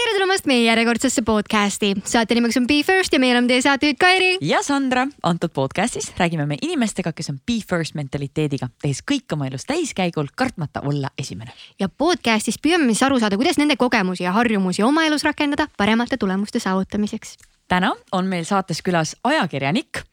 tere tulemast meie järjekordsesse podcasti. saate nimeks on Be First ja meil on teie saatejuht Kairi. ja Sandra. antud podcastis räägime me inimestega, kes on Be First mentaliteediga, tehes kõik oma elus täiskäigul, kartmata olla esimene. ja podcastis püüame siis aru saada, kuidas nende kogemusi ja harjumusi oma elus rakendada paremate tulemuste saavutamiseks. täna on meil saates külas ajakirjanik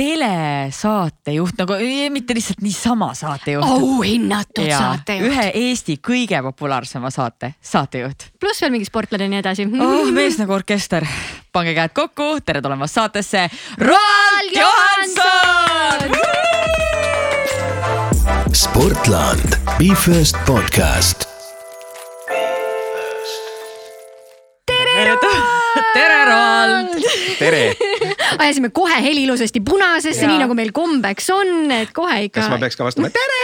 telesaatejuht nagu mitte lihtsalt niisama saatejuht. auhinnatud saatejuht. ühe Eesti kõige populaarsema saate saatejuht. pluss veel mingi sportlane ja nii edasi oh,. mees nagu orkester. pange käed kokku, tere tulemast saatesse, Roald Johanson. sportland, Be First podcast. tere, tere, Roald. tere ajasime kohe heli ilusasti punasesse, nii nagu meil kombeks on, et kohe ikka. kas ma peaks ka vastama tere?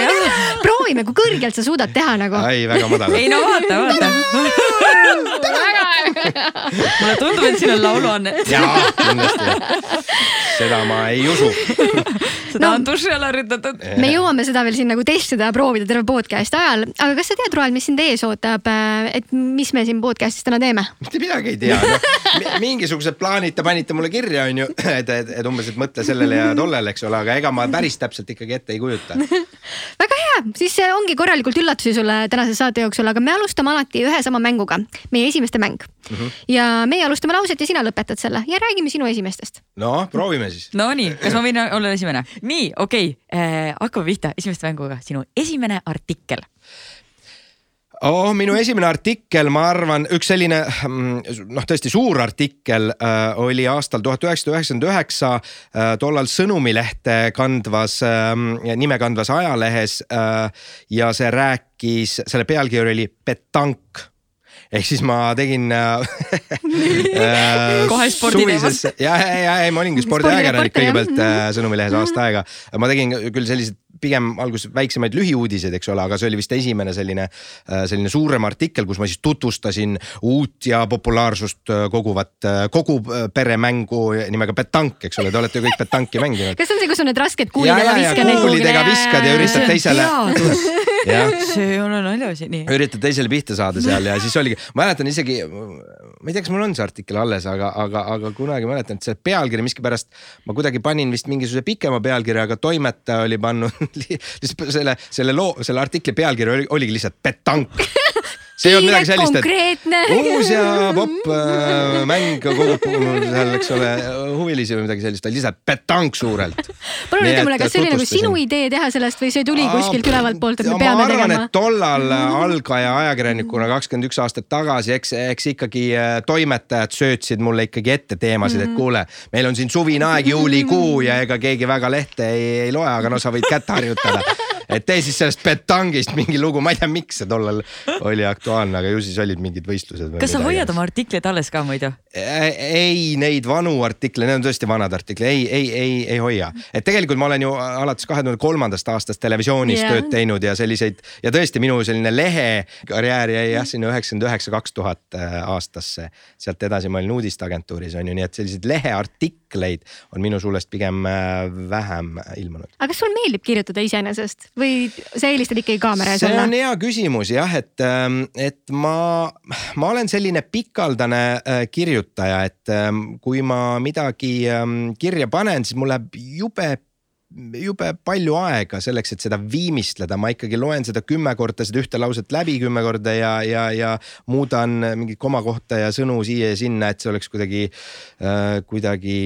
proovime, kui kõrgelt sa suudad teha nagu. ei, väga madalalt. ei no vaata, vaata. mulle tundub, et siin on lauluanne. jaa, kindlasti. seda ma ei usu. seda no, on duši all harjutatud. me jõuame seda veel siin nagu testida ja proovida terve podcast'i ajal, aga kas sa tead, Roel, mis sind ees ootab, et mis me siin podcast'is täna teeme? mitte midagi ei tea no,. mingisugused plaanid te panite mulle kirja, onju, et, et, et umbes, et mõtle sellele ja tollele, eks ole, aga ega ma päris täpselt ikkagi ette ei kujuta väga hea, siis ongi korralikult üllatusi sulle tänase saate jooksul, aga me alustame alati ühe sama mänguga, meie esimeste mäng mm. -hmm. ja meie alustame lauset ja sina lõpetad selle ja räägime sinu esimestest. no proovime siis. Nonii, kas ma võin olla esimene? nii, okei okay. äh,, hakkame pihta esimeste mänguga, sinu esimene artikkel oh, minu esimene artikkel, ma arvan, üks selline mm, noh, tõesti suur artikkel äh, oli aastal tuhat üheksasada üheksakümmend üheksa äh, tollal Sõnumilehte kandvas äh,, nime kandvas ajalehes äh, ja see rääkis, selle pealkiri oli Petank ehk siis ma tegin äh, äh kohe sporditeemas. ja, ja, ja, ja ma olingi spordiajakirjanik kõigepealt äh, Sõnumilehes aasta aega. ma tegin küll sellised pigem alguses väiksemaid lühiuudiseid, eks ole, aga see oli vist esimene selline, äh, selline suurem artikkel, kus ma siis tutvustasin uut ja populaarsust äh, koguvat, äh, kogu peremängu nimega petank, eks ole, te olete ju kõik petanki mänginud. kas see on see, kus on need rasked kuulidega viskad? kuulidega viskad ja üritad teisele. see ei ole naljaasi, nii. üritad teisele pihta saada seal ja siis oligi, mäletan isegi, ma ei tea, kas mul on see artikkel alles, aga, aga, aga kunagi mäletan, et see pealkiri miskipärast ma kuidagi panin vist mingisuguse pikema pealkirja, aga toimetaja oli pannud lihtsalt selle, selle loo, selle artikli pealkiri oli, oligi lihtsalt petank see ei olnud midagi sellist, et uus ja popp äh, mäng kogub seal, eks ole, huvilisi või midagi sellist, vaid lihtsalt petank suurelt. palun ütle mulle, kas see oli nagu sinu idee teha sellest või see tuli kuskilt ülevalt poolt, et me peame arvan, tegema? tollal äh, algaja ajakirjanikuna kakskümmend üks aastat tagasi, eks, eks ikkagi äh, toimetajad söötsid mulle ikkagi ette teemasid, et mhm. kuule, meil on siin suvine aeg, juulikuu ja ega keegi väga lehte ei, ei loe, aga no sa võid kätt harjutada et tee siis sellest petangist mingi lugu, ma ei tea, miks see tollal oli aktuaalne, aga ju siis olid mingid võistlused. kas sa hoiad oma artikleid alles ka muidu? ei, neid vanu artikleid, need on tõesti vanad artiklid, ei, ei, ei, ei hoia. et tegelikult ma olen ju alates kahe tuhande kolmandast aastast televisioonis yeah. tööd teinud ja selliseid ja tõesti minu selline lehekarjäär jäi jah sinna üheksakümmend üheksa, kaks tuhat äh, aastasse. sealt edasi ma olin uudisteagentuuris on ju, nii et selliseid leheartikleid on minu suulest pigem äh, vähem ilmunud. aga kas sul meeldib kirjutada iseenesest? Või sa eelistad ikkagi kaamera ees olla? see on hea küsimus jah, et, ähm, et ma, ma olen selline pikaldane äh, kirjutaja, et ähm, kui ma midagi ähm, kirja panen, siis mul läheb jube jube palju aega selleks, et seda viimistleda, ma ikkagi loen seda kümme korda, seda ühte lauset läbi kümme korda ja, ja, ja muudan mingit komakohta ja sõnu siia ja sinna, et see oleks kuidagi äh,, kuidagi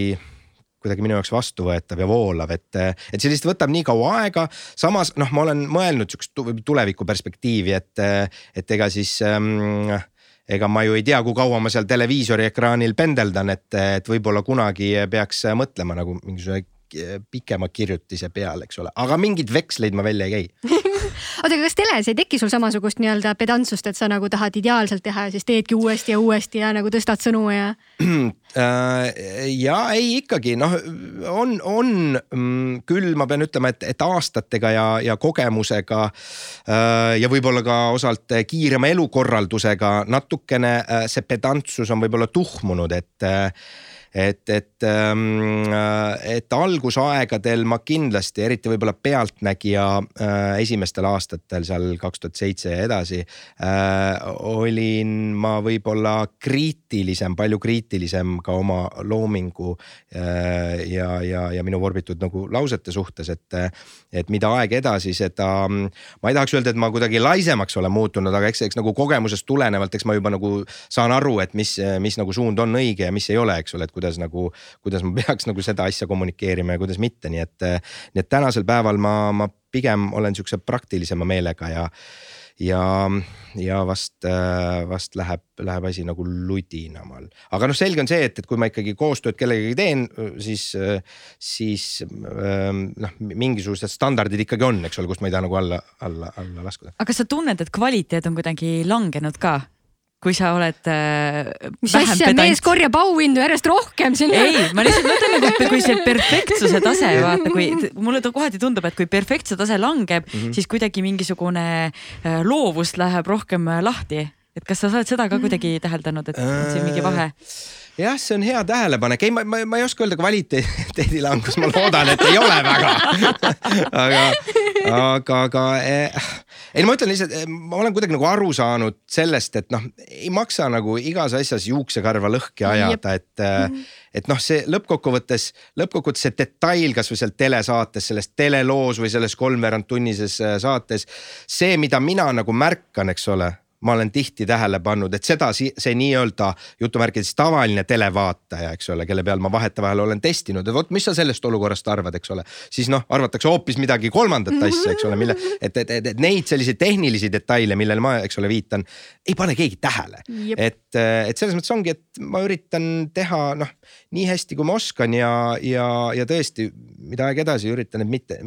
kuidagi minu jaoks vastuvõetav ja voolav, et, et see lihtsalt võtab nii kaua aega. samas noh, ma olen mõelnud sihukest tuleviku perspektiivi, et, et ega siis ähm, ega ma ju ei tea, kui kaua ma seal televiisori ekraanil pendeldan, et, et võib-olla kunagi peaks mõtlema nagu mingisuguse pikema kirjutise peale, eks ole, aga mingeid veksleid ma välja ei käi oota, aga kas teles ei teki sul samasugust nii-öelda pedantsust, et sa nagu tahad ideaalselt teha ja siis teedki uuesti ja uuesti ja nagu tõstad sõnu ja äh, ja ei ikkagi noh, on, on mm, küll, ma pean ütlema, et, et aastatega ja, ja kogemusega äh, ja võib-olla ka osalt kiirema elukorraldusega natukene äh, see pedantsus on võib-olla tuhmunud, et et, et, et algusaegadel ma kindlasti, eriti võib-olla Pealtnägija esimestel aastatel seal kaks tuhat seitse ja edasi. olin ma võib-olla kriitilisem, palju kriitilisem ka oma loomingu ja, ja, ja minu vorbitud nagu lausete suhtes, et, et mida aeg edasi, seda ma ei tahaks öelda, et ma kuidagi laisemaks olen muutunud, aga eks, eks nagu kogemusest tulenevalt, eks ma juba nagu saan aru, et mis, mis nagu suund on õige ja mis ei ole, eks ole, et kuidas nagu, kuidas ma peaks nagu seda asja kommunikeerima ja kuidas mitte, nii et, nii et tänasel päeval ma, ma pigem olen sihukese praktilisema meelega ja ja, ja vast, vast läheb, läheb asi nagu ludinamal. aga noh, selge on see, et, et kui ma ikkagi koostööd kellegagi teen, siis, siis noh, mingisugused standardid ikkagi on, eks ole, kust ma ei taha nagu alla, alla, alla laskuda. aga kas sa tunned, et kvaliteet on kuidagi langenud ka? Kui sa oled äh, mis asja, mees korjab auhindu järjest rohkem siin. ei, ma lihtsalt mõtlen nagu, et kui see perfektsuse tase, vaata, kui mulle kohati tundub, et kui perfektsuse tase langeb mm, -hmm. siis kuidagi mingisugune äh, loovus läheb rohkem äh, lahti. et kas sa oled seda ka kuidagi täheldanud, et on siin mingi vahe? Jah, see on hea tähelepanek, ei, ma, ma, ma ei oska öelda kvaliteedi langus, ma loodan, et ei ole väga aga, aga, aga eh, ei, ma ütlen lihtsalt, ma olen kuidagi nagu aru saanud sellest, et noh, ei maksa nagu igas asjas juuksekarva lõhki ajada, et mm. -hmm. et noh, see lõppkokkuvõttes, lõppkokkuvõttes see detail kasvõi seal telesaates, selles teleloos või selles kolmveerandtunnises äh, saates. see, mida mina nagu märkan, eks ole ma olen tihti tähele pannud, et seda, see nii-öelda jutumärkides tavaline televaataja, eks ole, kelle peal ma vahetevahel olen testinud, et vot, mis sa sellest olukorrast arvad, eks ole. siis noh, arvatakse hoopis midagi kolmandat asja, eks ole, mille, et, et, et, et neid selliseid tehnilisi detaile, millele ma, eks ole, viitan, ei pane keegi tähele. et, et selles mõttes ongi, et ma üritan teha noh, nii hästi, kui ma oskan ja, ja, ja tõesti, mida aeg edasi üritan, et mitte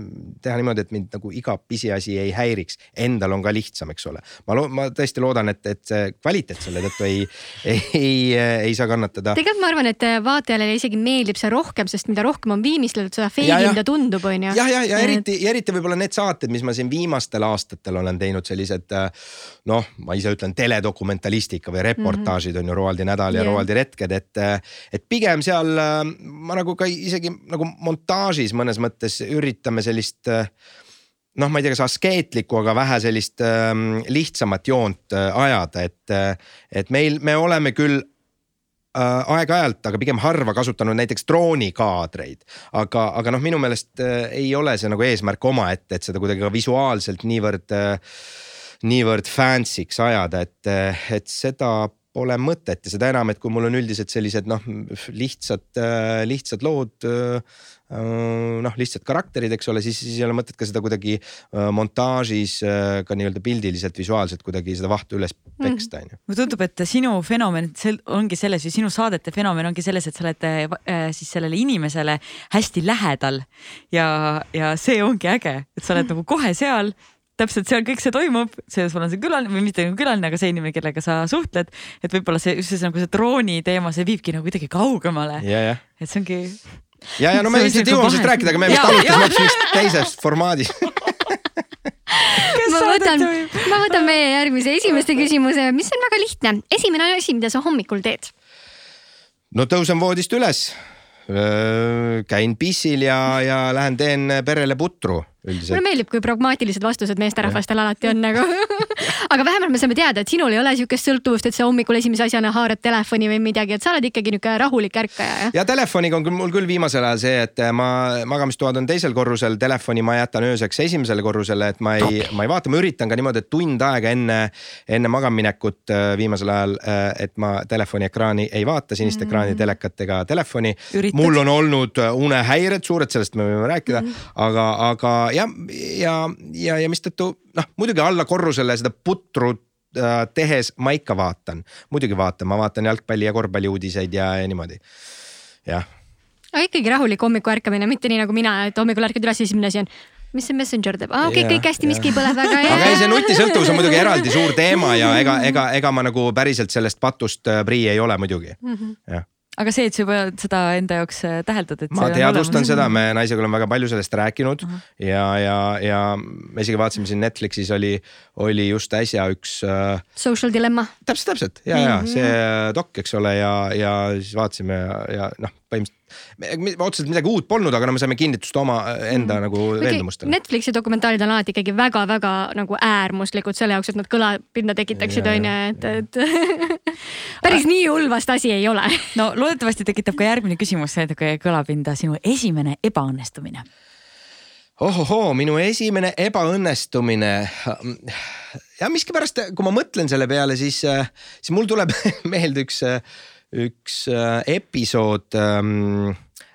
teha niimoodi, et mind nagu iga pisiasi ei häiriks. Endal on ka lihtsam, eks ole. ma, ma tõesti loodan, et, et see kvaliteet selle tõttu ei, ei, ei, ei saa kannatada. tegelikult ma arvan, et vaatajale isegi meeldib see rohkem, sest mida rohkem on viimistletud, seda feilim ta tundub, on ju. jah, ja, ja, ja eriti, eriti võib-olla need saated, mis ma siin viimastel aastatel olen teinud, sellised noh, ma ise ütlen teledokumentalistika või reportaažid mm -hmm. on ju Roaldi nädal ja yeah. Roaldi retked, et, et pigem seal ma nagu ka isegi nagu montaažis mõnes mõttes üritame sellist noh, ma ei tea, kas askeetlikku, aga vähe sellist äh, lihtsamat joont äh, ajada, et, äh, et meil, me oleme küll äh, aeg-ajalt, aga pigem harva kasutanud näiteks droonikaadreid. aga, aga noh, minu meelest äh, ei ole see nagu eesmärk omaette, et seda kuidagi ka visuaalselt niivõrd äh,, niivõrd fancy'ks ajada, et, et seda pole mõtet ja seda enam, et kui mul on üldiselt sellised noh, lihtsad, lihtsad lood noh, lihtsad karakterid, eks ole, siis, siis ei ole mõtet ka seda kuidagi äh, montaažis äh, ka nii-öelda pildiliselt, visuaalselt kuidagi seda vahtu üles peksta, on ju. mulle tundub, et sinu fenomen ongi selles või sinu saadete fenomen ongi selles, et sa oled äh, siis sellele inimesele hästi lähedal ja, ja see ongi äge, et sa oled nagu kohe seal täpselt seal kõik see toimub, see, sul on see külaline või mitte nagu külaline, aga see inimene, kellega sa suhtled. et võib-olla see, just see nagu see drooni teema, see viibki nagu kuidagi kaugemale. et see ongi ja, ja no me ilmselt jõuame sellest rääkida, aga me vist alustasime hoopis mingist teisest formaadist ma võtan, ma võtan meie järgmise esimeste küsimuse, mis on väga lihtne. esimene asi, mida sa hommikul teed? no tõusen voodist üles, käin pissil ja, ja lähen teen perele putru üldiselt. mulle meeldib, kui pragmaatilised vastused meesterahvastel alati on nagu aga vähemalt me saame teada, et sinul ei ole sihukest sõltuvust, et sa hommikul esimese asjana haarad telefoni või midagi, et sa oled ikkagi nihuke rahulik ärkaja. ja telefoniga on küll mul küll viimasel ajal see, et ma, magamistoad on teisel korrusel, telefoni ma jätan ööseks esimesele korrusele, et ma ei, ma ei vaata, ma üritan ka niimoodi, et tund aega enne, enne magamaminekut äh, viimasel ajal, äh, et ma telefoni ekraani ei vaata, sinist mm. ekraani, telekat ega telefoni. mul on olnud äh, unehäired suured, sellest me võime rääkida mm., aga, aga ja, ja, ja, ja mistõttu noh, muidugi alla korrusele seda putru äh, tehes ma ikka vaatan, muidugi vaatan, ma vaatan jalgpalli ja korvpalli uudiseid ja, ja niimoodi, jah. aga ikkagi rahulik hommiku ärkamine, mitte nii nagu mina, et hommikul ärkad üles, esimene asi on mis see Messenger teeb? Ah,, okei okay,, kõik hästi, miski ei põle väga. aga ei, see nutisõltuvus on muidugi eraldi suur teema ja ega, ega, ega ma nagu päriselt sellest patust äh, prii ei ole muidugi. Mm, -hmm. jah aga see, et sa juba seda enda jaoks äh, täheldad, et. ma teadvustan seda, me naisega oleme väga palju sellest rääkinud uh -huh. ja, ja, ja me isegi vaatasime siin Netflixis oli, oli just äsja üks äh,. Social Dilemma. täpselt, täpselt ja mm, -hmm. ja mhm. see dok, eks ole, ja, ja siis vaatasime ja, ja noh, põhimõtteliselt otseselt midagi uut polnud, aga no me saime kinnitust oma enda mm. nagu veendumustele. Netflixi dokumentaalid on alati ikkagi väga-väga nagu äärmuslikud selle jaoks, et nad kõlapinda tekitaksid, onju, et, et päris nii hull vast asi ei ole. no loodetavasti tekitab ka järgmine küsimus natuke kõlapinda, sinu esimene ebaõnnestumine ohohoo, minu esimene ebaõnnestumine. ja miskipärast, kui ma mõtlen selle peale, siis, siis mul tuleb meelde üks üks äh, episood ähm,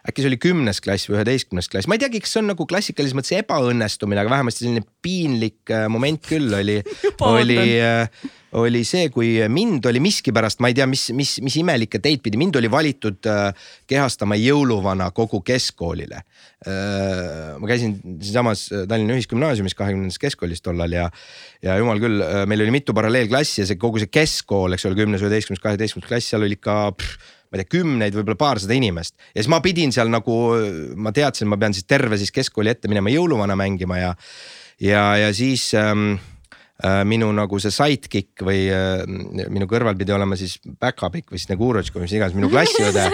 äkki see oli kümnes klass või üheteistkümnes klass, ma ei teagi, kas see on nagu klassikalises mõttes ebaõnnestumine, aga vähemasti selline piinlik äh, moment küll oli oli, äh, oli see, kui mind oli miskipärast, ma ei tea, mis, mis, mis imelikke teid pidi, mind oli valitud kehastama jõuluvana kogu keskkoolile. Ma käisin siinsamas Tallinna Ühisgümnaasiumis kahekümnendas keskkoolis tollal ja, ja jumal küll, meil oli mitu paralleelklassi ja see kogu see keskkool, eks ole, kümnes, üheteistkümnes, kaheteistkümnes klass, seal oli ikka pff, ma ei tea, kümneid, võib-olla paarsada inimest. Ja siis ma pidin seal nagu, ma teadsin, ma pean siis terve siis keskkooli ette minema jõuluvana mängima ja, ja, ja siis ähm, äh, minu nagu see sidekick või äh, minu kõrval pidi olema siis back-up'ik või siis nagu Urotško, mis iganes, minu klassiõde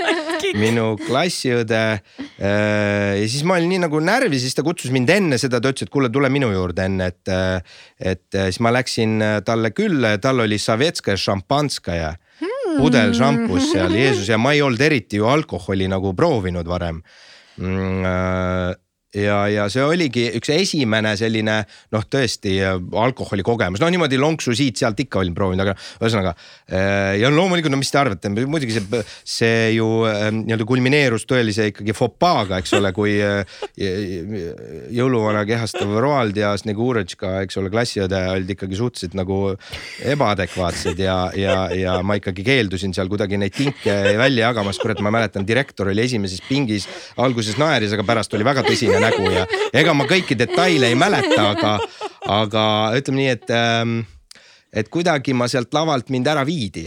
minu klassiõde äh,. ja siis ma olin nii nagu närvis, siis ta kutsus mind enne seda, ta ütles, et kuule, tule minu juurde enne, et, äh, et äh, siis ma läksin äh, talle külla ja tal oli Sovetskaja šampanskaja pudel šampus seal, Jeesus ja ma ei olnud eriti ju alkoholi nagu proovinud varem mm,. Äh, ja, ja see oligi üks esimene selline noh, tõesti äh, alkoholi kogemus, no niimoodi lonksu siit-sealt ikka olin proovinud, aga ühesõnaga. Äh, ja loomulikult, no mis te arvate, muidugi see, see ju äh, nii-öelda kulmineerus tõelise ikkagi fopaaga, eks ole, kui jõuluvana kehastav Roald ja Snegurõtška, eks ole, klassiõde olid ikkagi suhteliselt nagu ebaadekvaatsed ja, ja, ja ma ikkagi keeldusin seal kuidagi neid tinke välja jagamast, kurat, ma mäletan, direktor oli esimeses pingis, alguses naeris, aga pärast oli väga tõsine nägu ja ega ma kõiki detaile ei mäleta, aga, aga ütleme nii, et ähm, et kuidagi ma sealt lavalt mind ära viidi.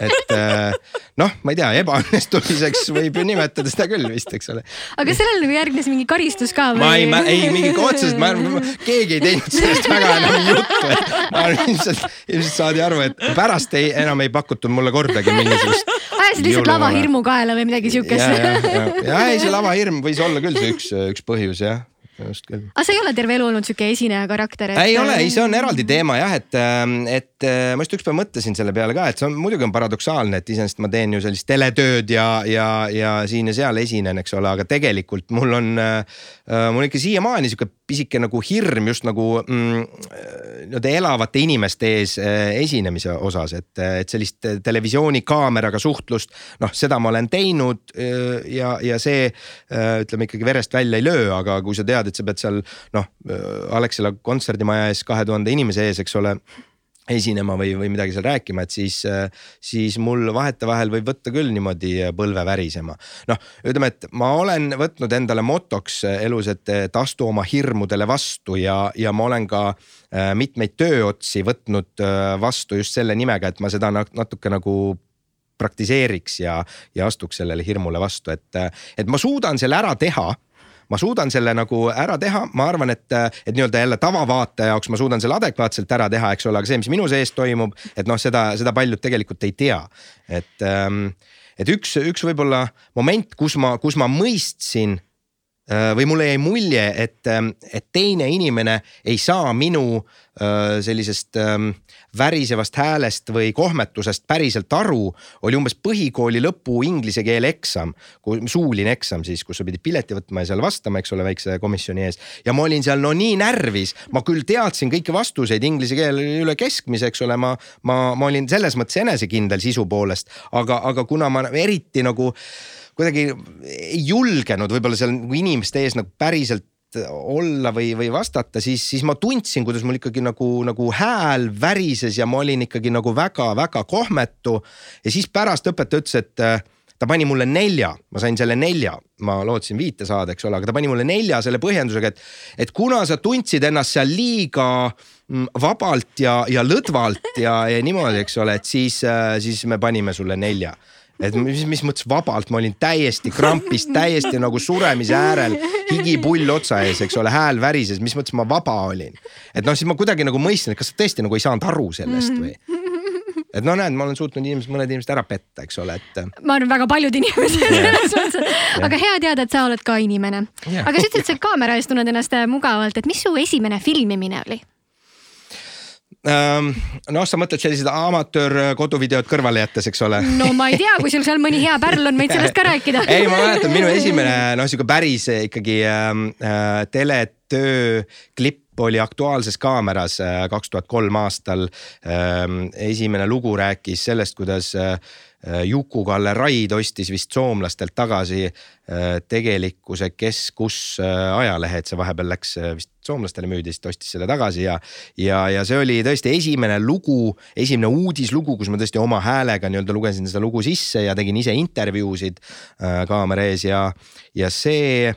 et äh, noh, ma ei tea, ebaõnnestumiseks võib ju nimetada seda küll vist, eks ole. aga sellele nagu järgnes mingi karistus ka või? ma ei, ei mingi otseselt, ma arvan, keegi ei teinud sellest väga enam juttu. ma arvan ilmselt, ilmselt saadi aru, et pärast ei, enam ei pakutud mulle kordagi mingisugust. Ajasid lihtsalt lavahirmu kaela või midagi siukest? ja, ei, see lavahirm võis olla küll see üks, üks põhjus jah just küll. aga sa ei ole terve elu olnud sihuke esineja karakter et...? ei ole, ei, see on eraldi teema jah, et, ähm, et äh, ma just ükspäev mõtlesin selle peale ka, et see on muidugi on paradoksaalne, et iseenesest ma teen ju sellist teletööd ja, ja, ja siin ja seal esinen, eks ole, aga tegelikult mul on äh,, äh mul ikka siiamaani sihuke pisike nagu hirm just nagu mm, nii-öelda elavate inimeste ees esinemise osas, et, et sellist televisioonikaameraga suhtlust, noh, seda ma olen teinud ja, ja see ütleme ikkagi verest välja ei löö, aga kui sa tead, et sa pead seal noh, Alexela kontserdimaja ees kahe tuhande inimese ees, eks ole esinema või, või midagi seal rääkima, et siis, siis mul vahetevahel võib võtta küll niimoodi põlve värisema. noh, ütleme, et ma olen võtnud endale motoks elus, et, et astu oma hirmudele vastu ja, ja ma olen ka äh, mitmeid tööotsi võtnud äh, vastu just selle nimega, et ma seda natuke nagu praktiseeriks ja, ja astuks sellele hirmule vastu, et, et ma suudan selle ära teha ma suudan selle nagu ära teha, ma arvan, et, et nii-öelda jälle tavavaataja jaoks ma suudan selle adekvaatselt ära teha, eks ole, aga see, mis minu sees toimub, et noh, seda, seda paljud tegelikult ei tea. et, ähm, et üks, üks võib-olla moment, kus ma, kus ma mõistsin või mulle jäi mulje, et, ähm, et teine inimene ei saa minu äh, sellisest ähm, värisevast häälest või kohmetusest päriselt aru, oli umbes põhikooli lõpu inglise keele eksam, suuline eksam siis, kus sa pidid pileti võtma ja seal vastama, eks ole, väikse komisjoni ees. ja ma olin seal no nii närvis, ma küll teadsin kõiki vastuseid inglise keele üle keskmise, eks ole, ma, ma, ma olin selles mõttes enesekindel sisu poolest, aga, aga kuna ma eriti nagu kuidagi ei julgenud võib-olla seal nagu inimeste ees nagu päriselt olla või, või vastata, siis, siis ma tundsin, kuidas mul ikkagi nagu, nagu hääl värises ja ma olin ikkagi nagu väga-väga kohmetu. ja siis pärast õpetaja ütles, et äh, ta pani mulle nelja, ma sain selle nelja, ma lootsin viite saada, eks ole, aga ta pani mulle nelja selle põhjendusega, et, et kuna sa tundsid ennast seal liiga mm, vabalt ja, ja lõdvalt ja, ja niimoodi, eks ole, et siis, äh, siis me panime sulle nelja et mis, mis mõttes vabalt, ma olin täiesti krampis, täiesti nagu suremise äärel, higipull otsa ees, eks ole, hääl värises, mis mõttes ma vaba olin. et noh, siis ma kuidagi nagu mõistsin, et kas sa tõesti nagu ei saanud aru sellest või et no näed, ma olen suutnud inimesed, mõned inimesed ära petta, eks ole, et. ma arvan, väga paljud inimesed selles mõttes, aga hea teada, et sa oled ka inimene. Jah. aga sa ütlesid, et sa kaamera ees tunned ennast mugavalt, et mis su esimene filmimine oli? Ähm, noh, sa mõtled sellised amatöör koduvideod kõrvale jättes, eks ole no ma ei tea, kui sul seal mõni hea pärl on, võid sellest ka rääkida. ei, ma mäletan, minu esimene noh, sihuke päris ikkagi ähm, äh, teletöö klipp oli Aktuaalses Kaameras äh, kaks tuhat kolm aastal ähm,. esimene lugu rääkis sellest, kuidas äh, Juku-Kalle Raid ostis vist soomlastelt tagasi äh, tegelikkuse Kes kus äh, ajalehe, et see vahepeal läks äh, vist soomlastele müüdi, siis ta ostis selle tagasi ja. ja, ja see oli tõesti esimene lugu, esimene uudislugu, kus ma tõesti oma häälega nii-öelda lugesin seda lugu sisse ja tegin ise intervjuusid äh, kaamera ees ja, ja see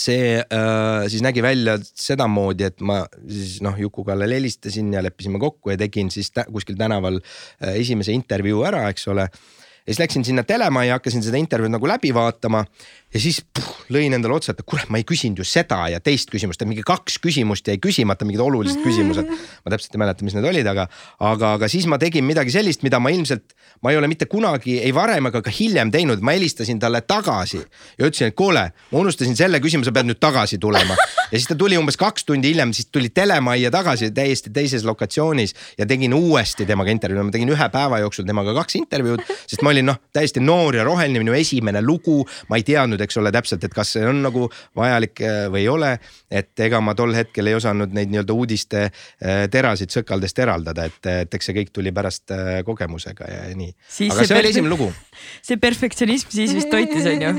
see äh, siis nägi välja sedamoodi, et ma siis noh, Juku-Kallele helistasin ja leppisime kokku ja tegin siis tä kuskil tänaval äh, esimese intervjuu ära, eks ole. Ja siis läksin sinna telemajja, hakkasin seda intervjuud nagu läbi vaatama ja siis puh, lõin endale otsa, et kurat, ma ei küsinud ju seda ja teist küsimust, et mingi kaks küsimust jäi küsimata, mingid olulised küsimused. ma täpselt ei mäleta, mis need olid, aga, aga, aga siis ma tegin midagi sellist, mida ma ilmselt, ma ei ole mitte kunagi ei varem ega ka hiljem teinud, ma helistasin talle tagasi ja ütlesin, et kuule, ma unustasin selle küsimuse, pead nüüd tagasi tulema. ja siis ta tuli umbes kaks tundi hiljem, siis tuli telemajja tagasi täiesti teises lokatsioonis ja tegin uuesti temaga intervjuu, ma tegin ühe päeva jooksul temaga kaks intervjuud, sest ma olin noh, täiesti noor ja roheline, minu esimene lugu, ma ei teadnud, eks ole täpselt, et kas see on nagu vajalik äh, või ei ole. et ega ma tol hetkel ei osanud neid nii-öelda uudiste äh, terasid sõkaldest eraldada, et, et eks see kõik tuli pärast äh, kogemusega ja nii. aga see, see oli esimene lugu. see perfektsionism siis vist toitis, on ju?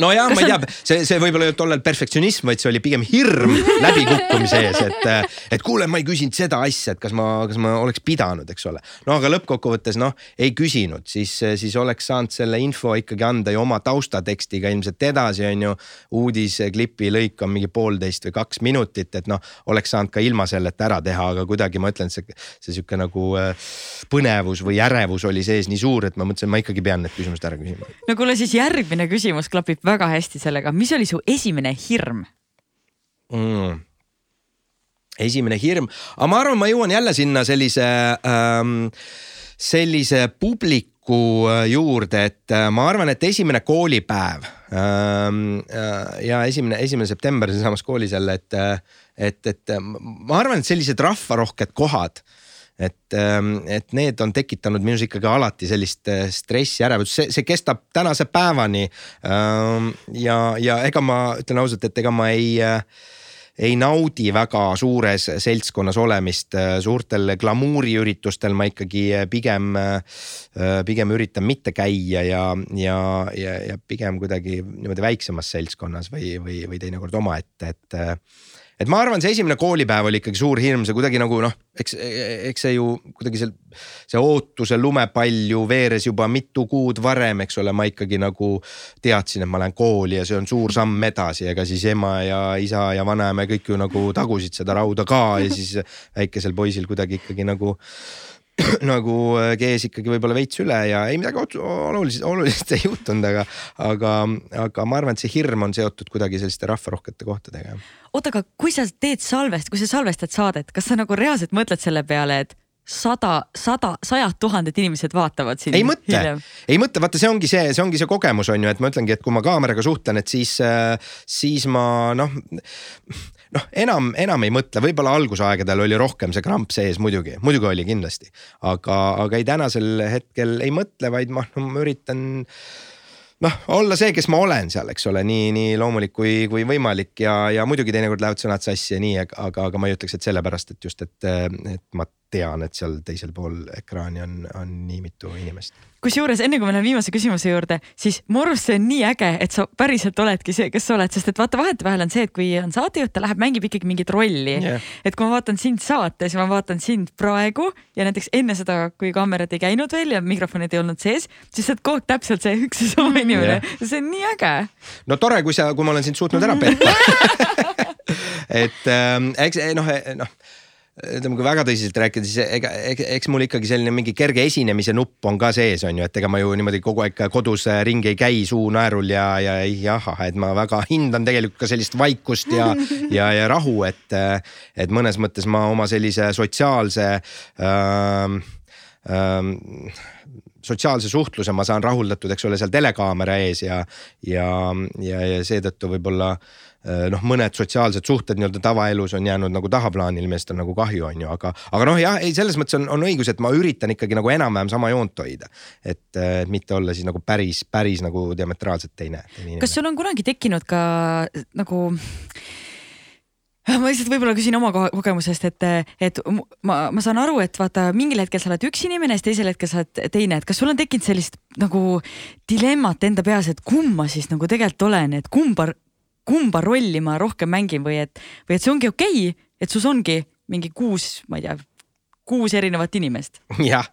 nojah, ma ei tea, see, see võib-olla ei olnud tollal perfektsionism, vaid see oli pigem hirm läbikukkumise ees, et, et kuule, ma ei küsinud seda asja, et kas ma, kas ma oleks pidanud, eks ole. no aga lõppkokkuvõttes noh, ei küsinud, siis, siis oleks saanud selle info ikkagi anda ju oma taustatekstiga ilmselt edasi, on ju. uudisklipi lõik on mingi poolteist või kaks minutit, et noh, oleks saanud ka ilma selleta ära teha, aga kuidagi ma ütlen, see, see sihuke nagu äh, põnevus või ärevus oli sees nii suur, et ma mõtlesin, ma ikkagi pean need küsimused ära küsima. no kuule, siis järgmine küsimus klapib väga hästi sellega, mis oli su esimene hirm mm.? esimene hirm, aga ma arvan, ma jõuan jälle sinna sellise ähm,, sellise publiku äh, juurde, et äh, ma arvan, et esimene koolipäev ähm, äh, ja esimene, esimene september sealsamas koolis jälle, et, et, et ma arvan, et sellised rahvarohked kohad et, et need on tekitanud minus ikkagi alati sellist stressi, ärevust, see, see kestab tänase päevani. ähm, ja, ja ega ma ütlen ausalt, et ega ma ei äh, ei naudi väga suures seltskonnas olemist, suurtel glamuuriüritustel ma ikkagi pigem, pigem üritan mitte käia ja, ja, ja, ja pigem kuidagi niimoodi väiksemas seltskonnas või, või, või teinekord omaette, et et ma arvan, see esimene koolipäev oli ikkagi suur hirm, see kuidagi nagu noh, eks, eks see ju kuidagi see, see ootuse lumepall ju veeres juba mitu kuud varem, eks ole, ma ikkagi nagu teadsin, et ma lähen kooli ja see on suur samm edasi, ega siis ema ja isa ja vanaema ja kõik ju nagu tagusid seda rauda ka ja siis väikesel poisil kuidagi ikkagi nagu nagu kees ikkagi võib-olla veits üle ja ei midagi olulist, olulist ei juhtunud, aga, aga, aga ma arvan, et see hirm on seotud kuidagi selliste rahvarohkete kohtadega. oota, aga kui sa teed salvest, kui sa salvestad saadet, kas sa nagu reaalselt mõtled selle peale, et sada, sada, sajad tuhanded inimesed vaatavad sind. ei mõtle, ei mõtle, vaata, see ongi see, see ongi see kogemus on ju, et ma ütlengi, et kui ma kaameraga suhtlen, et siis, siis ma noh noh, enam, enam ei mõtle, võib-olla algusaegadel oli rohkem see kramp sees muidugi, muidugi oli kindlasti. aga, aga ei tänasel hetkel ei mõtle, vaid ma, no, ma üritan noh, olla see, kes ma olen seal, eks ole, nii, nii loomulik kui, kui võimalik ja, ja muidugi teinekord lähevad sõnad sassi ja nii, aga, aga ma ei ütleks, et sellepärast, et just, et, et ma tean, et seal teisel pool ekraani on, on nii mitu inimest. kusjuures enne kui me läheme viimase küsimuse juurde, siis mu arust see on nii äge, et sa päriselt oledki see, kes sa oled, sest et vaata, vahetevahel on see, et kui on saatejuht, ta läheb, mängib ikkagi mingit rolli. Yeah.. et kui ma vaatan sind saates ja ma vaatan sind praegu ja näiteks enne seda, kui kaamerad ei käinud veel ja mikrofonid ei olnud sees, siis sa oled kogu aeg täpselt see üks ja sama inimene. Yeah.. see on nii äge. no tore, kui sa, kui ma olen sind suutnud ära petta. Et ähm, eks noh, noh ütleme, kui väga tõsiselt rääkida, siis ega, eks mul ikkagi selline mingi kerge esinemise nupp on ka sees, on ju, et ega ma ju niimoodi kogu aeg kodus ringi ei käi suu naerul ja, ja jah, et ma väga hindan tegelikult ka sellist vaikust ja, ja, ja rahu, et, et mõnes mõttes ma oma sellise sotsiaalse ähm,. Ähm, sotsiaalse suhtluse ma saan rahuldatud, eks ole, seal telekaamera ees ja, ja, ja, ja seetõttu võib-olla äh, Äh, noh, mõned sotsiaalsed suhted nii-öelda tavaelus on jäänud nagu tahaplaanile, millest on nagu kahju, on ju, aga, aga noh, jah, ei selles mõttes on, on õigus, et ma üritan ikkagi nagu enam-vähem sama joont hoida. et, et mitte olla siis nagu päris, päris nagu diametraalselt teine, teine. kas sul on kunagi tekkinud ka nagu ma lihtsalt võib-olla küsin oma kogemusest, et, et ma, ma saan aru, et vaata mingil hetkel sa oled üks inimene, siis teisel hetkel sa oled teine, et kas sul on tekkinud sellist nagu dilemmat enda peas, et kumb ma siis nagu tegelikult olen, et kumba kumba rolli ma rohkem mängin või et, või et see ongi okei okay,, et sus ongi mingi kuus, ma ei tea, kuus erinevat inimest. jah,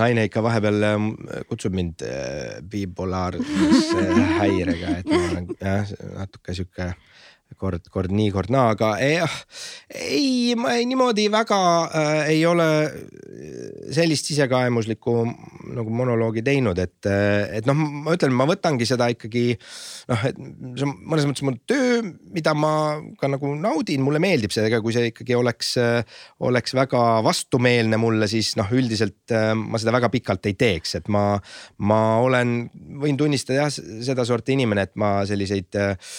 naine ikka vahepeal ähm, kutsub mind äh, bipolaarse häirega, et ma olen jah natuke sihuke kord, kord nii, kord naa, aga ei, ei, ma ei, niimoodi väga äh, ei ole sellist sisekaemuslikku nagu monoloogi teinud, et, et noh, ma ütlen, ma võtangi seda ikkagi noh, et see on mõnes mõttes mu töö, mida ma ka nagu naudin, mulle meeldib see, ega kui see ikkagi oleks, oleks väga vastumeelne mulle, siis noh, üldiselt äh, ma seda väga pikalt ei teeks, et ma, ma olen, võin tunnistada jah, sedasorti inimene, et ma selliseid äh,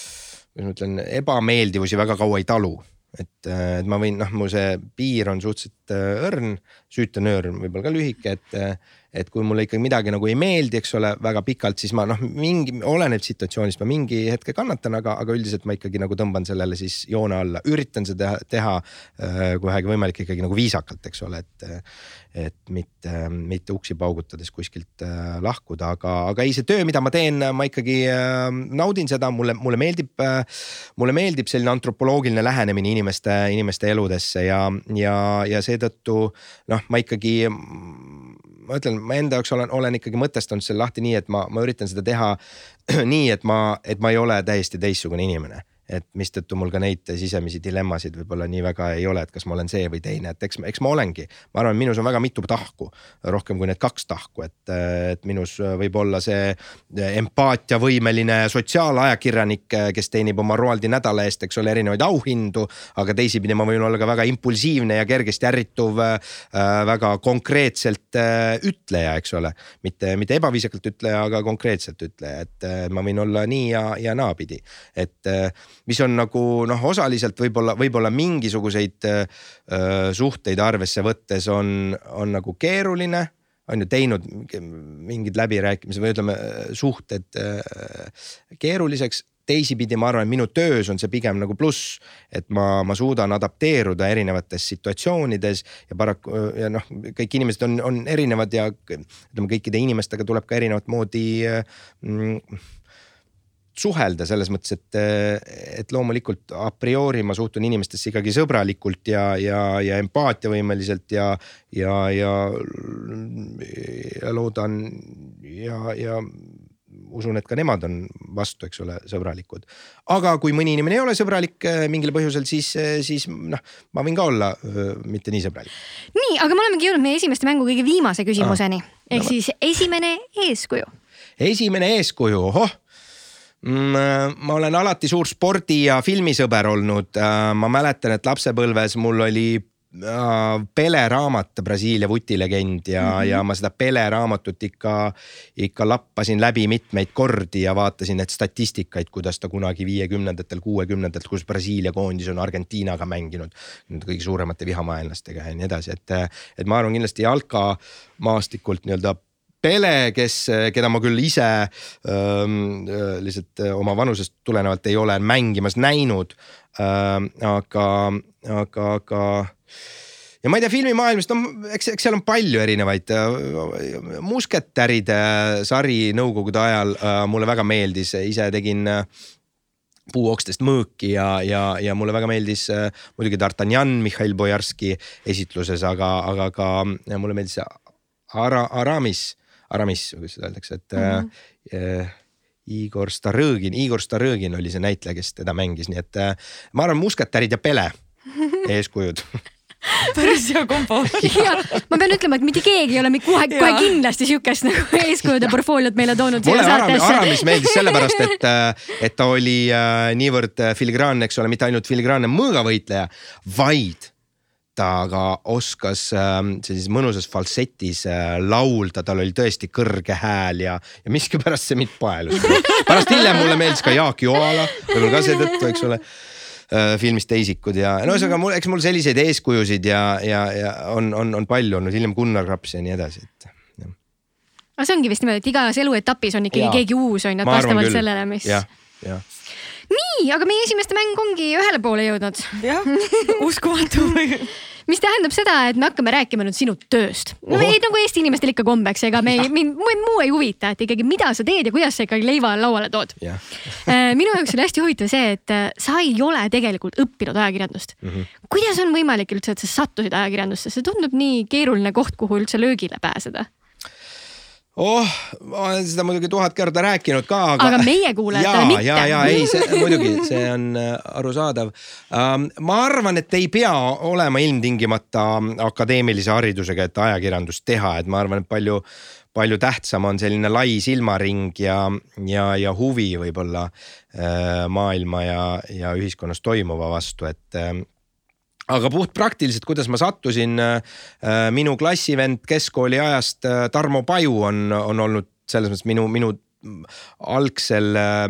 kuidas ma ütlen, ebameeldivusi väga kaua ei talu. et, et ma võin, noh, mu see piir on suhteliselt äh, õrn, süütenöör võib-olla ka lühike, et et kui mulle ikkagi midagi nagu ei meeldi, eks ole, väga pikalt, siis ma noh, mingi oleneb situatsioonist, ma mingi hetke kannatan, aga, aga üldiselt ma ikkagi nagu tõmban sellele siis joone alla, üritan seda teha, teha äh, kui vähegi võimalik ikkagi nagu viisakalt, eks ole, et et mitte, mitte uksi paugutades kuskilt äh, lahkuda, aga, aga ei, see töö, mida ma teen, ma ikkagi äh, naudin seda, mulle, mulle meeldib mulle meeldib selline antropoloogiline lähenemine inimeste, inimeste eludesse ja, ja, ja seetõttu noh, ma ikkagi ma ütlen, ma enda jaoks olen, olen ikkagi mõtestanud selle lahti nii, et ma, ma üritan seda teha nii, et ma, et ma ei ole täiesti teistsugune inimene et mistõttu mul ka neid sisemisi dilemmasid võib-olla nii väga ei ole, et kas ma olen see või teine, et eks, eks ma olengi. ma arvan, minus on väga mitu tahku, rohkem kui need kaks tahku, et, et minus võib olla see empaatiavõimeline sotsiaalajakirjanik, kes teenib oma Roaldi nädala eest, eks ole, erinevaid auhindu. aga teisipidi ma võin olla ka väga impulsiivne ja kergesti ärrituv äh,, väga konkreetselt äh, ütleja, eks ole. mitte, mitte ebaviisakalt ütleja, aga konkreetselt ütleja, et äh, ma võin olla nii ja, ja naapidi, et äh, mis on nagu noh, osaliselt võib-olla, võib-olla mingisuguseid äh, suhteid arvesse võttes on, on nagu keeruline on ju teinud mingid läbirääkimised või ütleme suhted äh, keeruliseks. Teisipidi ma arvan, et minu töös on see pigem nagu pluss, et ma, ma suudan adapteeruda erinevates situatsioonides ja paraku ja noh, kõik inimesed on, on erinevad ja ütleme, kõikide inimestega tuleb ka erinevat moodi mm, suhelda selles mõttes, et, et loomulikult a priori ma suhtun inimestesse ikkagi sõbralikult ja, ja, ja empaatiavõimeliselt ja, ja, ja, ja loodan ja, ja usun, et ka nemad on vastu, eks ole, sõbralikud. aga kui mõni inimene ei ole sõbralik eh, mingil põhjusel, siis, eh, siis noh, ma võin ka olla öö, mitte nii sõbralik. nii, aga me olemegi jõudnud meie esimeste mängu kõige viimase küsimuseni ah, ehk no, siis esimene eeskuju. esimene eeskuju, ohoh ma olen alati suur spordi ja filmisõber olnud. Äh, ma mäletan, et lapsepõlves mul oli äh, Pele raamat, Brasiilia vutilegend ja mm, -hmm. ja ma seda Pele raamatut ikka, ikka lappasin läbi mitmeid kordi ja vaatasin neid statistikaid, kuidas ta kunagi viiekümnendatel, kuuekümnendatel, kus Brasiilia koondis on Argentiinaga mänginud. kõige suuremate vihamaenlastega ja nii edasi, et, et ma arvan kindlasti jalkamaastikult nii-öelda Pele, kes, keda ma küll ise ähm, äh, lihtsalt äh, oma vanusest tulenevalt ei ole mängimas näinud äh,. aga, aga, aga ja ma ei tea, filmimaailmast, no eks, eks seal on palju erinevaid äh,. musketäride sari nõukogude ajal äh, mulle väga meeldis, ise tegin äh, puuokstest mõõki ja, ja, ja mulle väga meeldis äh, muidugi D'Artagnan Mihhail Bojarski esitluses, aga, aga ka mulle meeldis Ara, Aramis Aramis, kuidas seda öeldakse, et mm. -hmm. äh, Igor Starõgin, Igor Starõgin oli see näitleja, kes teda mängis, nii et äh, ma arvan, Musketärid ja Pele eeskujud päris hea kombo. ma pean ütlema, et mitte keegi ei ole kohe, kohe kindlasti siukest nagu eeskujude portfooliot meile toonud mulle Aramis. Aramis meeldis sellepärast, et, et ta oli äh, niivõrd äh, filigraanne, eks ole, mitte ainult filigraanne mõõgavõitleja, vaid ta ka oskas äh, sellises mõnusas falsetis äh, laulda, tal oli tõesti kõrge hääl ja, ja miskipärast see mind paelus. pärast hiljem mulle meeldis ka Jaak Joala, võib-olla ka seetõttu, eks ole äh, filmis Teisikud ja no ühesõnaga mul, eks mul selliseid eeskujusid ja, ja, ja on, on, on palju olnud, hiljem Gunnar Graps ja nii edasi, et jah. aga see ongi vist niimoodi, et igas eluetapis on ikkagi Jaa. keegi uus on ju, et vastavalt sellele, mis. jah, jah. nii, aga meie esimeste mäng ongi ühele poole jõudnud, jah, uskumatu. mis tähendab seda, et me hakkame rääkima nüüd sinu tööst. no ei, nagu Eesti inimestel ikka kombeks, ega me ei, mind muu ei huvita, et ikkagi, mida sa teed ja kuidas sa ikkagi leiva lauale tood. jah, minu jaoks oli hästi huvitav see, et äh, sa ei ole tegelikult õppinud ajakirjandust mm. -hmm. kuidas on võimalik üldse, et sa sattusid ajakirjandusse, see tundub nii keeruline koht, kuhu üldse löögile pääseda. oh, ma olen seda muidugi tuhat korda rääkinud ka, aga. Aga meie kuulajatele ja, mitte. ja, ja ei, see muidugi, see on äh, arusaadav um,. ma arvan, et ei pea olema ilmtingimata akadeemilise haridusega, et ajakirjandust teha, et ma arvan, et palju palju tähtsam on selline lai silmaring ja, ja, ja huvi võib-olla äh, maailma ja, ja ühiskonnas toimuva vastu, et äh, aga puht praktiliselt, kuidas ma sattusin, minu klassivend keskkooli ajast, Tarmo Paju on, on olnud selles mõttes minu, minu algsel äh,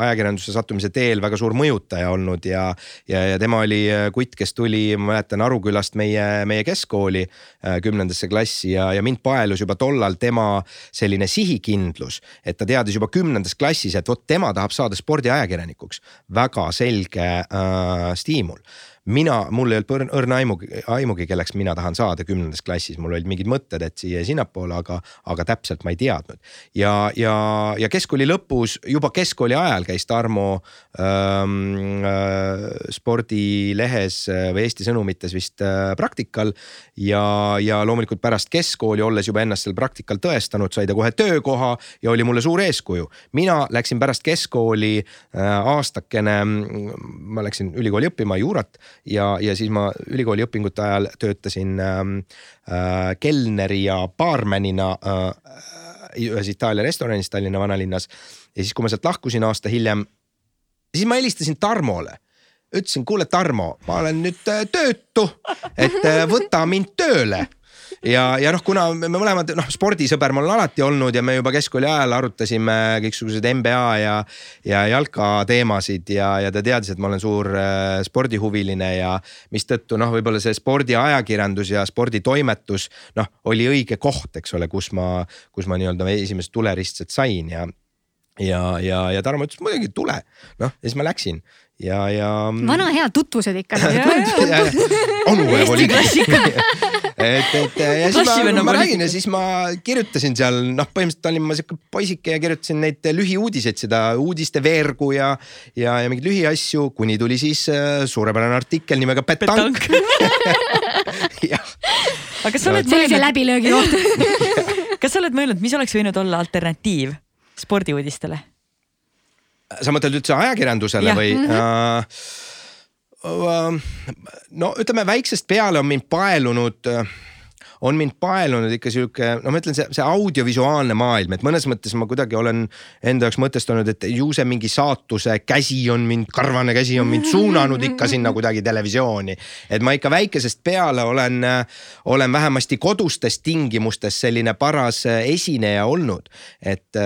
ajakirjandusse sattumise teel väga suur mõjutaja olnud ja, ja, ja tema oli äh, kutt, kes tuli, ma mäletan Arukülast meie, meie keskkooli äh, kümnendasse klassi ja, ja mind paelus juba tollal tema selline sihikindlus, et ta teadis juba kümnendas klassis, et vot tema tahab saada spordiajakirjanikuks. väga selge äh, stiimul mina, mul ei olnud õrna aimugi, aimugi, kelleks mina tahan saada kümnendas klassis, mul olid mingid mõtted, et siia ja sinnapoole, aga, aga täpselt ma ei teadnud. ja, ja, ja keskkooli lõpus juba keskkooli ajal käis Tarmo ähm, äh, spordilehes äh, või Eesti Sõnumites vist äh, praktikal ja, ja loomulikult pärast keskkooli, olles juba ennast seal praktikal tõestanud, sai ta kohe töökoha ja oli mulle suur eeskuju. mina läksin pärast keskkooli äh, aastakene, ma läksin ülikooli õppima juurat ja, ja siis ma ülikooli õpingute ajal töötasin ähm, äh, kelneri ja baarmenina äh, ühes Itaalia restoranis Tallinna vanalinnas. ja siis, kui ma sealt lahkusin aasta hiljem, siis ma helistasin Tarmole. Ütlesin, kuule Tarmo, ma olen nüüd äh, töötu, et äh, võta mind tööle ja, ja noh, kuna me mõlemad noh, spordisõber ma olen alati olnud ja me juba keskkooli ajal arutasime kõiksugused NBA ja, ja jalka teemasid ja, ja ta teadis, et ma olen suur äh, spordihuviline ja mistõttu noh, võib-olla see spordiajakirjandus ja sporditoimetus noh, oli õige koht, eks ole, kus ma, kus ma nii-öelda esimesed tuleristsed sain ja ja, ja, ja Tarmo ütles muidugi tule, noh ja siis ma läksin ja, ja. vana hea tutvused ikka. onupoeg oli. et, et ja siis ma, Klassivenna ma räägin ja siis ma kirjutasin seal noh, põhimõtteliselt olin ma sihuke poisike ja kirjutasin neid lühiuudiseid, seda uudiste veergu ja, ja, ja mingeid lühiasju, kuni tuli siis äh, suurepärane artikkel nimega Petank. jah, aga kas sa oled sellise läbilöögi koht. kas sa oled mõelnud, mis oleks võinud olla alternatiiv spordiuudistele? sa mõtled üldse ajakirjandusele Jah. või äh,? No ütleme väiksest peale on mind paelunud on mind paelunud ikka sihuke, no ma ütlen, see, see audiovisuaalne maailm, et mõnes mõttes ma kuidagi olen enda jaoks mõtestanud, et ju see mingi saatuse käsi on mind, karvane käsi on mind suunanud ikka sinna kuidagi televisiooni. et ma ikka väikesest peale olen, olen vähemasti kodustes tingimustes selline paras esineja olnud. et,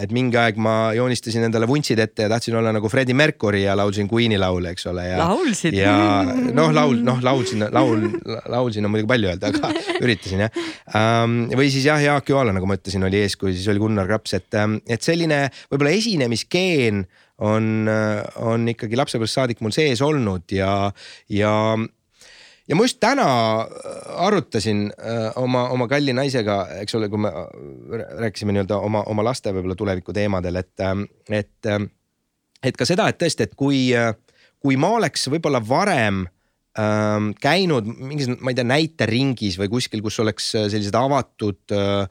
et mingi aeg ma joonistasin endale vuntsid ette ja tahtsin olla nagu Freddie Mercury ja laulsin Queen'i laule, eks ole. Laulsid? ja noh, laul, noh laulsin, laul, laulsin on muidugi palju öelda, aga üritasin jah um,. või siis jah, Jaak Joala, nagu ma ütlesin, oli eeskuju, siis oli Gunnar Graps, et, et selline võib-olla esinemisgeen on, on ikkagi lapsepõlvest saadik mul sees olnud ja, ja ja ma just täna arutasin äh, oma, oma kalli naisega, eks ole, kui me äh, rääkisime nii-öelda oma, oma laste võib-olla tuleviku teemadel, et, et, et ka seda, et tõesti, et kui, kui ma oleks võib-olla varem ähm, käinud mingis, ma ei tea, näiteringis või kuskil, kus oleks sellised avatud äh,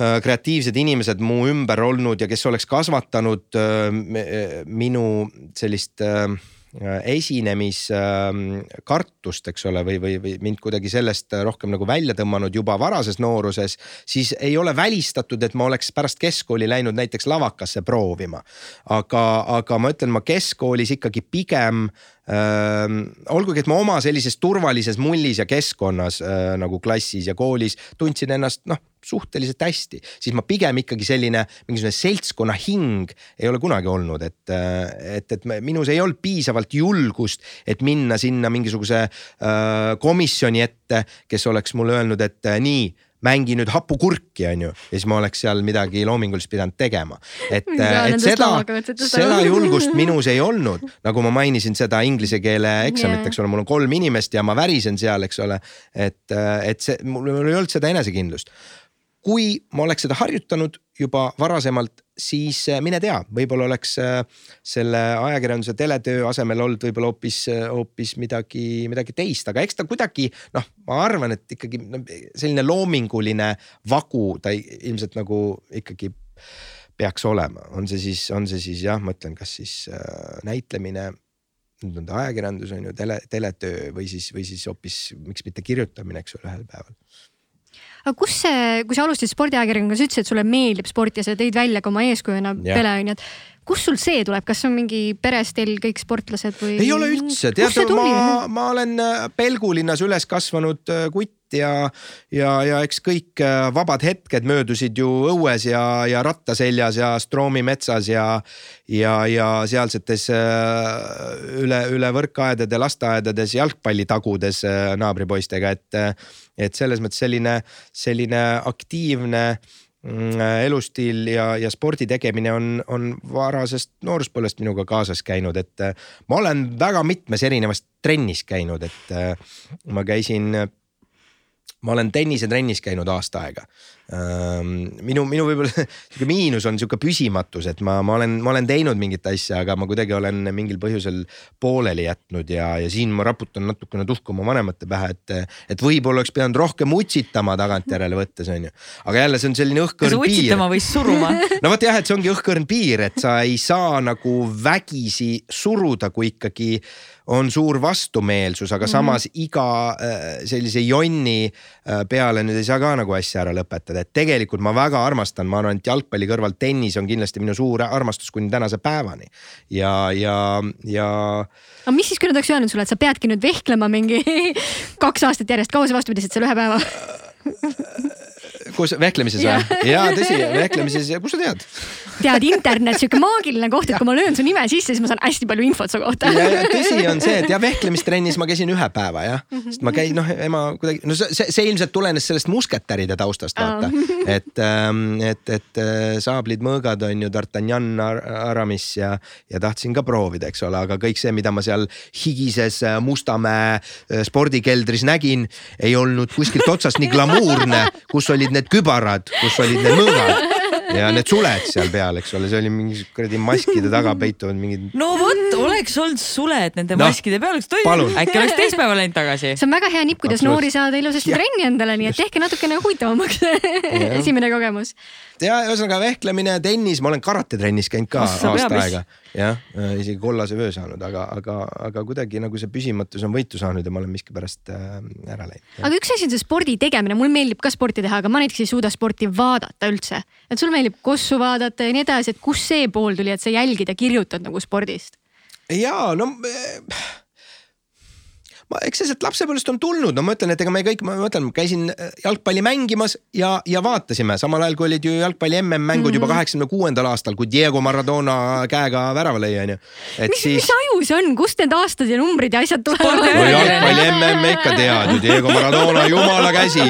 äh, kreatiivsed inimesed mu ümber olnud ja kes oleks kasvatanud äh, me- minu sellist äh, esinemiskartust, eks ole, või, või, või mind kuidagi sellest rohkem nagu välja tõmmanud juba varases nooruses, siis ei ole välistatud, et ma oleks pärast keskkooli läinud näiteks lavakasse proovima. aga, aga ma ütlen, ma keskkoolis ikkagi pigem äh, olgugi, et ma oma sellises turvalises mullis ja keskkonnas nagu klassis ja koolis tundsin ennast noh suhteliselt hästi, siis ma pigem ikkagi selline mingisugune seltskonna hing ei ole kunagi olnud, et, et, et minus ei olnud piisavalt julgust, et minna sinna mingisuguse komisjoni ette, kes oleks mulle öelnud, et nii mängi nüüd hapukurki, on ju, ja siis ma oleks seal midagi loomingulist pidanud tegema. et, et seda, seda julgust minus ei olnud, nagu ma mainisin seda inglise keele eksamit yeah., eks ole, mul on kolm inimest ja ma värisen seal, eks ole. et, et see, mul ei olnud seda enesekindlust kui ma oleks seda harjutanud juba varasemalt, siis äh, mine tea, võib-olla oleks äh, selle ajakirjanduse teletöö asemel olnud võib-olla hoopis, äh, hoopis midagi, midagi teist, aga eks ta kuidagi noh, ma arvan, et ikkagi selline loominguline vagu ta ilmselt nagu ikkagi peaks olema, on see siis, on see siis jah, ma ütlen, kas siis näitlemine nüüd on ta ajakirjandus on ju tele, teletöö või siis, või siis hoopis miks mitte kirjutamine, eks ole, ühel päeval aga kus see, kui sa alustasid spordiajakirjanikuna, sa ütlesid, et sulle meeldib sport ja sa tõid välja ka oma eeskujuna Pele onju, et kust sul see tuleb, kas on mingi peres teil kõik sportlased või? ei ole üldse, tead ma, ma olen äh, Pelgulinnas üles kasvanud äh, kutt ja, ja, ja eks kõik äh, vabad hetked möödusid ju õues ja, ja rattaseljas ja Stroomi metsas ja, ja, ja sealsetes üle, üle võrkaedade lasteaedades jalgpalli tagudes naabripoistega, et, et selles mõttes selline, selline aktiivne Mm, elustiil ja, ja spordi tegemine on, on varasest nooruspõlvest minuga kaasas käinud, et äh, ma olen väga mitmes erinevas trennis käinud, et äh, ma käisin, ma olen tennisetrennis käinud aasta aega minu, minu võib-olla sihuke miinus on sihuke püsimatus, et ma, ma olen, ma olen teinud mingit asja, aga ma kuidagi olen mingil põhjusel pooleli jätnud ja, ja siin ma raputan natukene tuhka oma vanemate pähe, et, et võib-olla oleks pidanud rohkem utsitama tagantjärele võttes, onju. aga jälle, see on selline õhkõrn piir. utsitama või suruma no vot jah, et see ongi õhkõrn piir, et sa ei saa nagu vägisi suruda, kui ikkagi on suur vastumeelsus, aga mm -hmm. samas iga äh, sellise jonni peale nüüd ei saa ka nagu asja ära lõpetada et tegelikult ma väga armastan, ma arvan, et jalgpalli kõrval tennis on kindlasti minu suur armastus kuni tänase päevani. ja, ja, ja. aga mis siis, nad oleks öelnud sulle, et sa peadki nüüd vehklema mingi kaks aastat järjest, kaua sa vastu pidasid selle ühe päeva kus vehklemises või? ja tõsi, vehklemises ja kus sa tead? tead, internet, sihuke maagiline koht, et kui ma löön su nime sisse, siis ma saan hästi palju infot su kohta. tõsi on see, et ja vehklemistrennis ma käisin ühe päeva jah, sest ma käin noh, ema kuidagi, no see, see ilmselt tulenes sellest musketäride taustast vaata oh. et, et, et äh, saablid, mõõgad on ju D'Artagnan Ar, Aramis ja, ja tahtsin ka proovida, eks ole, aga kõik see, mida ma seal higises äh, Mustamäe äh, spordikeldris nägin, ei olnud kuskilt otsast nii glamuurne, kus olid need kübarad, kus olid need mõõgad ja need suled seal peal, eks ole, see oli mingi kuradi maskide taga peituvad mingid. no vot, oleks olnud suled nende no, maskide peal, oleks toimunud, äkki oleks teispäeval läinud tagasi. see on väga hea nipp, kuidas noori saada ilusasti trenni endale, nii et tehke natukene huvitavamaks esimene kogemus ja ühesõnaga vehklemine, tennis, ma olen karatetrennis käinud ka Ossa aasta peabis. aega. jah, äh, isegi kollase vöö saanud, aga, aga, aga kuidagi nagu see püsimatus on võitu saanud ja ma olen miskipärast äh, ära läinud. aga üks asi on see spordi tegemine, mulle meeldib ka sporti teha, aga ma näiteks ei suuda sporti vaadata üldse. et sulle meeldib kossu vaadata ja nii edasi, et kust see pool tuli, et sa jälgid ja kirjutad nagu spordist? ja no äh, ma, eks see sealt lapsepõlvest on tulnud, no ma ütlen, et ega me kõik, ma mõtlen, käisin äh, jalgpalli mängimas ja, ja vaatasime samal ajal, kui olid ju jalgpalli MM-mängud mm -hmm. juba mhm. kaheksakümne kuuendal aastal, kui Diego Maradona käega värava lõi, onju. mis siis..., mis aju see on, kust need aastad ja numbrid ja asjad tulevad? no jalgpalli MM ikka tead ju, Diego Maradona, jumala käsi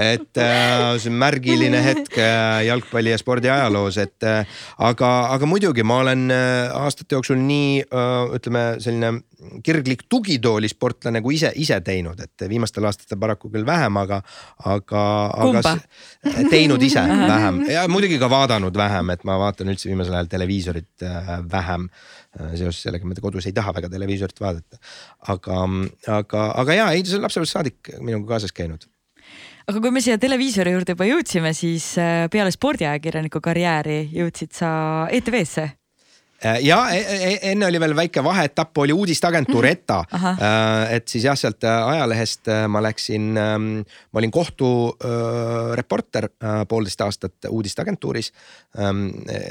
et äh, see on märgiline hetk äh, jalgpalli ja spordi ajaloos, et äh, aga, aga muidugi ma olen aastate jooksul nii ütleme, selline kirglik tugitoolisportlane kui ise, ise teinud, et viimastel aastatel paraku küll vähem, aga, aga, aga teinud ise vähem. Ja muidugi ka vaadanud vähem, et ma vaatan üldse viimasel ajal televiisorit äh, vähem äh, seoses sellega, ma kodus ei taha väga televiisorit vaadata. aga, aga, aga ja ei, see on lapsepõlvest saadik minuga kaasas käinud aga kui me siia televiisori juurde juba jõudsime, siis äh, peale spordiajakirjaniku karjääri jõudsid sa ETV-sse ja e e enne oli veel väike vaheetapp, oli uudisteagentuur ETA. et siis jah, sealt ajalehest ma läksin, ma olin kohtureporter poolteist aastat uudisteagentuuris.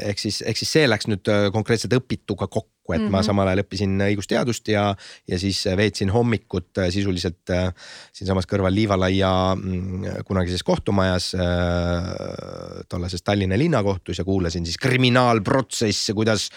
ehk siis, ehk siis see läks nüüd konkreetselt õpituga kokku kokku, et mm -hmm. ma mhm. samal ajal õppisin õigusteadust ja, ja siis veetsin hommikut sisuliselt äh, siinsamas kõrval Liivalaia mm, kunagises kohtumajas äh, tollases Tallinna linnakohtus ja kuulasin siis kriminaalprotsesse, kuidas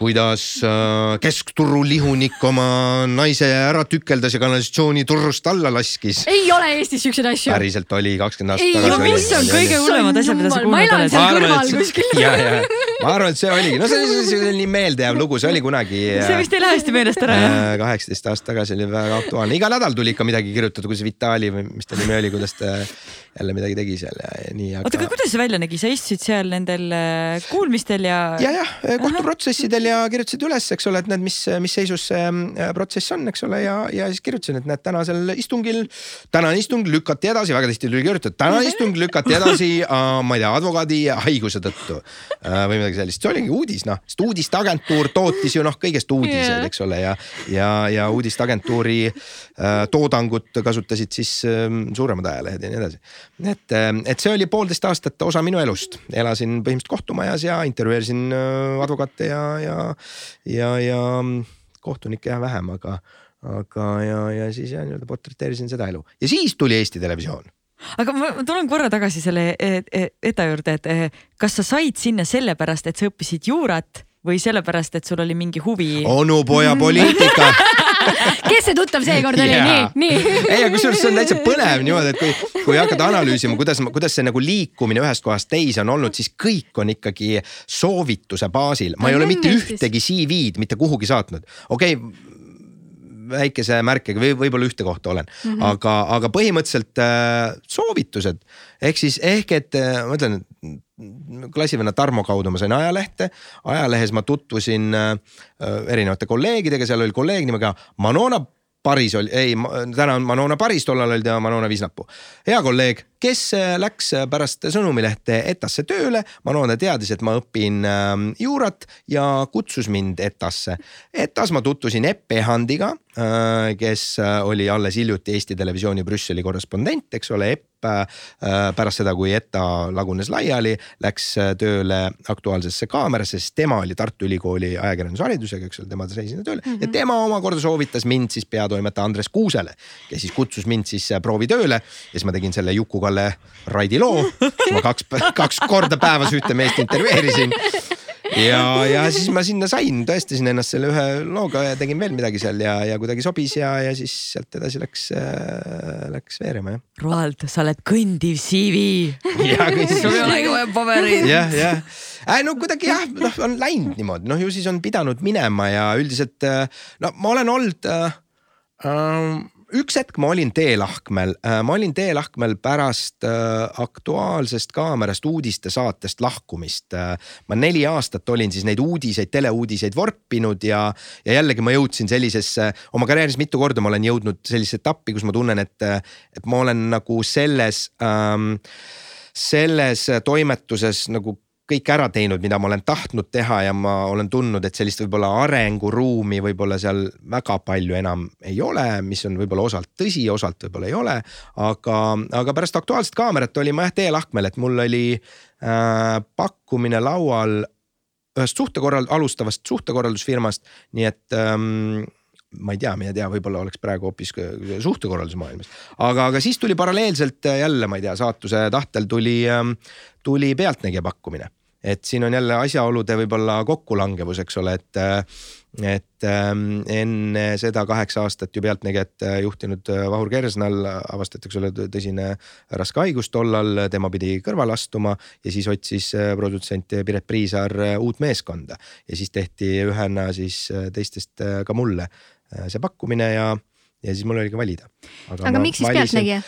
kuidas äh, keskturu lihunik oma naise ära tükeldas ja kanalisatsiooni turust alla laskis. ei ole Eestis siukseid asju. päriselt oli kakskümmend aastat tagasi. mis on kõige hullemad asjad, mida sa kuulnud oled? ma elan seal kõrval kuskil. Ma arvan, et see oligi, no see oli selline nii meeldejääv lugu, see oli kunagi. see vist ei lähe hästi meelest ära jah? Äh, kaheksateist aastat tagasi oli väga aktuaalne, iga nädal tuli ikka midagi kirjutada, kuidas Vitali või mis ta nimi oli, kuidas ta jälle midagi tegi seal ja, nii aga.... oota, aga kuidas see välja nägi, sa istusid seal nendel äh, kuulmistel ja? ja, jah, kohtuprotsessidel ja kirjutasid üles, eks ole, et näed, mis, mis seisus see äh, protsess on, eks ole, ja, ja siis kirjutasin, et näed tänasel istungil, tänane istung lükati edasi, väga tihti tuli kirjutada, tänane istung lükati edasi äh,, ma ei tea, advokaadi haiguse tõttu äh, või midagi sellist, see oligi uudis, noh, sest uudisteagentuur tootis ju noh, kõigest uudiseid yeah., eks ole, ja, ja, ja uudisteagentuuri äh, toodangut kasutasid siis äh, suuremad ajalehed ja nii edasi. Et, ähm, et see oli poolteist aastat osa minu elust, elasin põhimõtteliselt kohtumajas ja intervjueerisin äh, advokaate ja, ja, ja, ja mm, kohtunikke jah vähem, aga, aga ja, ja siis jah nii-öelda portreteerisin seda elu. Ja siis tuli Eesti Televisioon aga ma tulen korra tagasi selle e-, e-, ETA juurde, et e, kas sa said sinna sellepärast, et sa õppisid juurat või sellepärast, et sul oli mingi huvi? onupoja poliitika kes see tuttav seekord oli yeah., nii, nii. ei, aga kusjuures see on täitsa põnev niimoodi, et kui, kui hakata analüüsima, kuidas, kuidas see nagu liikumine ühest kohast teise on olnud, siis kõik on ikkagi soovituse baasil, ma ei ole mitte ühtegi CV-d mitte kuhugi saatnud, okei okay, väikese märkega või võib-olla ühte kohta olen mm, -hmm. aga, aga põhimõtteliselt äh, soovitused ehk siis ehk et äh, ma ütlen, klassivenna Tarmo kaudu ma sain ajalehte, ajalehes ma tutvusin äh, erinevate kolleegidega, seal oli kolleeg nimega Manona Paris oli, ei, täna on Manona Paris, tollal oli ta Manona Viisnapuu. hea kolleeg, kes äh, läks pärast Sõnumilehte ETAsse tööle. Manona teadis, et ma õpin ähm, juurat ja kutsus mind ETAsse. ETAs ma tutvusin Epp Ehandiga, äh, kes oli alles hiljuti Eesti Televisiooni Brüsseli korrespondent, eks ole. Epp Äh, pärast seda, kui ETA lagunes laiali, läks äh, tööle Aktuaalsesse Kaamerasse, sest tema oli Tartu Ülikooli ajakirjandusharidusega, eks ole, tema sai sinna tööle mm -hmm. ja tema omakorda soovitas mind siis peatoimetaja Andres Kuusele, kes siis kutsus mind siis äh, proovitööle ja siis ma tegin selle Juku-Kalle Raidi loo. ma kaks, kaks korda päevas ühte meest intervjueerisin ja, ja siis ma sinna sain, tõestasin ennast selle ühe looga ja tegin veel midagi seal ja, ja kuidagi sobis ja, ja siis sealt edasi läks äh,, läks veerema jah. Roald, sa oled kõndiv CV. sul ei olegi vaja pabereid. jah, jah äh,, no kuidagi jah, noh on läinud niimoodi, noh ju siis on pidanud minema ja üldiselt äh, no ma olen olnud äh, äh, üks hetk ma olin teelahkmel, äh, ma olin teelahkmel pärast äh, Aktuaalsest Kaamerast uudistesaatest lahkumist. Äh, ma neli aastat olin siis neid uudiseid, teleuudiseid vorpinud ja, ja jällegi ma jõudsin sellisesse, oma karjääris mitu korda ma olen jõudnud sellisesse etappi, kus ma tunnen, et, et ma olen nagu selles ähm, selles toimetuses nagu kõik ära teinud, mida ma olen tahtnud teha ja ma olen tundnud, et sellist võib-olla arenguruumi võib-olla seal väga palju enam ei ole, mis on võib-olla osalt tõsi, osalt võib-olla ei ole. aga, aga pärast Aktuaalset Kaamerat olin ma jah teelahkmel, et mul oli äh, pakkumine laual ühest suhtekorral-, alustavast suhtekorraldusfirmast, nii et ähm, ma ei tea, mine tea, võib-olla oleks praegu hoopis suhtekorraldusmaailmas. aga, aga siis tuli paralleelselt jälle, ma ei tea, saatuse tahtel tuli, ähm, tuli Pealtnägija pakkumine et siin on jälle asjaolude võib-olla kokkulangevus, eks ole, et, et ähm, enne seda kaheksa aastat ju Pealtnägijat äh, juhtinud äh, Vahur Kersnal avastati, eks ole, tõsine raske haigus tollal, tema pidi kõrvale astuma ja siis otsis äh, produtsent Piret Priisaar uut meeskonda ja siis tehti ühena siis teistest ka mulle see pakkumine ja, ja siis mul oligi valida. aga, aga miks siis Pealtnägija?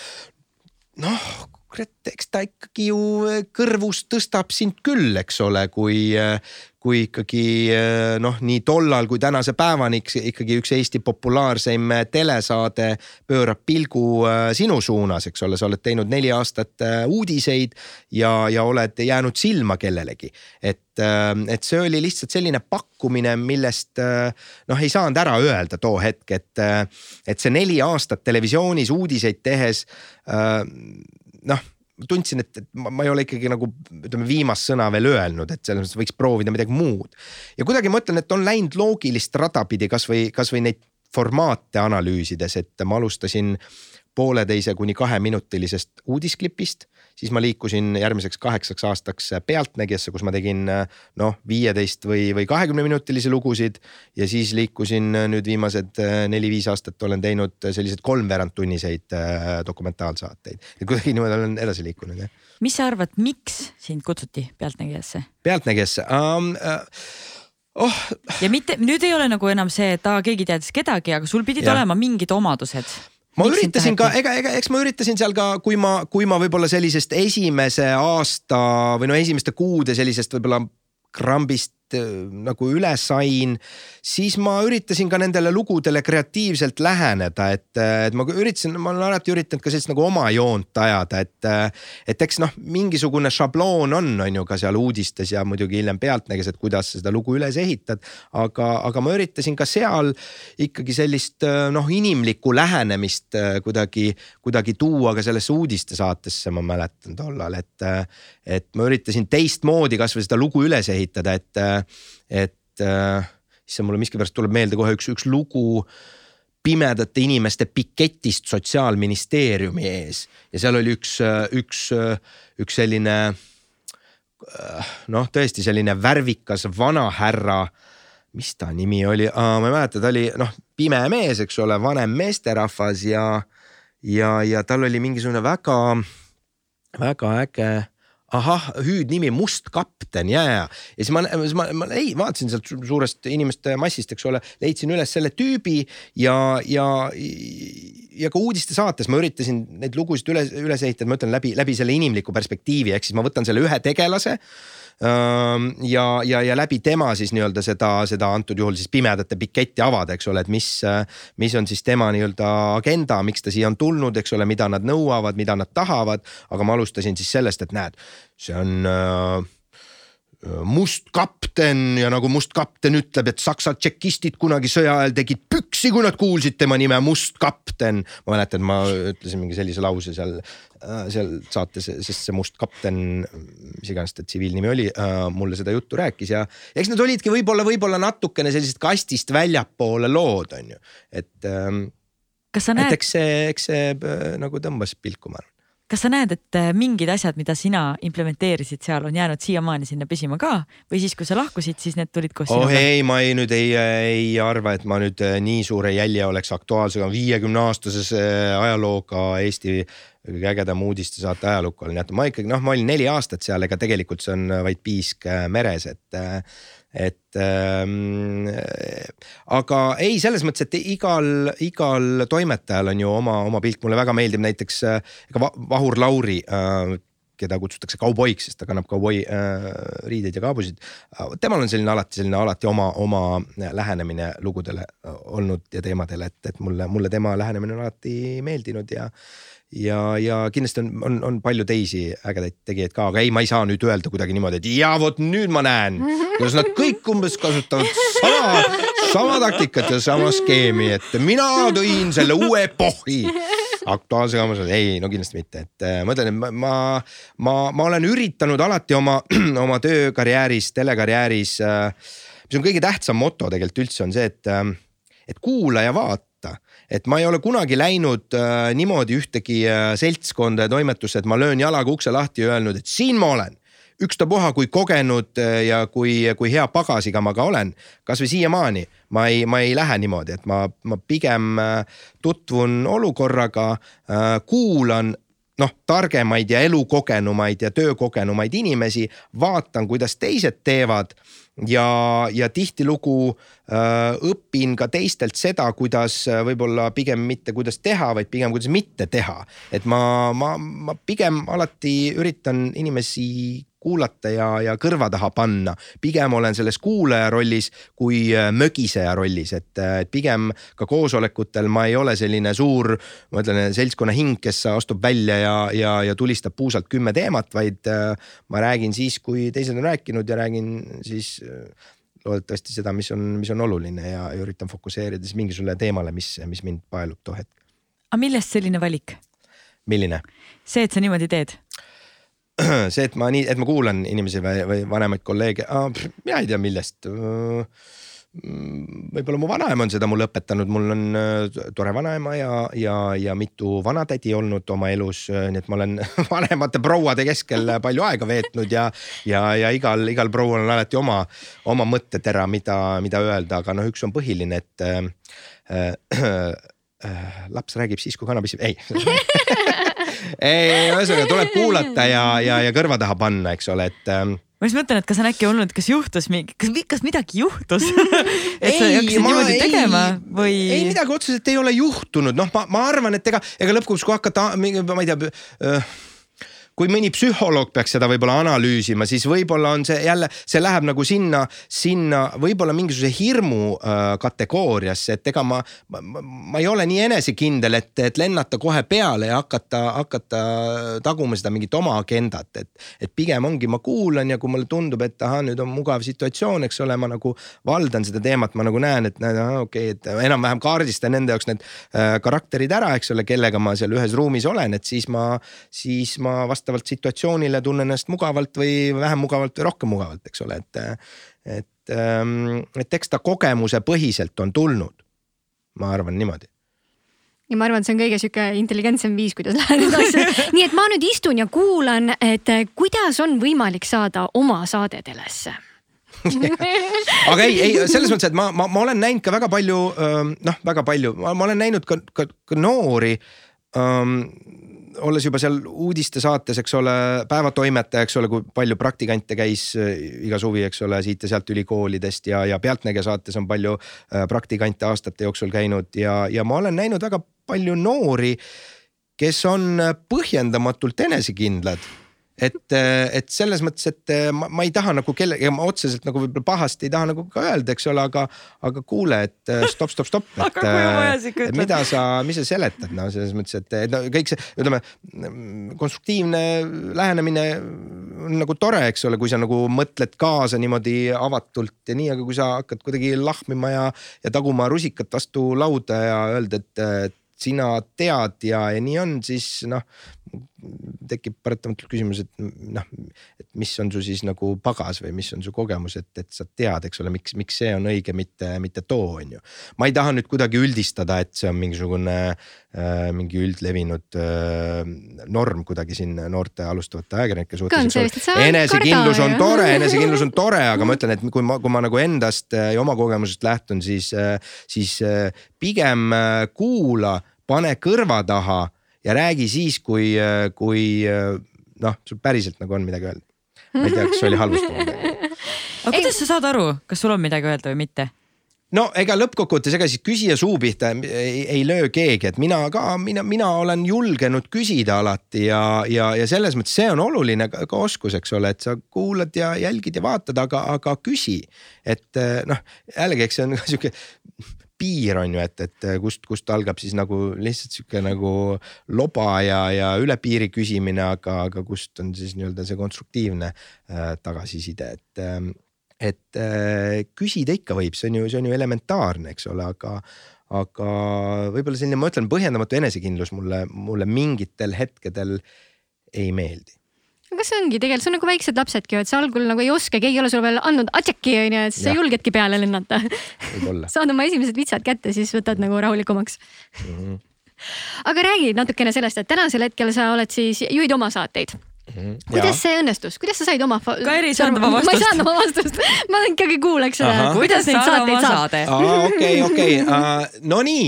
noh, kurat, eks ta ikkagi ju kõrvust tõstab sind küll, eks ole, kui, kui ikkagi äh, noh, nii tollal kui tänase päevani ikkagi üks Eesti populaarseim telesaade pöörab pilgu äh, sinu suunas, eks ole, sa oled teinud neli aastat uudiseid ja, ja oled jäänud silma kellelegi. et, et see oli lihtsalt selline pakkumine, millest noh, ei saanud ära öelda too hetk, et, et see neli aastat televisioonis uudiseid tehes noh tundsin, et, et ma, ma ei ole ikkagi nagu ütleme, viimast sõna veel öelnud, et selles mõttes võiks proovida midagi muud. ja kuidagi ma ütlen, et on läinud loogilist rada pidi kasvõi, kasvõi neid formaate analüüsides, et ma alustasin pooleteise kuni kaheminutilisest uudisklipist siis ma liikusin järgmiseks kaheksaks aastaks Pealtnägijasse, kus ma tegin noh, viieteist või, või kahekümne minutilisi lugusid. ja siis liikusin nüüd viimased neli-viis aastat olen teinud selliseid kolmveerandtunniseid äh, dokumentaalsaateid. et kuidagi niimoodi olen edasi liikunud jah. mis sa arvad, miks sind kutsuti Pealtnägijasse? pealtnägijasse um,. Uh, oh. ja mitte, nüüd ei ole nagu enam see, et aa, keegi teadis kedagi, aga sul pidid ja. olema mingid omadused ma Miks üritasin ka, ega, ega eks ma üritasin seal ka, kui ma, kui ma võib-olla sellisest esimese aasta või no esimeste kuude sellisest võib-olla krambist Äh, nagu üle sain, siis ma üritasin ka nendele lugudele kreatiivselt läheneda, et, äh, et ma üritasin, ma olen alati üritanud ka sellist nagu oma joont ajada, et. Äh, et eks noh, mingisugune šabloon on, on ju ka seal uudistes ja muidugi hiljem Pealtnägijas, et kuidas sa seda lugu üles ehitad. aga, aga ma üritasin ka seal ikkagi sellist noh, inimlikku lähenemist kuidagi, kuidagi tuua ka sellesse uudistesaatesse, ma mäletan tollal, et. et ma üritasin teistmoodi kasvõi seda lugu üles ehitada, et et äh, issand, mulle miskipärast tuleb meelde kohe üks, üks lugu pimedate inimeste piketist sotsiaalministeeriumi ees ja seal oli üks, üks, üks selline noh, tõesti selline värvikas vanahärra. mis ta nimi oli, ma ei mäleta, ta oli noh, pime mees, eks ole, vanem meesterahvas ja, ja, ja tal oli mingisugune väga, väga äge ahah, hüüdnimi Must kapten ja, ja, ja siis ma, siis ma, ma ei, vaatasin sealt suurest inimeste massist, eks ole, leidsin üles selle tüübi ja, ja, ja ka uudistesaates ma üritasin neid lugusid üles, üles ehitada, ma ütlen läbi, läbi selle inimliku perspektiivi, ehk siis ma võtan selle ühe tegelase ja, ja, ja läbi tema siis nii-öelda seda, seda antud juhul siis pimedate piketti avada, eks ole, et mis, mis on siis tema nii-öelda agenda, miks ta siia on tulnud, eks ole, mida nad nõuavad, mida nad tahavad. aga ma alustasin siis sellest, et näed, see on must kapten ja nagu must kapten ütleb, et saksa tšekistid kunagi sõja ajal tegid püksi, kui nad kuulsid tema nime Must kapten. ma mäletan, ma ütlesin mingi sellise lause seal, äh, seal saates, sest see Must kapten, mis iganes ta tsiviilnimi oli, äh, mulle seda juttu rääkis ja eks need olidki võib-olla, võib-olla natukene sellised kastist väljapoole lood, on ju, et. Ähm, kas sa näed? eks see, eks see äh, nagu tõmbas pilku, ma arvan kas sa näed, et äh, mingid asjad, mida sina implementeerisid seal, on jäänud siiamaani sinna püsima ka või siis, kui sa lahkusid, siis need tulid koos sinuga? oh ei, ma ei nüüd ei, ei arva, et ma nüüd äh, nii suure jälje oleks Aktuaalsega viiekümne aastasese äh, ajalooga Eesti kõige ägedam uudistesaate ajalukku olen jätnud, ma ikkagi noh, ma olin neli aastat seal, ega tegelikult see on vaid piisk meres, et et ähm, aga ei, selles mõttes, et igal, igal toimetajal on ju oma, oma pilk, mulle väga meeldib näiteks ega Vahur Lauri äh, keda kutsutakse kauboiks, sest ta kannab kauboi äh, riideid ja kaabusid. temal on selline alati selline alati oma, oma lähenemine lugudele olnud ja teemadele, et, et mulle, mulle tema lähenemine on alati meeldinud ja ja, ja kindlasti on, on, on palju teisi ägedaid tegijaid ka, aga ei, ma ei saa nüüd öelda kuidagi niimoodi, et ja vot nüüd ma näen, kuidas nad kõik umbes kasutavad sama, sama taktikat ja sama skeemi, et mina tõin selle uue epohhi aktuaalse kaamerasõja, ei no kindlasti mitte, et äh, ma ütlen, et ma, ma, ma, ma olen üritanud alati oma, oma töökarjääris, telekarjääris äh,. mis on kõige tähtsam moto tegelikult üldse on see, et äh,, et kuula ja vaata et ma ei ole kunagi läinud äh, niimoodi ühtegi äh, seltskonda ja toimetusse, et ma löön jalaga ukse lahti ja öelnud, et siin ma olen. Ükstapuha, kui kogenud äh, ja kui, kui hea pagasiga ma ka olen, kasvõi siiamaani ma ei, ma ei lähe niimoodi, et ma, ma pigem äh, tutvun olukorraga, äh, kuulan noh, targemaid ja elukogenumaid ja töökogenumaid inimesi, vaatan, kuidas teised teevad ja, ja tihtilugu äh, õpin ka teistelt seda, kuidas äh, võib-olla pigem mitte kuidas teha, vaid pigem kuidas mitte teha. et ma, ma, ma pigem alati üritan inimesi kuulata ja, ja kõrva taha panna. pigem olen selles kuulaja rollis kui äh, mögiseja rollis, et, et pigem ka koosolekutel ma ei ole selline suur, ma ütlen, seltskonna hing, kes astub välja ja, ja, ja tulistab puusalt kümme teemat, vaid äh, ma räägin siis, kui teised on rääkinud ja räägin siis loodetavasti seda, mis on, mis on oluline ja, ja üritan fokusseerida siis mingisugusele teemale, mis, mis mind paelub too hetk. aga millest selline valik? milline? see, et sa niimoodi teed see, et ma nii, et ma kuulan inimesi või, või vanemaid kolleege, mina ei tea, millest. Võib-olla mu vanaema on seda mulle õpetanud, mul on äh, tore vanaema ja, ja, ja mitu vanatädi olnud oma elus, nii et ma olen vanemate prouade keskel palju aega veetnud ja, ja, ja igal, igal proual on alati oma, oma mõttetera, mida, mida öelda, aga noh, üks on põhiline, et äh, äh, laps räägib siis, kui kana pissib, ei ei, ühesõnaga tuleb kuulata ja, ja, ja kõrva taha panna, eks ole, et ähm, ma just mõtlen, et kas on äkki olnud, kas juhtus mingi, kas, kas midagi juhtus et sa hakkasid niimoodi ei, tegema või? ei midagi otseselt ei ole juhtunud, noh, ma, ma arvan, et ega, ega lõpuks, kui hakata, ma ei tea äh, kui mõni psühholoog peaks seda võib-olla analüüsima, siis võib-olla on see jälle, see läheb nagu sinna, sinna võib-olla mingisuguse hirmu äh, kategooriasse, et ega ma, ma, ma ei ole nii enesekindel, et, et lennata kohe peale ja hakata, hakata taguma seda mingit oma agendat, et. et pigem ongi, ma kuulan ja kui mulle tundub, et ahah, nüüd on mugav situatsioon, eks ole, ma nagu valdan seda teemat, ma nagu näen, et okei okay,, et enam-vähem kaardistan enda jaoks need äh, karakterid ära, eks ole, kellega ma seal ühes ruumis olen, et siis ma, siis ma vastavalt vastavalt situatsioonile tunnen ennast mugavalt või vähem mugavalt või rohkem mugavalt, eks ole, et. et, ähm, et eks ta kogemuse põhiselt on tulnud. ma arvan niimoodi ja ma arvan, et see on kõige sihuke intelligentsem viis, kuidas läheneda asjale. nii et ma nüüd istun ja kuulan, et kuidas on võimalik saada oma saade telesse aga ei, ei selles mõttes, et ma, ma, ma olen näinud ka väga palju, ähm, noh, väga palju, ma olen näinud ka, ka, ka noori um, olles juba seal uudistesaates, eks ole, päevatoimetaja, eks ole, kui palju praktikante käis äh, iga suvi, eks ole, siit ja sealt ülikoolidest ja, ja Pealtnägija saates on palju äh, praktikante aastate jooksul käinud ja, ja ma olen näinud väga palju noori, kes on põhjendamatult enesekindlad et, äh, et selles mõttes, et äh, ma, ma ei taha nagu kelle, ma otseselt nagu võib-olla pahasti ei taha nagu ka öelda, eks ole, aga, aga kuule, et äh, stopp, stopp, stopp. et mida sa, mis sa seletad, no selles mõttes, et, et no kõik see, ütleme konstruktiivne lähenemine on nagu tore, eks ole, kui sa nagu mõtled kaasa niimoodi avatult ja nii, aga kui sa hakkad kuidagi lahmima ja, ja taguma rusikat vastu lauda ja öelda, et, et sina tead ja, ja nii on, siis noh tekib paratamatult küsimus, et noh, et mis on su siis nagu pagas või mis on su kogemus, et, et sa tead, eks ole, miks, miks see on õige, mitte, mitte too on ju. ma ei taha nüüd kuidagi üldistada, et see on mingisugune äh, mingi üldlevinud äh, norm kuidagi siin noorte alustavate ajakirjanike suhtes. enesekindlus on tore, enesekindlus on tore, aga ma ütlen, et kui ma, kui ma nagu endast ja oma kogemusest lähtun, siis äh,, siis äh, pigem äh, kuula, pane kõrva taha ja räägi siis, kui, kui noh, sul päriselt nagu on midagi öelda. ma ei tea, kas see oli halvustav midagi. aga kuidas sa saad aru, kas sul on midagi öelda või mitte? no ega lõppkokkuvõttes, ega siis küsija suu pihta ei, ei löö keegi, et mina ka, mina, mina olen julgenud küsida alati ja, ja, ja selles mõttes see on oluline ka, ka oskus, eks ole, et sa kuulad ja jälgid ja vaatad, aga, aga küsi. et noh, jällegi, eks see on sihuke piir on ju, et, et kust, kust algab siis nagu lihtsalt sihuke nagu loba ja, ja üle piiri küsimine, aga, aga kust on siis nii-öelda see konstruktiivne äh, tagasiside, et äh, et äh, küsida ikka võib, see on ju, see on ju elementaarne, eks ole, aga, aga võib-olla selline, ma ütlen, põhjendamatu enesekindlus mulle, mulle mingitel hetkedel ei meeldi aga see ongi tegelikult, see on nagu väiksed lapsedki et sa algul nagu ei oska, keegi ei ole sulle veel andnud atšaki onju, et sa julgedki peale lennata. saad oma esimesed vitsad kätte, siis võtad nagu rahulikumaks mm. -hmm. aga räägi natukene sellest, et tänasel hetkel sa oled siis, juhid oma saateid Mm, kuidas see õnnestus, kuidas sa said oma? Kairi ei saanud oma vastust. ma ei saanud oma vastust, ma ikkagi kuulaks seda, kuidas neid saateid saab. okei, okei, no nii,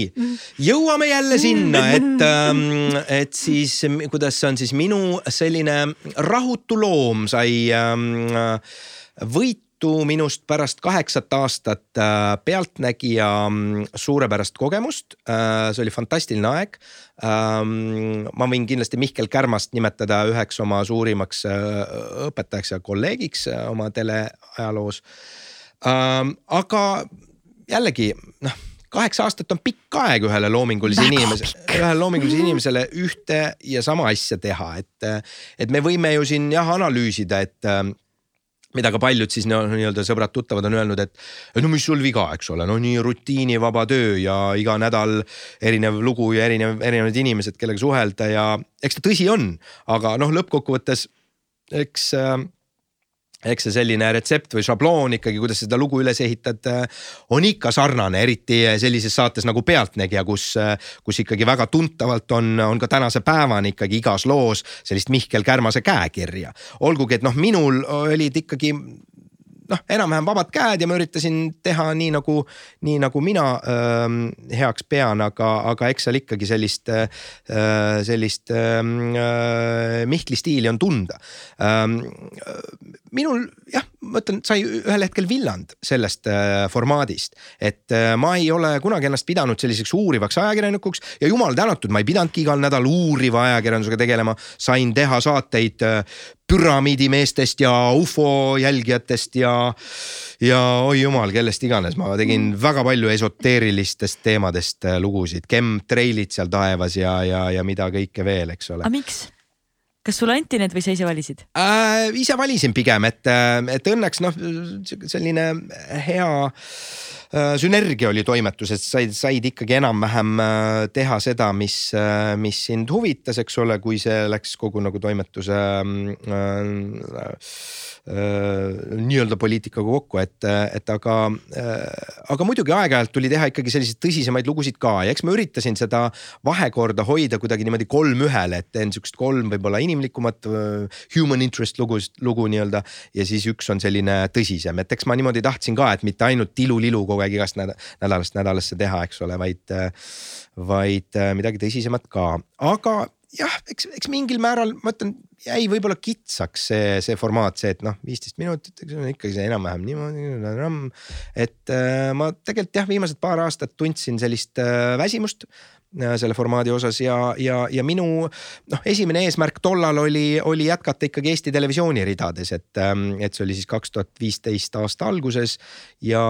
jõuame jälle sinna, et, ähm, et siis kuidas on siis minu selline rahutu loom sai ähm, võitu tõttu minust pärast kaheksat aastat äh, Pealtnägija mm, suurepärast kogemust. Äh, see oli fantastiline aeg. Ähm, ma võin kindlasti Mihkel Kärmast nimetada üheks oma suurimaks õpetajaks ja kolleegiks oma teleajaloos. Ähm, aga jällegi noh kaheksa aastat on pikk aeg ühele loomingulise inimesele, ühele loomingulisele inimesele ühte ja sama asja teha, et, et me võime ju siin jah analüüsida, et mida ka paljud siis nii-öelda sõbrad-tuttavad on öelnud, et no mis sul viga, eks ole, no nii rutiinivaba töö ja iga nädal erinev lugu ja erinev, erinevad inimesed, kellega suhelda ja eks ta tõsi on, aga noh, lõppkokkuvõttes eks äh, eks see selline retsept või šabloon ikkagi, kuidas seda lugu üles ehitad, on ikka sarnane, eriti sellises saates nagu Pealtnägija, kus, kus ikkagi väga tuntavalt on, on ka tänase päevani ikkagi igas loos sellist Mihkel Kärmase käekirja. olgugi, et noh, minul olid ikkagi noh, enam-vähem vabad käed ja ma üritasin teha nii nagu, nii nagu mina äh, heaks pean, aga, aga eks seal ikkagi sellist äh,, sellist ähm, äh, Mihkli stiili on tunda ähm,. minul jah, ma ütlen, sai ühel hetkel villand sellest äh, formaadist, et äh, ma ei ole kunagi ennast pidanud selliseks uurivaks ajakirjanikuks ja jumal tänatud, ma ei pidanudki igal nädalal uuriva ajakirjandusega tegelema, sain teha saateid äh, püramiidimeestest ja ufo jälgijatest ja, ja oi jumal, kellest iganes, ma tegin mm. väga palju esoteerilistest teemadest äh, lugusid, chemtrailid seal taevas ja, ja, ja mida kõike veel, eks ole. aga miks? Kas sulle anti need või sa ise valisid äh,? ise valisin pigem, et, äh, et õnneks noh, selline hea äh, sünergia oli toimetuses, said, said ikkagi enam-vähem teha seda, mis, mis sind huvitas, eks ole, kui see läks kogu nagu toimetuse äh, Äh, nii-öelda poliitikaga kokku, et, et aga, äh, aga muidugi aeg-ajalt tuli teha ikkagi selliseid tõsisemaid lugusid ka ja eks ma üritasin seda vahekorda hoida kuidagi niimoodi kolm-ühele, et teen sihukest kolm võib-olla inimlikumat äh, human interest lugu, lugu nii-öelda. ja siis üks on selline tõsisem, et eks ma niimoodi tahtsin ka, et mitte ainult tilulilu kogu aeg igast nädalast nädalasse teha, eks ole, vaid, vaid midagi tõsisemat ka, aga jah, eks, eks mingil määral ma ütlen, jäi võib-olla kitsaks see, see formaat, see, et noh, viisteist minutit, eks ole ikkagi see enam-vähem niimoodi. et äh, ma tegelikult jah, viimased paar aastat tundsin sellist äh, väsimust äh, selle formaadi osas ja, ja, ja minu noh, esimene eesmärk tollal oli, oli jätkata ikkagi Eesti Televisiooni ridades, et, ähm, et see oli siis kaks tuhat viisteist aasta alguses. ja,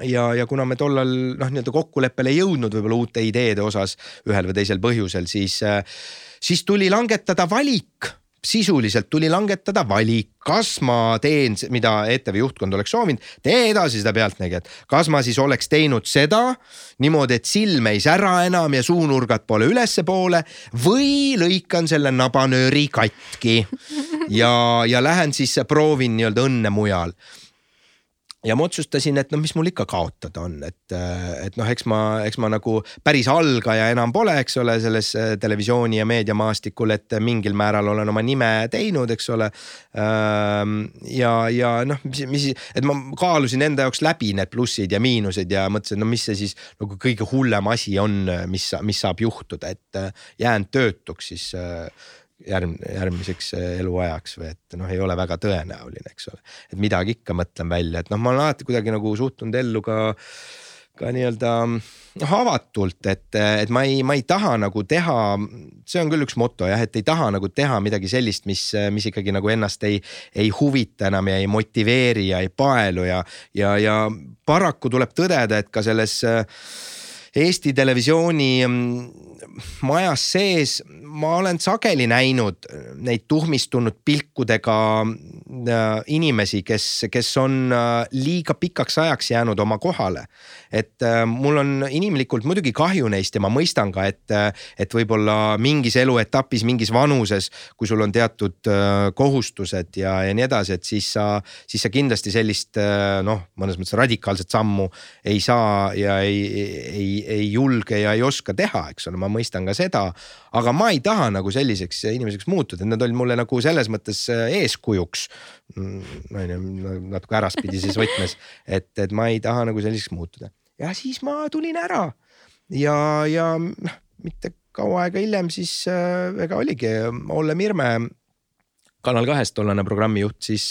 ja, ja kuna me tollal noh, nii-öelda kokkuleppele ei jõudnud võib-olla uute ideede osas ühel või teisel põhjusel, siis, siis tuli langetada valik sisuliselt tuli langetada valik, kas ma teen, mida ETV juhtkond oleks soovinud, tee edasi seda Pealtnägijat. kas ma siis oleks teinud seda niimoodi, et silm ei sära enam ja suunurgad pole ülespoole või lõikan selle nabanööri katki ja, ja lähen siis proovin nii-öelda õnne mujal ja ma otsustasin, et noh, mis mul ikka kaotada on, et, et noh, eks ma, eks ma nagu päris algaja enam pole, eks ole, selles äh, televisiooni ja meediamaastikul, et mingil määral olen oma nime teinud, eks ole. Ähm, ja, ja noh, mis, mis, et ma kaalusin enda jaoks läbi need plussid ja miinused ja mõtlesin, no mis see siis nagu kõige hullem asi on, mis, mis saab juhtuda, et äh, jään töötuks siis äh, järg, järgmiseks äh, eluajaks või et noh, ei ole väga tõenäoline, eks ole. et midagi ikka mõtlen välja, et noh, ma olen alati kuidagi nagu suhtunud ellu ka, ka nii-öelda noh avatult, et, et ma ei, ma ei taha nagu teha, see on küll üks moto jah, et ei taha nagu teha midagi sellist, mis, mis ikkagi nagu ennast ei, ei huvita enam ja ei motiveeri ja ei paelu ja, ja, ja paraku tuleb tõdeda, et ka selles äh, Eesti Televisiooni mm, majas sees ma olen sageli näinud neid tuhmistunud pilkudega äh, inimesi, kes, kes on äh, liiga pikaks ajaks jäänud oma kohale. et äh, mul on inimlikult muidugi kahju neist ja ma mõistan ka, et, et võib-olla mingis eluetapis, mingis vanuses, kui sul on teatud kohustused ja, ja nii edasi, et siis sa, siis sa kindlasti sellist noh, mõnes mõttes radikaalset sammu ei saa ja ei, ei, ei julge ja ei oska teha, eks ole, ma mõistan ka seda. aga ma ei taha nagu selliseks inimeseks muutuda, et nad olid mulle nagu selles mõttes äh, eeskujuks. Mm, on ju, natuke äraspidises võtmes, et, et ma ei taha nagu selliseks muutuda ja siis ma tulin ära ja, ja noh, mitte kaua aega hiljem siis äh, ega oligi Olle Mirme Kanal kahes tollane programmijuht siis,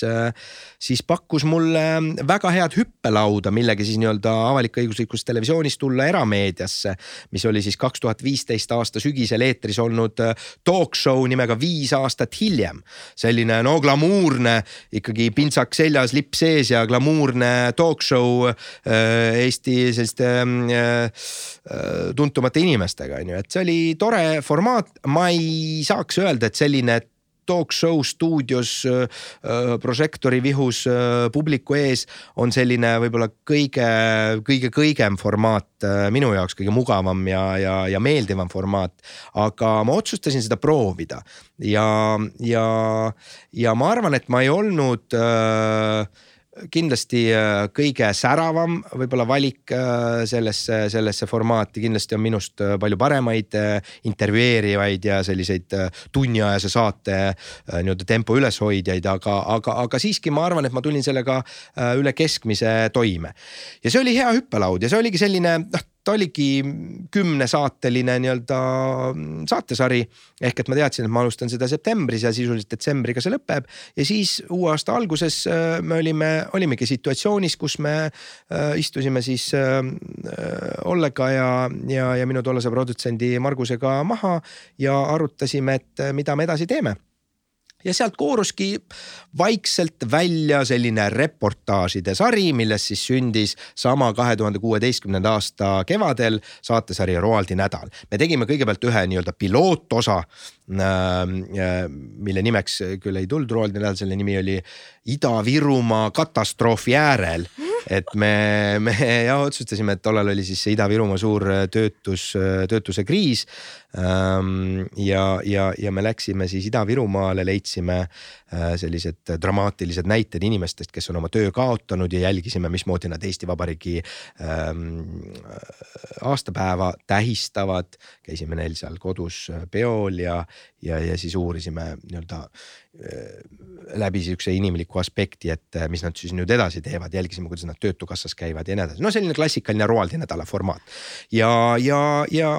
siis pakkus mulle väga head hüppelauda, millega siis nii-öelda avalik-õiguslikust televisioonist tulla erameediasse. mis oli siis kaks tuhat viisteist aasta sügisel eetris olnud talk show nimega Viis aastat hiljem. selline no glamuurne ikkagi pintsak seljas, lipp sees ja glamuurne talk show Eesti selliste tuntumate inimestega on ju, et see oli tore formaat, ma ei saaks öelda, et selline talk show stuudios äh, äh, prožektori vihus äh, publiku ees on selline võib-olla kõige, kõige kõigem formaat minu jaoks, kõige mugavam ja, ja, ja meeldivam formaat. aga ma otsustasin seda proovida ja, ja, ja ma arvan, et ma ei olnud äh, kindlasti äh, kõige säravam võib-olla valik äh, sellesse, sellesse formaati, kindlasti on minust äh, palju paremaid intervjueerivaid ja selliseid tunniajase saate nii-öelda tempo üleshoidjaid, aga, aga, aga siiski ma arvan, et ma tulin sellega üle keskmise toime. ja see oli hea hüppelaud ja see oligi selline noh ta oligi kümnesaateline nii-öelda saatesari. ehk et ma teadsin, et ma alustan seda septembris ja sisuliselt detsembriga see lõpeb. ja siis uue aasta alguses äh, me olime, olimegi situatsioonis, kus me äh, istusime siis äh, Ollega ja, ja, ja minu tollase produtsendi Margusega maha ja arutasime, et mida me edasi teeme ja sealt kooruski vaikselt välja selline reportaažide sari, millest siis sündis sama kahe tuhande kuueteistkümnenda aasta kevadel saatesari Roaldi nädal. me tegime kõigepealt ühe nii-öelda pilootosa, äh, mille nimeks küll ei tulnud Roaldi nädal, selle nimi oli Ida-Virumaa katastroofi äärel et me, me ja otsustasime, et tollal oli siis see Ida-Virumaa suur töötus, töötuse kriis. Ähm, ja, ja, ja me läksime siis Ida-Virumaale, leidsime äh, sellised dramaatilised näited inimestest, kes on oma töö kaotanud ja jälgisime, mismoodi nad Eesti Vabariigi ähm, aastapäeva tähistavad. käisime neil seal kodus peol ja, ja, ja siis uurisime nii-öelda Äh, läbi sihukese inimliku aspekti, et äh, mis nad siis nüüd edasi teevad, jälgisime, kuidas nad Töötukassas käivad ja nii edasi, no selline klassikaline Roaldi nädala formaat. ja, ja, ja,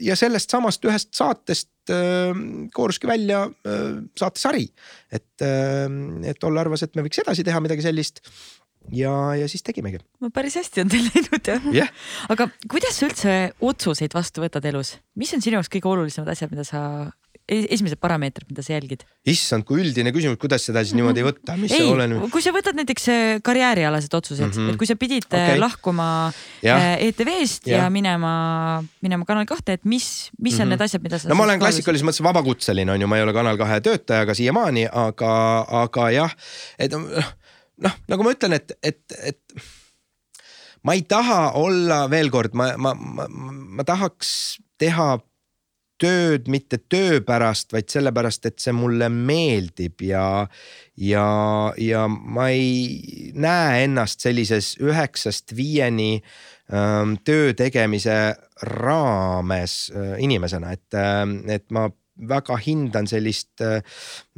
ja sellest samast ühest saatest äh, kooruski välja äh, saatesari. et äh,, et Olle arvas, et me võiks edasi teha midagi sellist ja, ja siis tegimegi. no päris hästi on teil läinud jah yeah.. aga kuidas sa üldse otsuseid vastu võtad elus, mis on sinu jaoks kõige olulisemad asjad, mida sa esimesed parameetrid, mida sa jälgid? issand, kui üldine küsimus, kuidas seda siis niimoodi võtta, mis ei, see oleneb? kui sa võtad näiteks äh, karjäärialased otsused mm, -hmm. et kui sa pidid äh, okay. lahkuma ja. Äh, ETV-st ja. ja minema, minema Kanal kahte, et mis, mis on mm -hmm. need asjad, mida sa. no ma olen klassikalises mõttes vabakutseline on ju, ma ei ole Kanal kahe töötaja ka siiamaani, aga, aga jah, et noh, nagu ma ütlen, et, et, et ma ei taha olla veel kord, ma, ma, ma, ma tahaks teha tööd mitte töö pärast, vaid sellepärast, et see mulle meeldib ja, ja, ja ma ei näe ennast sellises üheksast viieni ähm, töö tegemise raames äh, inimesena, et äh,, et ma väga hindan sellist äh,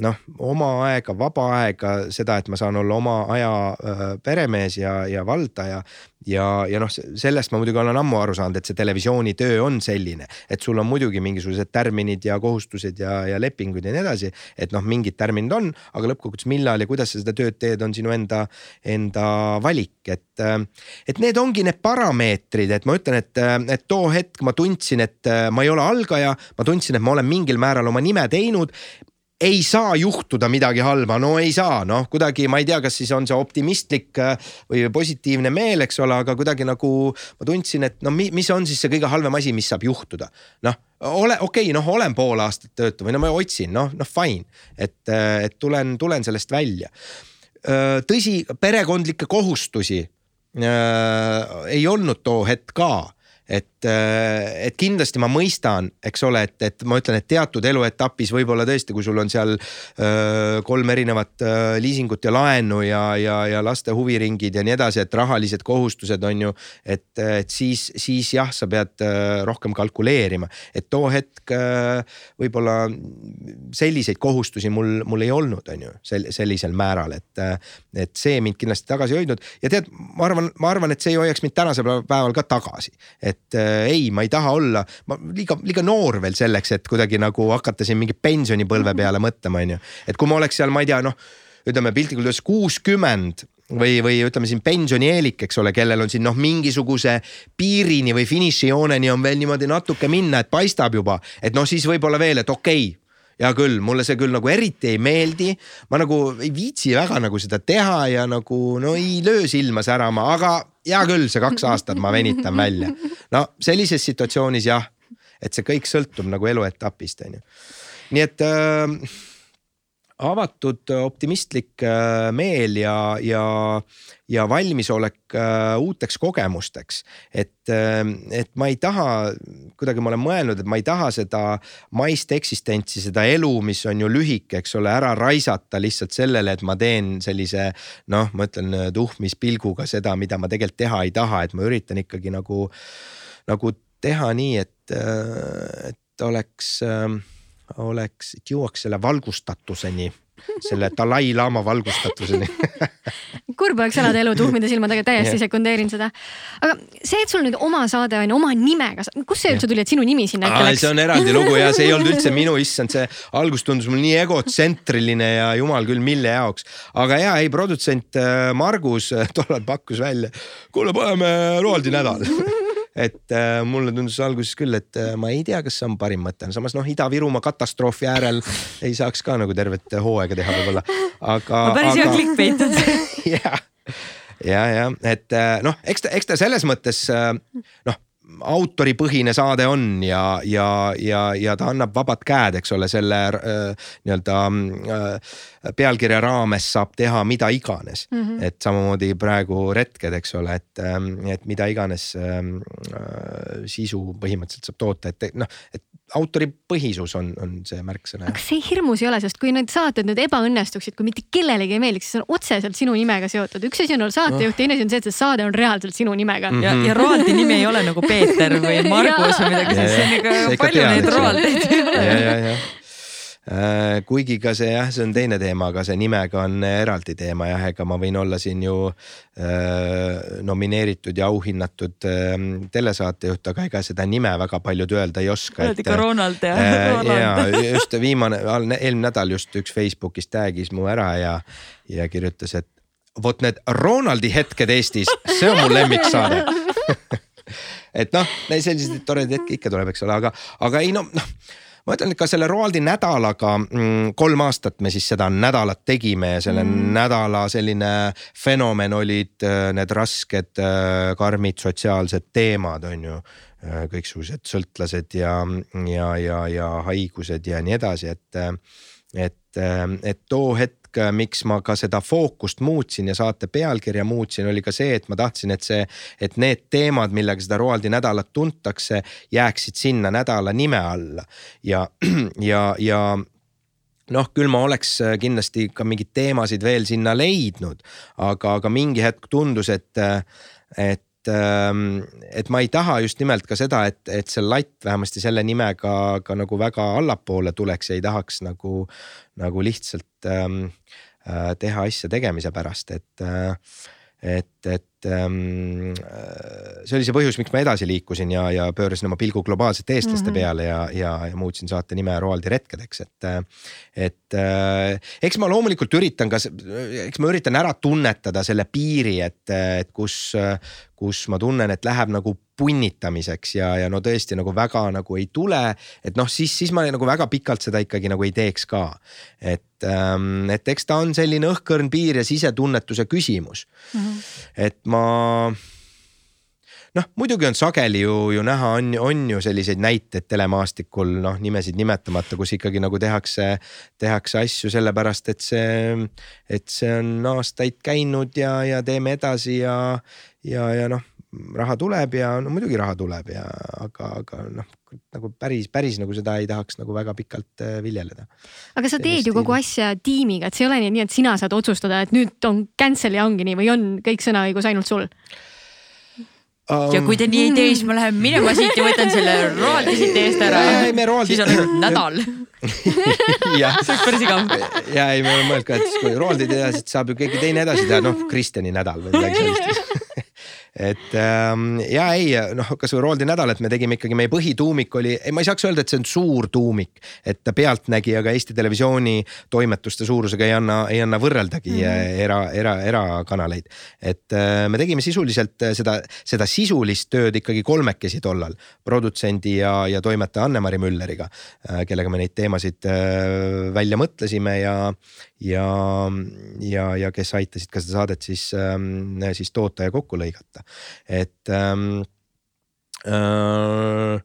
noh, oma aega, vaba aega, seda, et ma saan olla oma aja äh, peremees ja, ja valdaja. ja, ja noh, sellest ma muidugi olen ammu aru saanud, et see televisioonitöö on selline, et sul on muidugi mingisugused tärminid ja kohustused ja, ja lepingud ja nii edasi. et noh, mingid tärminid on, aga lõppkokkuvõttes millal ja kuidas sa seda tööd teed, on sinu enda, enda valik, et, äh, et need ongi need parameetrid, et ma ütlen, et, äh, et too hetk ma tundsin, et ma ei ole algaja, ma tundsin, et ma olen mingil määral oma nime teinud ei saa juhtuda midagi halba, no ei saa, noh kuidagi ma ei tea, kas siis on see optimistlik äh, või positiivne meel, eks ole, aga kuidagi nagu ma tundsin, et no mis on siis see kõige halvem asi, mis saab juhtuda. noh, ole okei okay,, noh, olen pool aastat töötu või no ma otsin, noh, noh fine, et, äh, et tulen, tulen sellest välja. Äh, tõsi, perekondlikke kohustusi äh, ei olnud too hetk ka et, äh, et kindlasti ma mõistan, eks ole, et, et ma ütlen, et teatud eluetapis võib-olla tõesti, kui sul on seal öö, äh, kolm erinevat öö, äh, liisingut ja laenu ja, ja, ja laste huviringid ja nii edasi, et rahalised kohustused on ju. et, et siis, siis jah, sa pead öö, rohkem kalkuleerima, et too hetk võib-olla selliseid kohustusi mul, mul ei olnud, on ju sel, sellisel määral, et, et see mind kindlasti tagasi hoidnud ja tead, ma arvan, ma arvan, et see ei hoiaks mind tänasel päeval ka tagasi, et et ei, ma ei taha olla, ma liiga, liiga noor veel selleks, et kuidagi nagu hakata siin mingi pensionipõlve peale mõtlema, on ju. et kui ma oleks seal, ma ei tea, noh ütleme piltlikult öeldes kuuskümmend või, või ütleme siin pensionieelik, eks ole, kellel on siin noh, mingisuguse piirini või finišijooneni on veel niimoodi natuke minna, et paistab juba, et noh, siis võib-olla veel, et okei okay, hea küll, mulle see küll nagu eriti ei meeldi. ma nagu ei viitsi väga nagu seda teha ja nagu no ei löö silma särama, aga hea küll, see kaks aastat ma venitan välja. no sellises situatsioonis jah, et see kõik sõltub nagu eluetapist on ju. nii et äh, avatud optimistlik äh, meel ja, ja, ja valmisolek äh, uuteks kogemusteks. et, äh, et ma ei taha, kuidagi ma olen mõelnud, et ma ei taha seda maist eksistentsi, seda elu, mis on ju lühike, eks ole, ära raisata lihtsalt sellele, et ma teen sellise noh, ma ütlen tuhmispilguga seda, mida ma tegelikult teha ei taha, et ma üritan ikkagi nagu, nagu teha nii, et, et oleks oleks, et jõuaks selle valgustatuseni, selle Dalai-laama valgustatuseni kurb oleks elada elu tuhmide silmadega, täiesti yeah. sekundeerin seda. aga see, et sul nüüd oma saade on oma nimega, kust see üldse tuli, et sinu nimi sinna ette läks? see on eraldi lugu ja see ei olnud üldse minu, issand, see algus tundus mul nii egotsentriline ja jumal küll, mille jaoks. aga ja ei, produtsent äh, Margus äh, tollal pakkus välja, kuule, paneme Roaldi nädal et äh, mulle tundus alguses küll, et äh, ma ei tea, kas see on parim mõte, samas noh, Ida-Virumaa katastroofi äärel ei saaks ka nagu tervet hooaega teha võib-olla, aga. päris hea clickbait on see. jah, ja, ja et äh, noh, eks ta, eks ta selles mõttes äh, noh autoripõhine saade on ja, ja, ja, ja ta annab vabad käed, eks ole, selle äh, nii-öelda äh, pealkirja raames saab teha mida iganes mm. -hmm. et samamoodi praegu retked, eks ole, et, ähm, et mida iganes ähm, äh, sisu põhimõtteliselt saab toota, et noh, et autoripõhisus on, on see märksõna. aga kas see hirmus ei ole, sest kui need saated nüüd ebaõnnestuksid, kui mitte kellelegi ei meeldiks, siis on otseselt sinu nimega seotud. üks asi on olla saatejuht, teine asi on see, et see saade on reaalselt sinu nimega mm. -hmm. ja, ja Roaldi nimi ei ole nagu Peeter või Margus või midagi sellist, see on ikka palju neid Roaldeid kuigi ka see jah, see on teine teema, aga see nimega on eraldi teema jah, ega ma võin olla siin ju äh, nomineeritud ja auhinnatud äh, telesaatejuht, aga ega seda nime väga paljud öelda ei oska. oled ikka Ronald jah äh,? ja just viimane, eelmine nädal just üks Facebookis tag'is mu ära ja, ja kirjutas, et vot need Ronaldi hetked Eestis, see on mu lemmiksaade et noh, selliseid toredaid hetki ikka tuleb, eks ole, aga, aga ei no noh ma ütlen, et ka selle Roaldi nädalaga mm, kolm aastat me siis seda nädalat tegime ja selle mm. nädala selline fenomen olid äh, need rasked, äh, karmid sotsiaalsed teemad, on ju äh, kõiksugused sõltlased ja, ja, ja, ja haigused ja nii edasi, et, et, et too hetk hetk, miks ma ka seda fookust muutsin ja saate pealkirja muutsin, oli ka see, et ma tahtsin, et see, et need teemad, millega seda Roaldi nädalat tuntakse, jääksid sinna nädala nime alla. Ja, ja, ja noh, küll ma oleks kindlasti ka mingeid teemasid veel sinna leidnud, aga, aga mingi hetk tundus, et, et et ma ei taha just nimelt ka seda, et, et see latt vähemasti selle nimega ka nagu väga allapoole tuleks ja ei tahaks nagu, nagu lihtsalt ähm, Äh, teha asja tegemise pärast, et, äh, et, et ähm, äh, see oli see põhjus, miks ma edasi liikusin ja, ja pöörasin oma pilgu globaalsete eestlaste mm -hmm. peale ja, ja, ja muutsin saate nime Roaldi retkedeks, et, et eks ma loomulikult üritan ka, eks ma üritan ära tunnetada selle piiri, et, et kus, kus ma tunnen, et läheb nagu punnitamiseks ja, ja no tõesti nagu väga nagu ei tule. et noh, siis, siis ma nagu väga pikalt seda ikkagi nagu ei teeks ka. et, ähm, et eks ta on selline õhkõrn piir ja sisetunnetuse küsimus mm. -hmm. et ma noh, muidugi on sageli ju, ju näha, on, on ju selliseid näiteid telemaastikul noh, nimesid nimetamata, kus ikkagi nagu tehakse, tehakse asju sellepärast, et see, et see on aastaid käinud ja, ja teeme edasi ja, ja, ja noh, raha tuleb ja no muidugi raha tuleb ja aga, aga noh, nagu päris, päris nagu seda ei tahaks nagu väga pikalt äh, viljeleda. aga sa teed ju kogu asja tiimiga, et see ei ole nii, et sina saad otsustada, et nüüd on cancel ja ongi nii või on kõik sõnaõigus ainult sul? Um, ja kui te nii ei tee, siis ma lähen minema siit ja võtan selle roaldi siit eest ära. siis on ainult nädal see oleks päris igav. ja ei, me oleme mõelnud ka, et kui roaldi teha, siis saab ju keegi teine edasi teha, noh Kristjani nädal või midagi sellist et ähm, ja ei noh, kasvõi Rooldi nädalat me tegime ikkagi, meie põhituumik oli, ma ei saaks öelda, et see on suur tuumik. et Pealtnägijaga Eesti Televisiooni toimetuste suurusega ei anna, ei anna võrreldagi mm -hmm. era, era, erakanaleid. et äh, me tegime sisuliselt seda, seda sisulist tööd ikkagi kolmekesi tollal. produtsendi ja, ja toimetaja Anne-Mari Mülleriga, äh, kellega me neid teemasid äh, välja mõtlesime ja, ja, ja, ja kes aitasid ka seda saadet siis, ähm, siis toota ja kokku lõigata, et ähm, äh,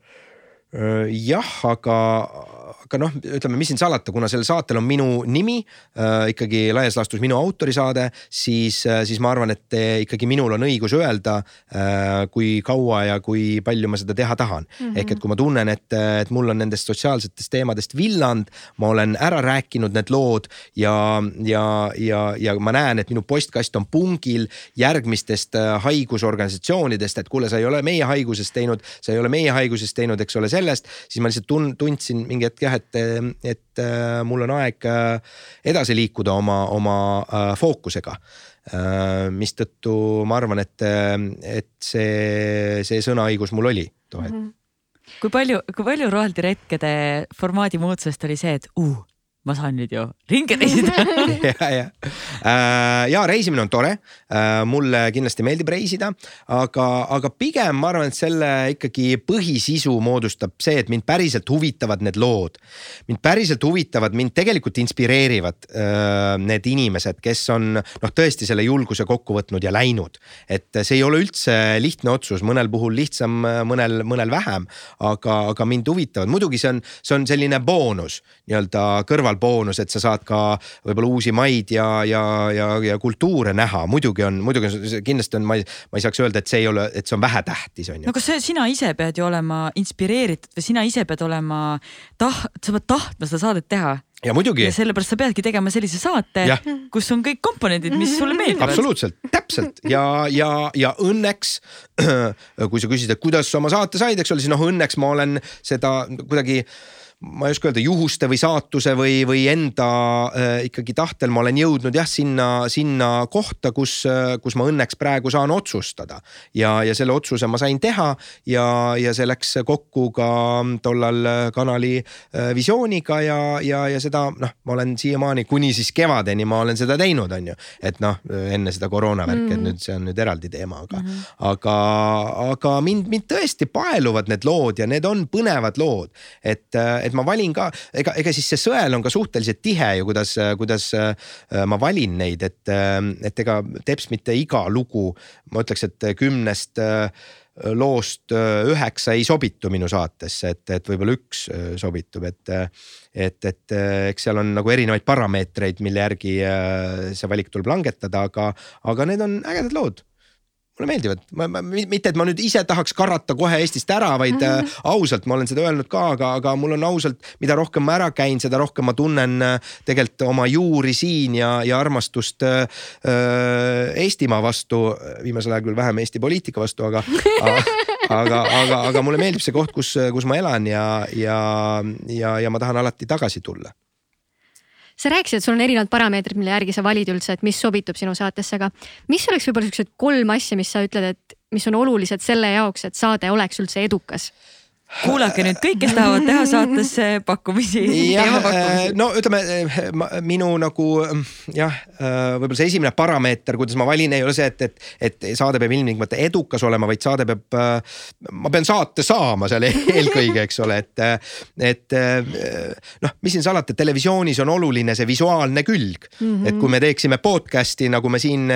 äh, jah, aga aga noh, ütleme, mis siin salata, kuna sellel saatel on minu nimi äh, ikkagi laias laastus minu autorisaade, siis äh,, siis ma arvan, et ikkagi minul on õigus öelda äh,, kui kaua ja kui palju ma seda teha tahan mm. -hmm. ehk et kui ma tunnen, et, et mul on nendest sotsiaalsetest teemadest villand, ma olen ära rääkinud need lood ja, ja, ja, ja ma näen, et minu postkast on pungil järgmistest äh, haigusorganisatsioonidest, et kuule, sa ei ole meie haigusest teinud, sa ei ole meie haigusest teinud, eks ole, sellest, siis ma lihtsalt tun-, tundsin mingi hetk jah, et, et äh, mul on aeg äh, edasi liikuda oma, oma äh, fookusega mistõttu ma arvan, et, et see, see sõnaõigus mul oli too hetk mm. -hmm. kui palju, kui palju Roheldi retkede formaadi muutusest oli see, et uh, ma saan nüüd ju ringi reisida ja, ja äh,, ja reisimine on tore äh,. mulle kindlasti meeldib reisida, aga, aga pigem ma arvan, et selle ikkagi põhisisu moodustab see, et mind päriselt huvitavad need lood. mind päriselt huvitavad, mind tegelikult inspireerivad äh, need inimesed, kes on noh, tõesti selle julguse kokku võtnud ja läinud. et see ei ole üldse lihtne otsus, mõnel puhul lihtsam, mõnel, mõnel vähem, aga, aga mind huvitavad, muidugi see on, see on selline boonus nii-öelda kõrval boonus, et sa saad ka võib-olla uusi maid ja, ja, ja, ja kultuure näha, muidugi on, muidugi on, kindlasti on, ma ei, ma ei saaks öelda, et see ei ole, et see on vähetähtis, on ju. no kas see, sina ise pead ju olema inspireeritud või sina ise pead olema tah-, sa pead tahtma seda saadet teha ja muidugi. ja sellepärast sa peadki tegema sellise saate, kus on kõik komponendid, mis sulle meeldivad. absoluutselt, täpselt ja, ja, ja õnneks kui sa küsid, et kuidas sa oma saate said, eks ole, siis noh, õnneks ma olen seda kuidagi ma ei oska öelda, juhuste või saatuse või, või enda äh, ikkagi tahtel ma olen jõudnud jah, sinna, sinna kohta, kus, äh, kus ma õnneks praegu saan otsustada. ja, ja selle otsuse ma sain teha ja, ja see läks kokku ka tollal kanali äh, visiooniga ja, ja, ja seda noh, ma olen siiamaani kuni siis kevadeni ma olen seda teinud, on ju. et noh, enne seda koroonavärki mm., et nüüd see on nüüd eraldi teema, aga mm, -hmm. aga, aga mind, mind tõesti paeluvad need lood ja need on põnevad lood, et et ma valin ka, ega, ega siis see sõel on ka suhteliselt tihe ju, kuidas, kuidas äh, ma valin neid, et, äh, et ega teps mitte iga lugu, ma ütleks, et kümnest äh, loost üheksa ei sobitu minu saatesse, et, et võib-olla üks sobitub, et, et, et eks seal on nagu erinevaid parameetreid, mille järgi see valik tuleb langetada, aga, aga need on ägedad lood mulle meeldivad, ma, ma mitte, et ma nüüd ise tahaks karata kohe Eestist ära, vaid mm -hmm. ausalt, ma olen seda öelnud ka, aga, aga mul on ausalt, mida rohkem ma ära käin, seda rohkem ma tunnen äh, tegelikult oma juuri siin ja, ja armastust äh, äh Eestimaa vastu. viimasel ajal küll vähem Eesti poliitika vastu, aga aga, aga, aga mulle meeldib see koht, kus, kus ma elan ja, ja, ja, ja ma tahan alati tagasi tulla sa rääkisid, et sul on erinevad parameetrid, mille järgi sa valid üldse, et mis sobitub sinu saatesse, aga mis oleks võib-olla siuksed kolm asja, mis sa ütled, et mis on olulised selle jaoks, et saade oleks üldse edukas? Kuulake nüüd kõik, kes tahavad teha saatesse pakkumisi. äh, no ütleme minu nagu jah, äh, võib-olla see esimene parameeter, kuidas ma valin, ei ole see, et, et, et saade peab ilmtingimata edukas olema, vaid saade peab, ma pean saate saama seal eelkõige, eks ole, et, et noh, mis siin salata, televisioonis on oluline see visuaalne külg mm. -hmm. et kui me teeksime podcast'i nagu me siin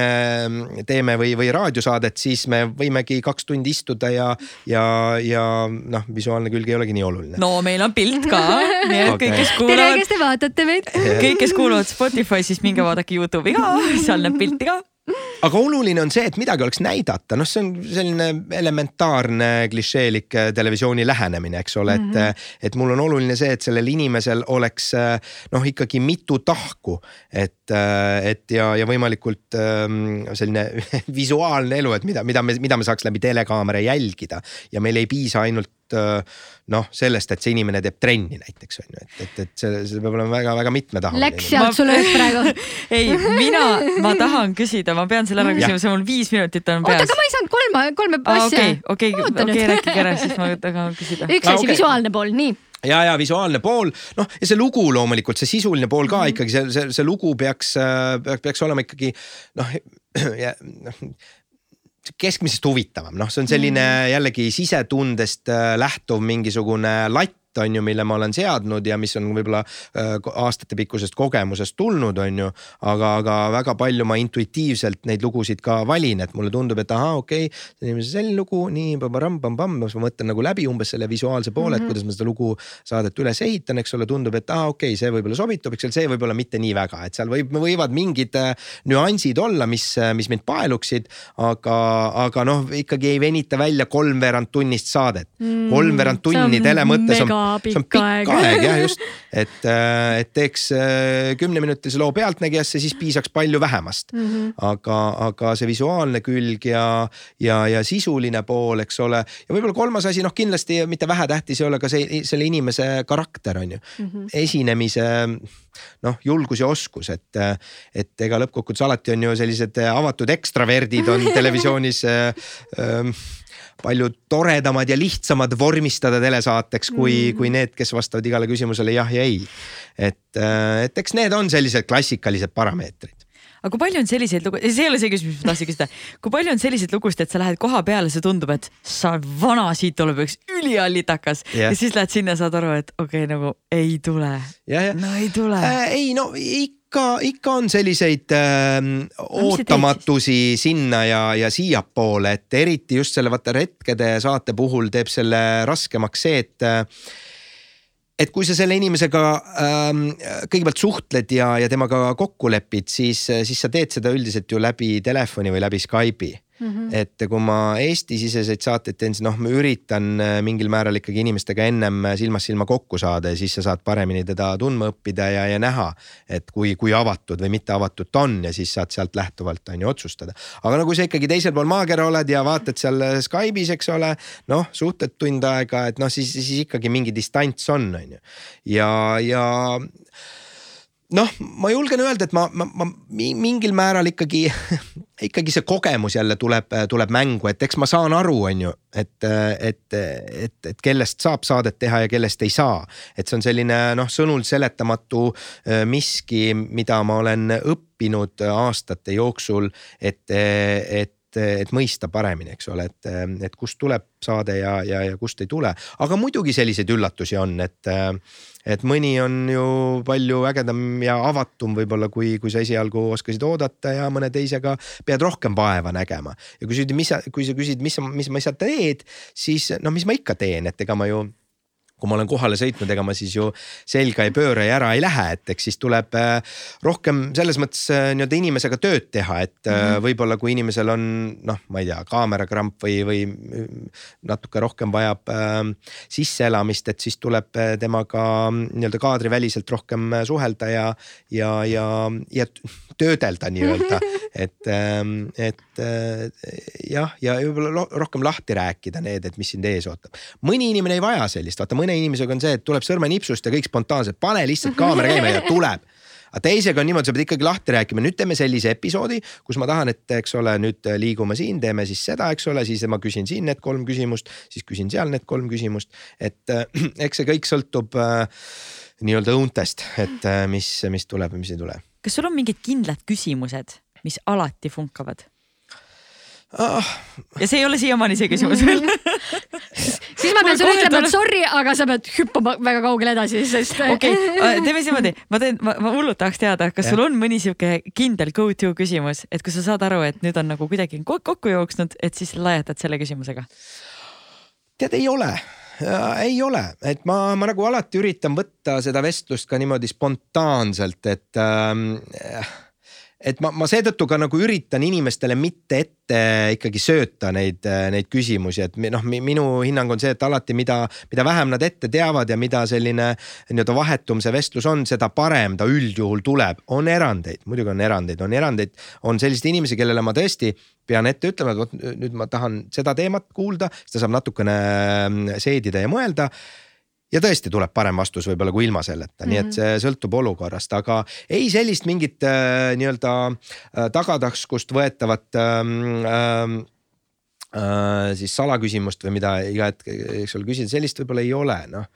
teeme või, või raadiosaadet, siis me võimegi kaks tundi istuda ja, ja, ja noh visuaalne külg ei olegi nii oluline. no meil on pilt ka, nii et okay. kõik, kes kuulavad. tere, kes te vaatate meid kõik, kes kuulavad Spotify, siis minge vaadake Youtube'i ka, seal näeb pilti ka aga oluline on see, et midagi oleks näidata, noh, see on selline elementaarne klišeelik äh, televisiooni lähenemine, eks ole, et mm, -hmm. et mul on oluline see, et sellel inimesel oleks äh, noh, ikkagi mitu tahku. et, et ja, ja võimalikult ähm, selline visuaalne elu, et mida, mida me, mida me saaks läbi telekaamera jälgida ja meil ei piisa ainult noh, sellest, et see inimene teeb trenni näiteks on ju, et, et, et see, see peab olema väga-väga mitmetahuline. Läks sealt sulle ööd praegu ei, mina, ma tahan küsida, ma pean selle ära küsima, see mul viis minutit on peas. oota, aga ma ei saanud kolme, kolme asja. okei, okei, okei, rääkige ära, siis ma tahan küsida. üks asi okay., visuaalne pool, nii ja, ja visuaalne pool, noh ja see lugu loomulikult, see sisuline pool ka mm -hmm. ikkagi see, see, see lugu peaks, peaks, peaks olema ikkagi noh, noh keskmisest huvitavam, noh, see on selline mm. jällegi sisetundest äh, lähtuv mingisugune latt on ju, mille ma olen seadnud ja mis on võib-olla äh, aastatepikkusest kogemusest tulnud, on ju. aga, aga väga palju ma intuitiivselt neid lugusid ka valin, et mulle tundub, et ahaa, okei okay,, on selline lugu, nii pam-pam-pam-pam, siis ma mõtlen nagu läbi umbes selle visuaalse poole mm, -hmm. et mhm. kuidas ma seda lugu saadet üles ehitan, eks ole, tundub, et aa, okei okay,, see võib-olla sobitub, eks ole, see võib-olla mitte nii väga, et seal võib, võivad mingid äh, nüansid olla, mis, äh, mis mind paeluksid. aga, aga noh, ikkagi ei venita välja kolmveerand tunnist saadet mm,. kolmveerand tunni tele mõttes on pikk, aeg. aeg jah, just, et, äh, et teeks äh, kümneminutilise loo Pealtnägijasse, siis piisaks palju vähemast mm. -hmm. aga, aga see visuaalne külg ja, ja, ja sisuline pool, eks ole. ja võib-olla kolmas asi, noh kindlasti mitte vähetähtis ei ole ka see, selle inimese karakter on ju mm, -hmm. esinemise noh, julgus ja oskus, et, et ega lõppkokkuvõttes alati on ju sellised avatud ekstraverdid on televisioonis äh, äh, palju toredamad ja lihtsamad vormistada telesaateks kui mm., kui need, kes vastavad igale küsimusele jah ja ei. et, äh, et eks need on sellised klassikalised parameetrid aga kui palju on selliseid lugu, see ei ole see küsimus, mis ma tahtsin küsida. kui palju on selliseid lugusid, et sa lähed koha peale, see tundub, et sa vana, siit tuleb üks üliallitakas yeah. ja siis lähed sinna, saad aru, et okei okay,, nagu ei tule. no ei tule äh,. ei no ikka ikka, ikka on selliseid äh, ootamatusi sinna ja, ja siiapoole, et eriti just selle vaata retkede saate puhul teeb selle raskemaks see, et äh, et kui sa selle inimesega ähm, kõigepealt suhtled ja, ja temaga kokku lepid, siis, siis sa teed seda üldiselt ju läbi telefoni või läbi Skype'i Mm -hmm. et kui ma Eesti-siseseid saateid teen, siis noh, ma üritan äh, mingil määral ikkagi inimestega ennem äh, silmast silma kokku saada ja siis sa saad paremini teda tundma õppida ja, ja näha, et kui, kui avatud või mitte avatud ta on ja siis saad sealt lähtuvalt on ju otsustada. aga no kui sa ikkagi teisel pool maakera oled ja vaatad seal äh, Skype'is, eks ole, noh, suhtled tund aega, et noh, siis, siis ikkagi mingi distants on, on ju. ja, ja noh, ma julgen öelda, et ma, ma, ma mingil määral ikkagi, ikkagi see kogemus jälle tuleb, tuleb mängu, et eks ma saan aru, on ju, et, et, et, et kellest saab saadet teha ja kellest ei saa. et see on selline noh, sõnul seletamatu äh, miski, mida ma olen õppinud aastate jooksul, et, et et, et mõista paremini, eks ole, et, et kust tuleb saade ja, ja, ja kust ei tule. aga muidugi selliseid üllatusi on, et, et mõni on ju palju ägedam ja avatum võib-olla, kui, kui sa esialgu oskasid oodata ja mõne teisega pead rohkem vaeva nägema. ja kui sa mis sa, kui sa küsid, mis, mis ma sealt teed, siis no mis ma ikka teen, et ega ma ju kui ma olen kohale sõitnud, ega ma siis ju selga ei pööra ja ära ei lähe, et eks siis tuleb äh, rohkem selles mõttes äh, nii-öelda inimesega tööd teha, et mm -hmm. võib-olla kui inimesel on noh, ma ei tea, kaamerakramp või, või natuke rohkem vajab äh, sisseelamist, et siis tuleb temaga nii-öelda kaadriväliselt rohkem suhelda ja, ja, ja, ja töödelda nii-öelda, et, et jah, ja võib-olla rohkem lahti rääkida need, et mis sind ees ootab. mõni inimene ei vaja sellist, vaata mõni mõne inimesega on see, et tuleb sõrmenipsust ja kõik spontaanselt, pane lihtsalt kaamera käima ja tuleb aga teisega on niimoodi, sa pead ikkagi lahti rääkima, nüüd teeme sellise episoodi, kus ma tahan, et eks ole, nüüd liigume siin, teeme siis seda, eks ole, siis ma küsin siin need kolm küsimust, siis küsin seal need kolm küsimust. et äh, eks see kõik sõltub äh, nii-öelda õuntest, et äh, mis, mis tuleb ja mis ei tule. kas sul on mingid kindlad küsimused, mis alati funkavad? oh.. ja see ei ole siiamaani see küsimus veel siis ma pean sulle ütlema, et sorry, aga sa pead hüppama väga kaugele edasi, sest. okei okay., teeme siis niimoodi, ma teen, ma, ma hullult tahaks teada, kas ja. sul on mõni sihuke kindel go to küsimus, et kui sa saad aru, et nüüd on nagu kuidagi kokku jooksnud, et siis laiatad selle küsimusega? tead, ei ole ei ole, et ma, ma nagu alati üritan võtta seda vestlust ka niimoodi spontaanselt, et ähm, et ma, ma seetõttu ka nagu üritan inimestele mitte ette ikkagi sööta neid, neid küsimusi, et noh, minu hinnang on see, et alati, mida, mida vähem nad ette teavad ja mida selline nii-öelda vahetum see vestlus on, seda parem ta üldjuhul tuleb. on erandeid, muidugi on erandeid, on erandeid, on selliseid inimesi, kellele ma tõesti pean ette ütlema, et vot nüüd ma tahan seda teemat kuulda, siis ta saab natukene mm, seedida ja mõelda ja tõesti tuleb parem vastus võib-olla kui ilma selleta mm, -hmm. nii et mhm. see sõltub olukorrast, aga ei sellist mingit äh, nii-öelda äh, tagataskust võetavat ähm, ähm, äh, siis salaküsimust või mida iga hetk, eks ole, küsida, sellist võib-olla ei ole, noh.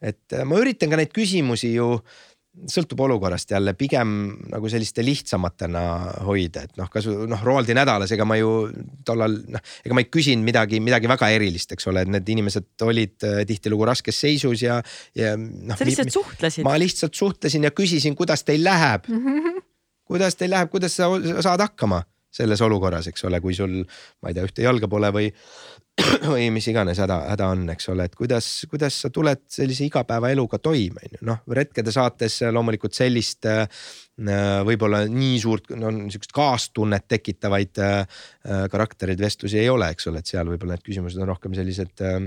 et äh, ma üritan ka neid küsimusi ju sõltub olukorrast jälle pigem nagu selliste lihtsamatena hoida, et noh, kas noh, Roaldi nädalas, ega ma ju tollal noh, ega ma ei küsinud midagi, midagi väga erilist, eks ole, et need inimesed olid äh, tihtilugu raskes seisus ja, ja noh. sa lihtsalt suhtlesid? ma lihtsalt suhtlesin ja küsisin, kuidas teil läheb mm. -hmm. kuidas teil läheb, kuidas sa saad hakkama selles olukorras, eks ole, kui sul, ma ei tea, ühte jalga pole või või mis iganes häda, häda on, eks ole, et kuidas, kuidas sa tuled sellise igapäevaeluga toime, on ju, noh retkede saates loomulikult sellist äh, võib-olla nii suurt, no niisugust kaastunnet tekitavaid äh, karaktereid, vestlusi ei ole, eks ole, et seal võib-olla need küsimused on rohkem sellised äh,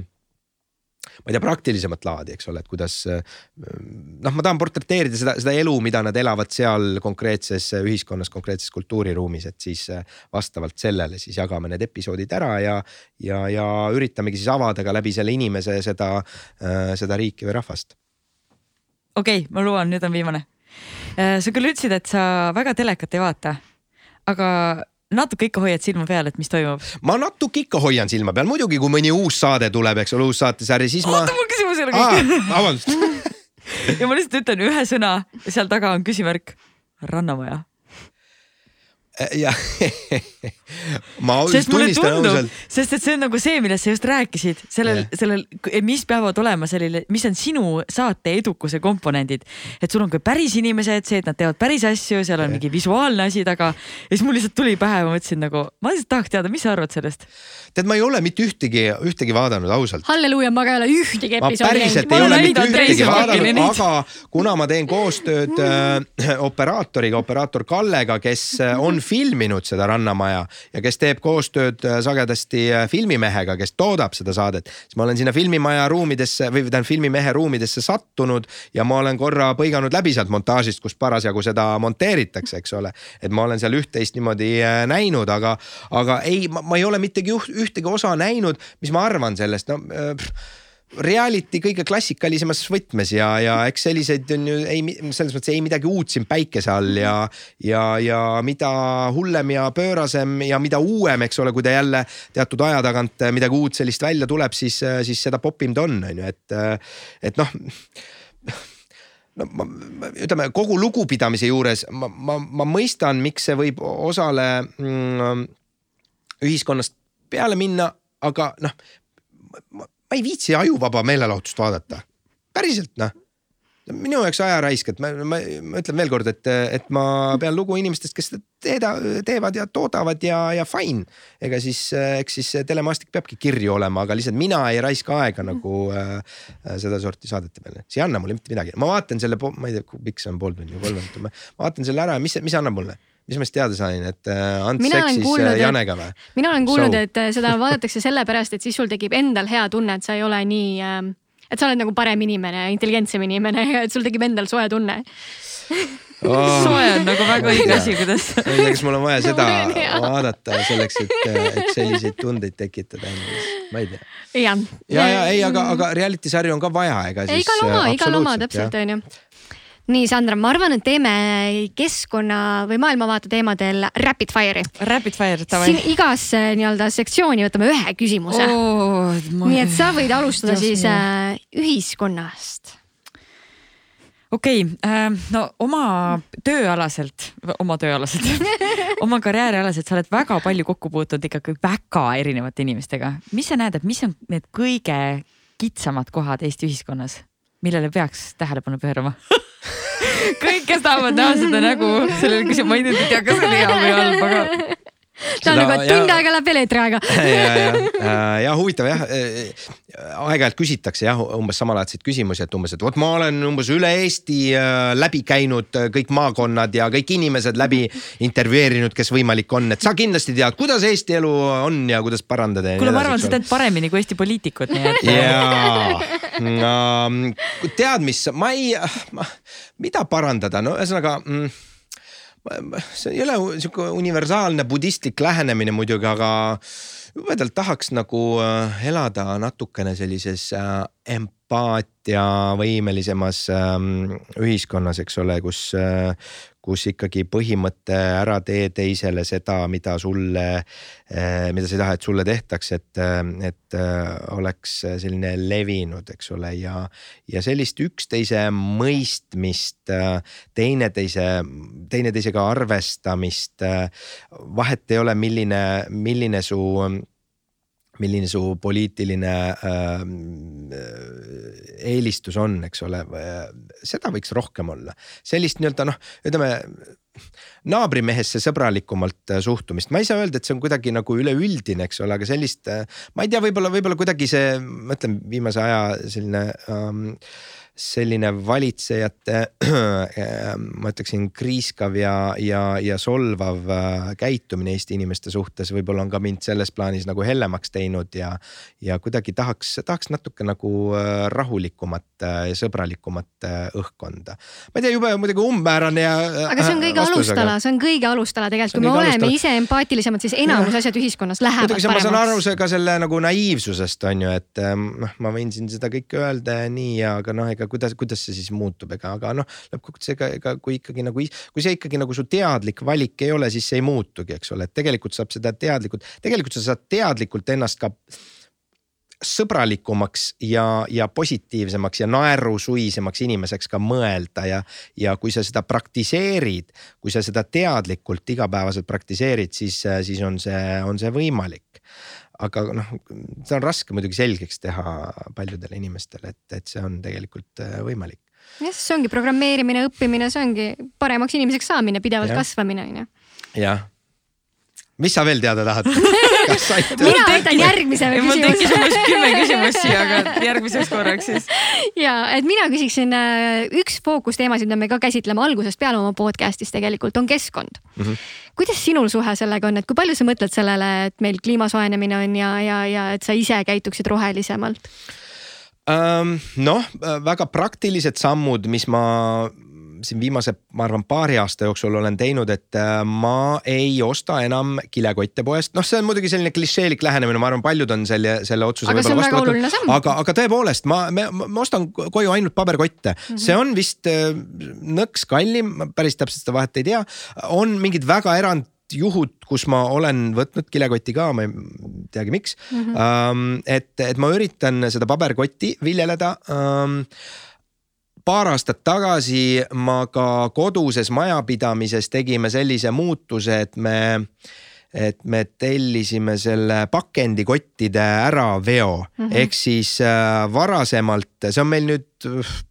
ma ei tea, praktilisemat laadi, eks ole, et kuidas noh, ma tahan portreteerida seda, seda elu, mida nad elavad seal konkreetses ühiskonnas, konkreetses kultuuriruumis, et siis vastavalt sellele siis jagame need episoodid ära ja, ja, ja üritamegi siis avada ka läbi selle inimese seda, seda riiki või rahvast. okei okay,, ma luban, nüüd on viimane. sa küll ütlesid, et sa väga telekat ei vaata, aga natuke ikka hoiad silma peal, et mis toimub? ma natuke ikka hoian silma peal, muidugi kui mõni uus saade tuleb, eks ole, uus saatesari, siis ma. oota, mul küsimus ei ole kõik. vabandust ja ma lihtsalt ütlen ühe sõna seal taga on küsimärk. rannamaja ja ma sest tunnistan ausalt. sest et see on nagu see, millest sa just rääkisid, sellel yeah., sellel, mis peavad olema selline, mis on sinu saate edukuse komponendid. et sul on ka päris inimesed, see, et nad teevad päris asju, seal on yeah. mingi visuaalne asi taga. ja siis mul lihtsalt tuli pähe, ma mõtlesin nagu, ma lihtsalt tahaks teada, mis sa arvad sellest? Tead, ma ei ole mitte ühtegi, ühtegi vaadanud ausalt. halleluuja, ma ka ei ole ühtegi episoodi näinud. ma päriselt ei ole mitte ühtegi vaadanud, aga kuna ma teen koostööd äh, operaatoriga, operaator Kallega, kes äh, on filminud seda Rannamaja ja kes teeb koostööd äh, sagedasti äh, filmimehega, kes toodab seda saadet, siis ma olen sinna filmimaja ruumidesse või tähendab filmimehe ruumidesse sattunud ja ma olen korra põiganud läbi sealt montaažist, kus parasjagu seda monteeritakse, eks ole. et ma olen seal üht-teist niimoodi näinud, aga, aga ei, ma ei ole mittegi ühtegi osa näinud, mis ma arvan sellest, no pff, reality kõige klassikalisemas võtmes ja, ja eks selliseid on ju ei, selles mõttes ei midagi uut siin päikese all ja, ja, ja mida hullem ja pöörasem ja mida uuem, eks ole, kui ta jälle teatud aja tagant midagi uut sellist välja tuleb, siis, siis seda popim ta on, on ju, et, et noh no ma, ütleme kogu lugupidamise juures ma, ma, ma mõistan, miks see võib osale mm, ühiskonnast peale minna, aga noh ma ei viitsi ajuvaba meelelahutust vaadata, päriselt noh. Minu jaoks ajaraisk, et ma, ma, ma ütlen veelkord, et, et ma pean lugu inimestest, kes seda teeda, teevad ja toodavad ja, ja fine. ega siis, eks siis telemaastik peabki kirju olema, aga lihtsalt mina ei raiska aega nagu äh, sedasorti saadete peale. see ei anna mulle mitte midagi, ma vaatan selle, ma ei tea, pikk see on, pool tundi või kolm minutit, ma vaatan selle ära mis, mis annab mulle mis ma siis teada sain, et äh, Ants seksis kuulnud, Janega või? mina olen kuulnud, et äh, seda vaadatakse sellepärast, et siis sul tekib endal hea tunne, et sa ei ole nii äh, et sa oled nagu parem inimene, intelligentsem inimene et sul tekib endal soe tunne oh. soe on nagu väga õige asi, kuidas. ma ei tea, kas mul on vaja seda vaadata selleks, et, et selliseid tundeid tekitada endas, ma ei tea. ja, ja, ja ei, aga, aga reality sarju on ka vaja, ega siis. igal oma, igal oma täpselt onju nii, Sandra, ma arvan, et teeme keskkonna või maailmavaate teemadel rapid fire'i. Rapid fire, davai. siin igasse nii-öelda sektsiooni võtame ühe küsimuse oh,. Nii et sa võid alustada Just siis äh, ühiskonnast okei okay, äh,, no oma tööalaselt, oma tööalaselt oma karjäärialaselt sa oled väga palju kokku puutunud ikkagi väga erinevate inimestega. mis sa näed, et mis on need kõige kitsamad kohad Eesti ühiskonnas, millele peaks tähelepanu pöörama? Kõik, kes tahavad näha seda nägu sellele küsimusele, ma ei tea, kas see on hea või halb, aga ta on nagu, et tund aega läheb veel eetriaega. ja, ja, ja huvitav jah, aeg-ajalt küsitakse jah, umbes samalaadseid küsimusi, et umbes, et vot ma olen umbes üle Eesti läbi käinud kõik maakonnad ja kõik inimesed läbi intervjueerinud, kes võimalik on, et sa kindlasti tead, kuidas Eesti elu on ja kuidas parandada. kuule, ma arvan, sa tead paremini kui Eesti poliitikud, nii et. jaa, no tead, mis ma ei, mida parandada, no ühesõnaga mm, see ei ole sihuke universaalne budistlik lähenemine muidugi, aga jubedalt tahaks nagu äh, elada natukene sellises äh, empaatiavõimelisemas ähm, ühiskonnas, eks ole, kus, äh, kus ikkagi põhimõte ära tee teisele seda, mida sulle, äh, mida sa ei taha, et sulle tehtaks, et, äh, et oleks selline levinud, eks ole, ja, ja sellist üksteise mõistmist, teineteise, teineteisega arvestamist. vahet ei ole, milline, milline su milline su poliitiline äh, eelistus on, eks ole, seda võiks rohkem olla. sellist nii-öelda noh, ütleme naabrimehesse sõbralikumalt äh, suhtumist, ma ei saa öelda, et see on kuidagi nagu üleüldine, eks ole, aga sellist, äh, ma ei tea, võib-olla, võib-olla kuidagi see, ma ütlen viimase aja selline ähm, selline valitsejate ma ütleksin kriiskav ja, ja, ja solvav äh, käitumine Eesti inimeste suhtes võib-olla on ka mind selles plaanis nagu hellemaks teinud ja. ja kuidagi tahaks, tahaks natuke nagu äh, rahulikumat ja sõbralikumat äh, õhkkonda. ma ei tea, jube muidugi umbmäärane ja. aga see on kõige vastus, alustala see on kõige alustala tegelikult, kui me oleme alustala. ise empaatilisemad, siis enamus ja. asjad ühiskonnas lähevad muidugi, paremaks. ma saan aru see ka selle nagu naiivsusest on ju, et noh, ma võin siin seda kõike öelda ja nii, aga noh, ega kuidas, kuidas see siis muutub, ega, aga noh, lõppkokkuvõttes ega, ega kui ikkagi nagu, kui see ikkagi nagu su teadlik valik ei ole, siis see ei muutugi, eks ole, et tegelikult saab seda teadlikult, tegelikult sa saad teadlikult ennast ka sõbralikumaks ja, ja positiivsemaks ja naerusuisemaks inimeseks ka mõelda ja, ja kui sa seda praktiseerid, kui sa seda teadlikult igapäevaselt praktiseerid, siis, siis on see, on see võimalik aga noh, see on raske muidugi selgeks teha paljudele inimestele, et, et see on tegelikult äh, võimalik. jah, see ongi programmeerimine, õppimine, see ongi paremaks inimeseks saamine, pidevalt ja. kasvamine on ju. jah mis sa veel teada tahad mina võtan järgmise küsimuse. mul tekkis umbes kümme küsimust siia, aga järgmiseks korraks siis. ja, et mina küsiksin, äh, üks fookusteemasid, mida me ka käsitleme algusest peale oma podcast'is tegelikult on keskkond mm. -hmm. kuidas sinul suhe sellega on, et kui palju sa mõtled sellele, et meil kliima soojenemine on ja, ja, ja et sa ise käituksid rohelisemalt? noh, väga praktilised sammud, mis ma siin viimase, ma arvan, paari aasta jooksul olen teinud, et äh, ma ei osta enam kilekotte poest, noh, see on muidugi selline klišeelik lähenemine, ma arvan, paljud on selle, selle otsuse. väga oluline samm. aga, aga tõepoolest ma, ma ostan koju ainult paberkotte mm, -hmm. see on vist äh, nõks kallim, päris täpselt seda vahet ei tea, on mingid väga erand juhud, kus ma olen võtnud kilekoti ka, ma ei teagi, miks mm. -hmm. Et, et ma üritan seda paberkotti viljeleda um, paar aastat tagasi ma ka koduses majapidamises tegime sellise muutuse, et me et me tellisime selle pakendikottide äraveo mm -hmm. ehk siis äh, varasemalt, see on meil nüüd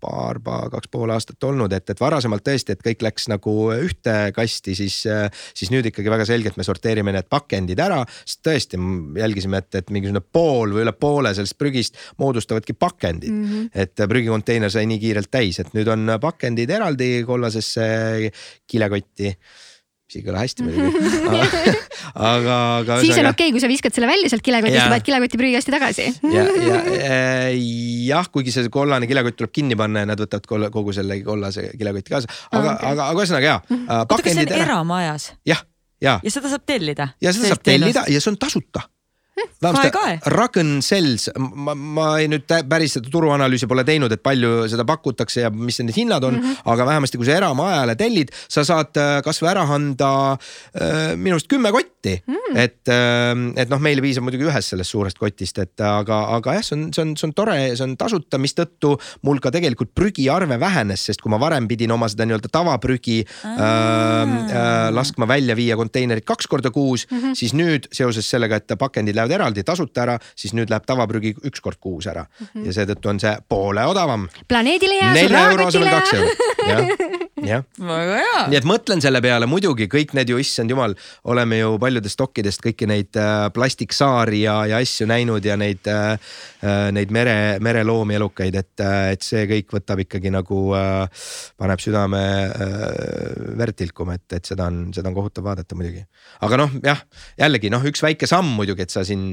paar, paar, kaks pool aastat olnud, et, et varasemalt tõesti, et kõik läks nagu ühte kasti, siis, äh, siis nüüd ikkagi väga selgelt me sorteerime need pakendid ära. sest tõesti jälgisime, et, et mingisugune pool või üle poole sellest prügist moodustavadki pakendid mm. -hmm. et prügikonteiner sai nii kiirelt täis, et nüüd on pakendid eraldi kollasesse kilekotti mis ei kõla hästi muidugi aga, aga. siis on okei okay,, kui sa viskad selle välja sealt kilekotist ja paned kilekoti prügikasti tagasi ja, ja äh, jah, kuigi see kollane kilekott tuleb kinni panna ja nad võtavad kogu selle kollase kilekoti kaasa, aga okay., aga, aga ühesõnaga jaa. oota, kas see on eramajas? jah, ja. ja seda saab tellida? ja seda saab tellida ja see on tasuta Ragn Cells, ma, ma ei nüüd päris seda turuanalüüsi pole teinud, et palju seda pakutakse ja mis need hinnad on mm, -hmm. aga vähemasti kui sa eramajale tellid, sa saad äh, kasvõi ära anda äh, minu arust kümme kotti mm. -hmm. et, äh, et noh, meile piisab muidugi ühest sellest suurest kotist, et aga, aga jah, see on, see on, see on tore, see on tasuta, mistõttu mul ka tegelikult prügiarve vähenes, sest kui ma varem pidin oma seda nii-öelda tavaprügi äh, äh, laskma välja viia konteinerit kaks korda kuus mm, -hmm. siis nüüd seoses sellega, et pakendid lähevad lähevad eraldi tasuta ära, siis nüüd läheb tavaprügi üks kord kuus ära mm -hmm. ja seetõttu on see poole odavam. planeedile ja nelja euro asemel kaks eurot, jah jah, väga hea. nii et mõtlen selle peale muidugi kõik need ju, issand jumal, oleme ju paljudest dokkidest kõiki neid äh, plastiksaari ja, ja asju näinud ja neid äh,, äh neid mere, mereloomi elukaid, et, äh, et see kõik võtab ikkagi nagu äh,, paneb südame äh, verd tilkuma, et, et seda on, seda on kohutav vaadata muidugi. aga noh, jah, jällegi noh, üks väike samm muidugi, et sa siin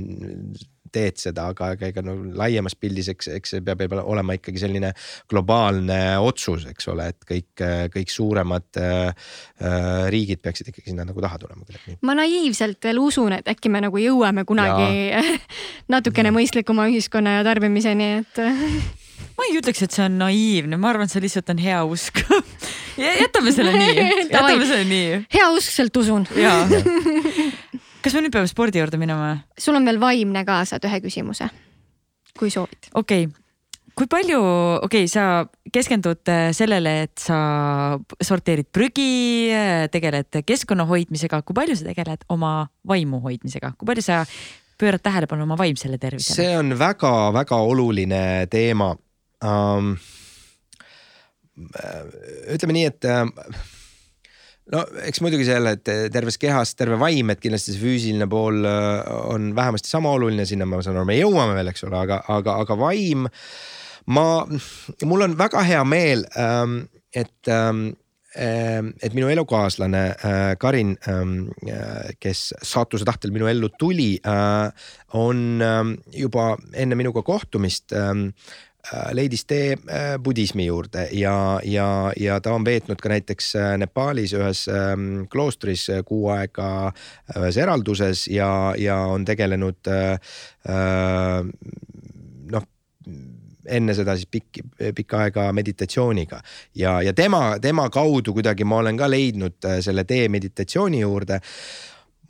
teed seda, aga ega, ega no laiemas pildis, eks, eks see peab olema ikkagi selline globaalne otsus, eks ole, et kõik, kõik suuremad äh, äh riigid peaksid ikkagi sinna nagu taha tulema ma naiivselt veel usun, et äkki me nagu jõuame kunagi natukene mõistlikuma ühiskonna ja tarbimiseni, et ma ei ütleks, et see on naiivne, ma arvan, see lihtsalt on hea usk. Jätame selle nii, jätame selle nii. heauskselt usun. jaa kas me nüüd peame spordi juurde minema? sul on veel vaimne ka, saad ühe küsimuse, kui soovid. okei okay kui palju, okei okay,, sa keskendud äh, sellele, et sa sorteerid prügi, äh, tegeled keskkonna hoidmisega, kui palju sa tegeled oma vaimu hoidmisega, kui palju sa pöörad tähelepanu oma vaimsele tervisele? see on väga-väga oluline teema um,. ütleme nii, et no eks muidugi selle, et terves kehas terve vaim, et kindlasti see füüsiline pool äh, on vähemasti sama oluline, sinna ma saan aru, me jõuame veel, eks ole, aga, aga, aga vaim. ma, mul on väga hea meel, ähm, et ähm, ähm, et minu elukaaslane äh, Karin, äh, kes saatuse tahtel minu ellu tuli, on juba enne minuga kohtumist leidis tee äh, budismi juurde ja, ja, ja ta on veetnud ka näiteks äh, Nepaalis ühes ähm, kloostris kuu aega ühes eralduses ja, ja on tegelenud noh enne seda siis pikki, pikka aega meditatsiooniga. Ja, ja tema, tema kaudu kuidagi ma olen ka leidnud selle tee meditatsiooni juurde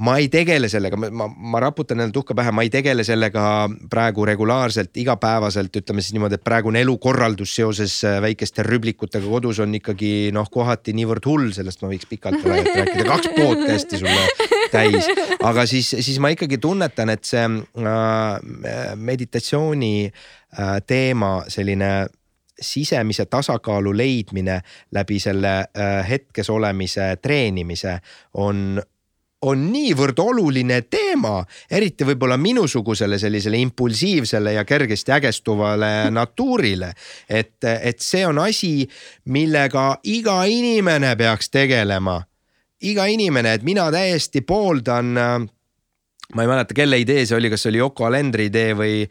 ma ei tegele sellega, ma, ma raputan endale tuhka pähe, ma ei tegele sellega praegu regulaarselt, igapäevaselt, ütleme siis niimoodi, et praegune elukorraldus seoses äh, väikeste rüblikutega kodus on ikkagi noh, kohati niivõrd hull, sellest ma võiks pikalt rääkida, kaks podcast'i sulle täis. aga siis, siis ma ikkagi tunnetan, et see äh, meditatsiooni äh, teema selline sisemise tasakaalu leidmine läbi selle äh, hetkes olemise treenimise on on niivõrd oluline teema, eriti võib-olla minusugusele sellisele impulsiivsele ja kergesti ägestuvale natuurile. et, et see on asi, millega iga inimene peaks tegelema. iga inimene, et mina täiesti pooldan. ma ei mäleta, kelle idee see oli, kas see oli Yoko Alendri idee või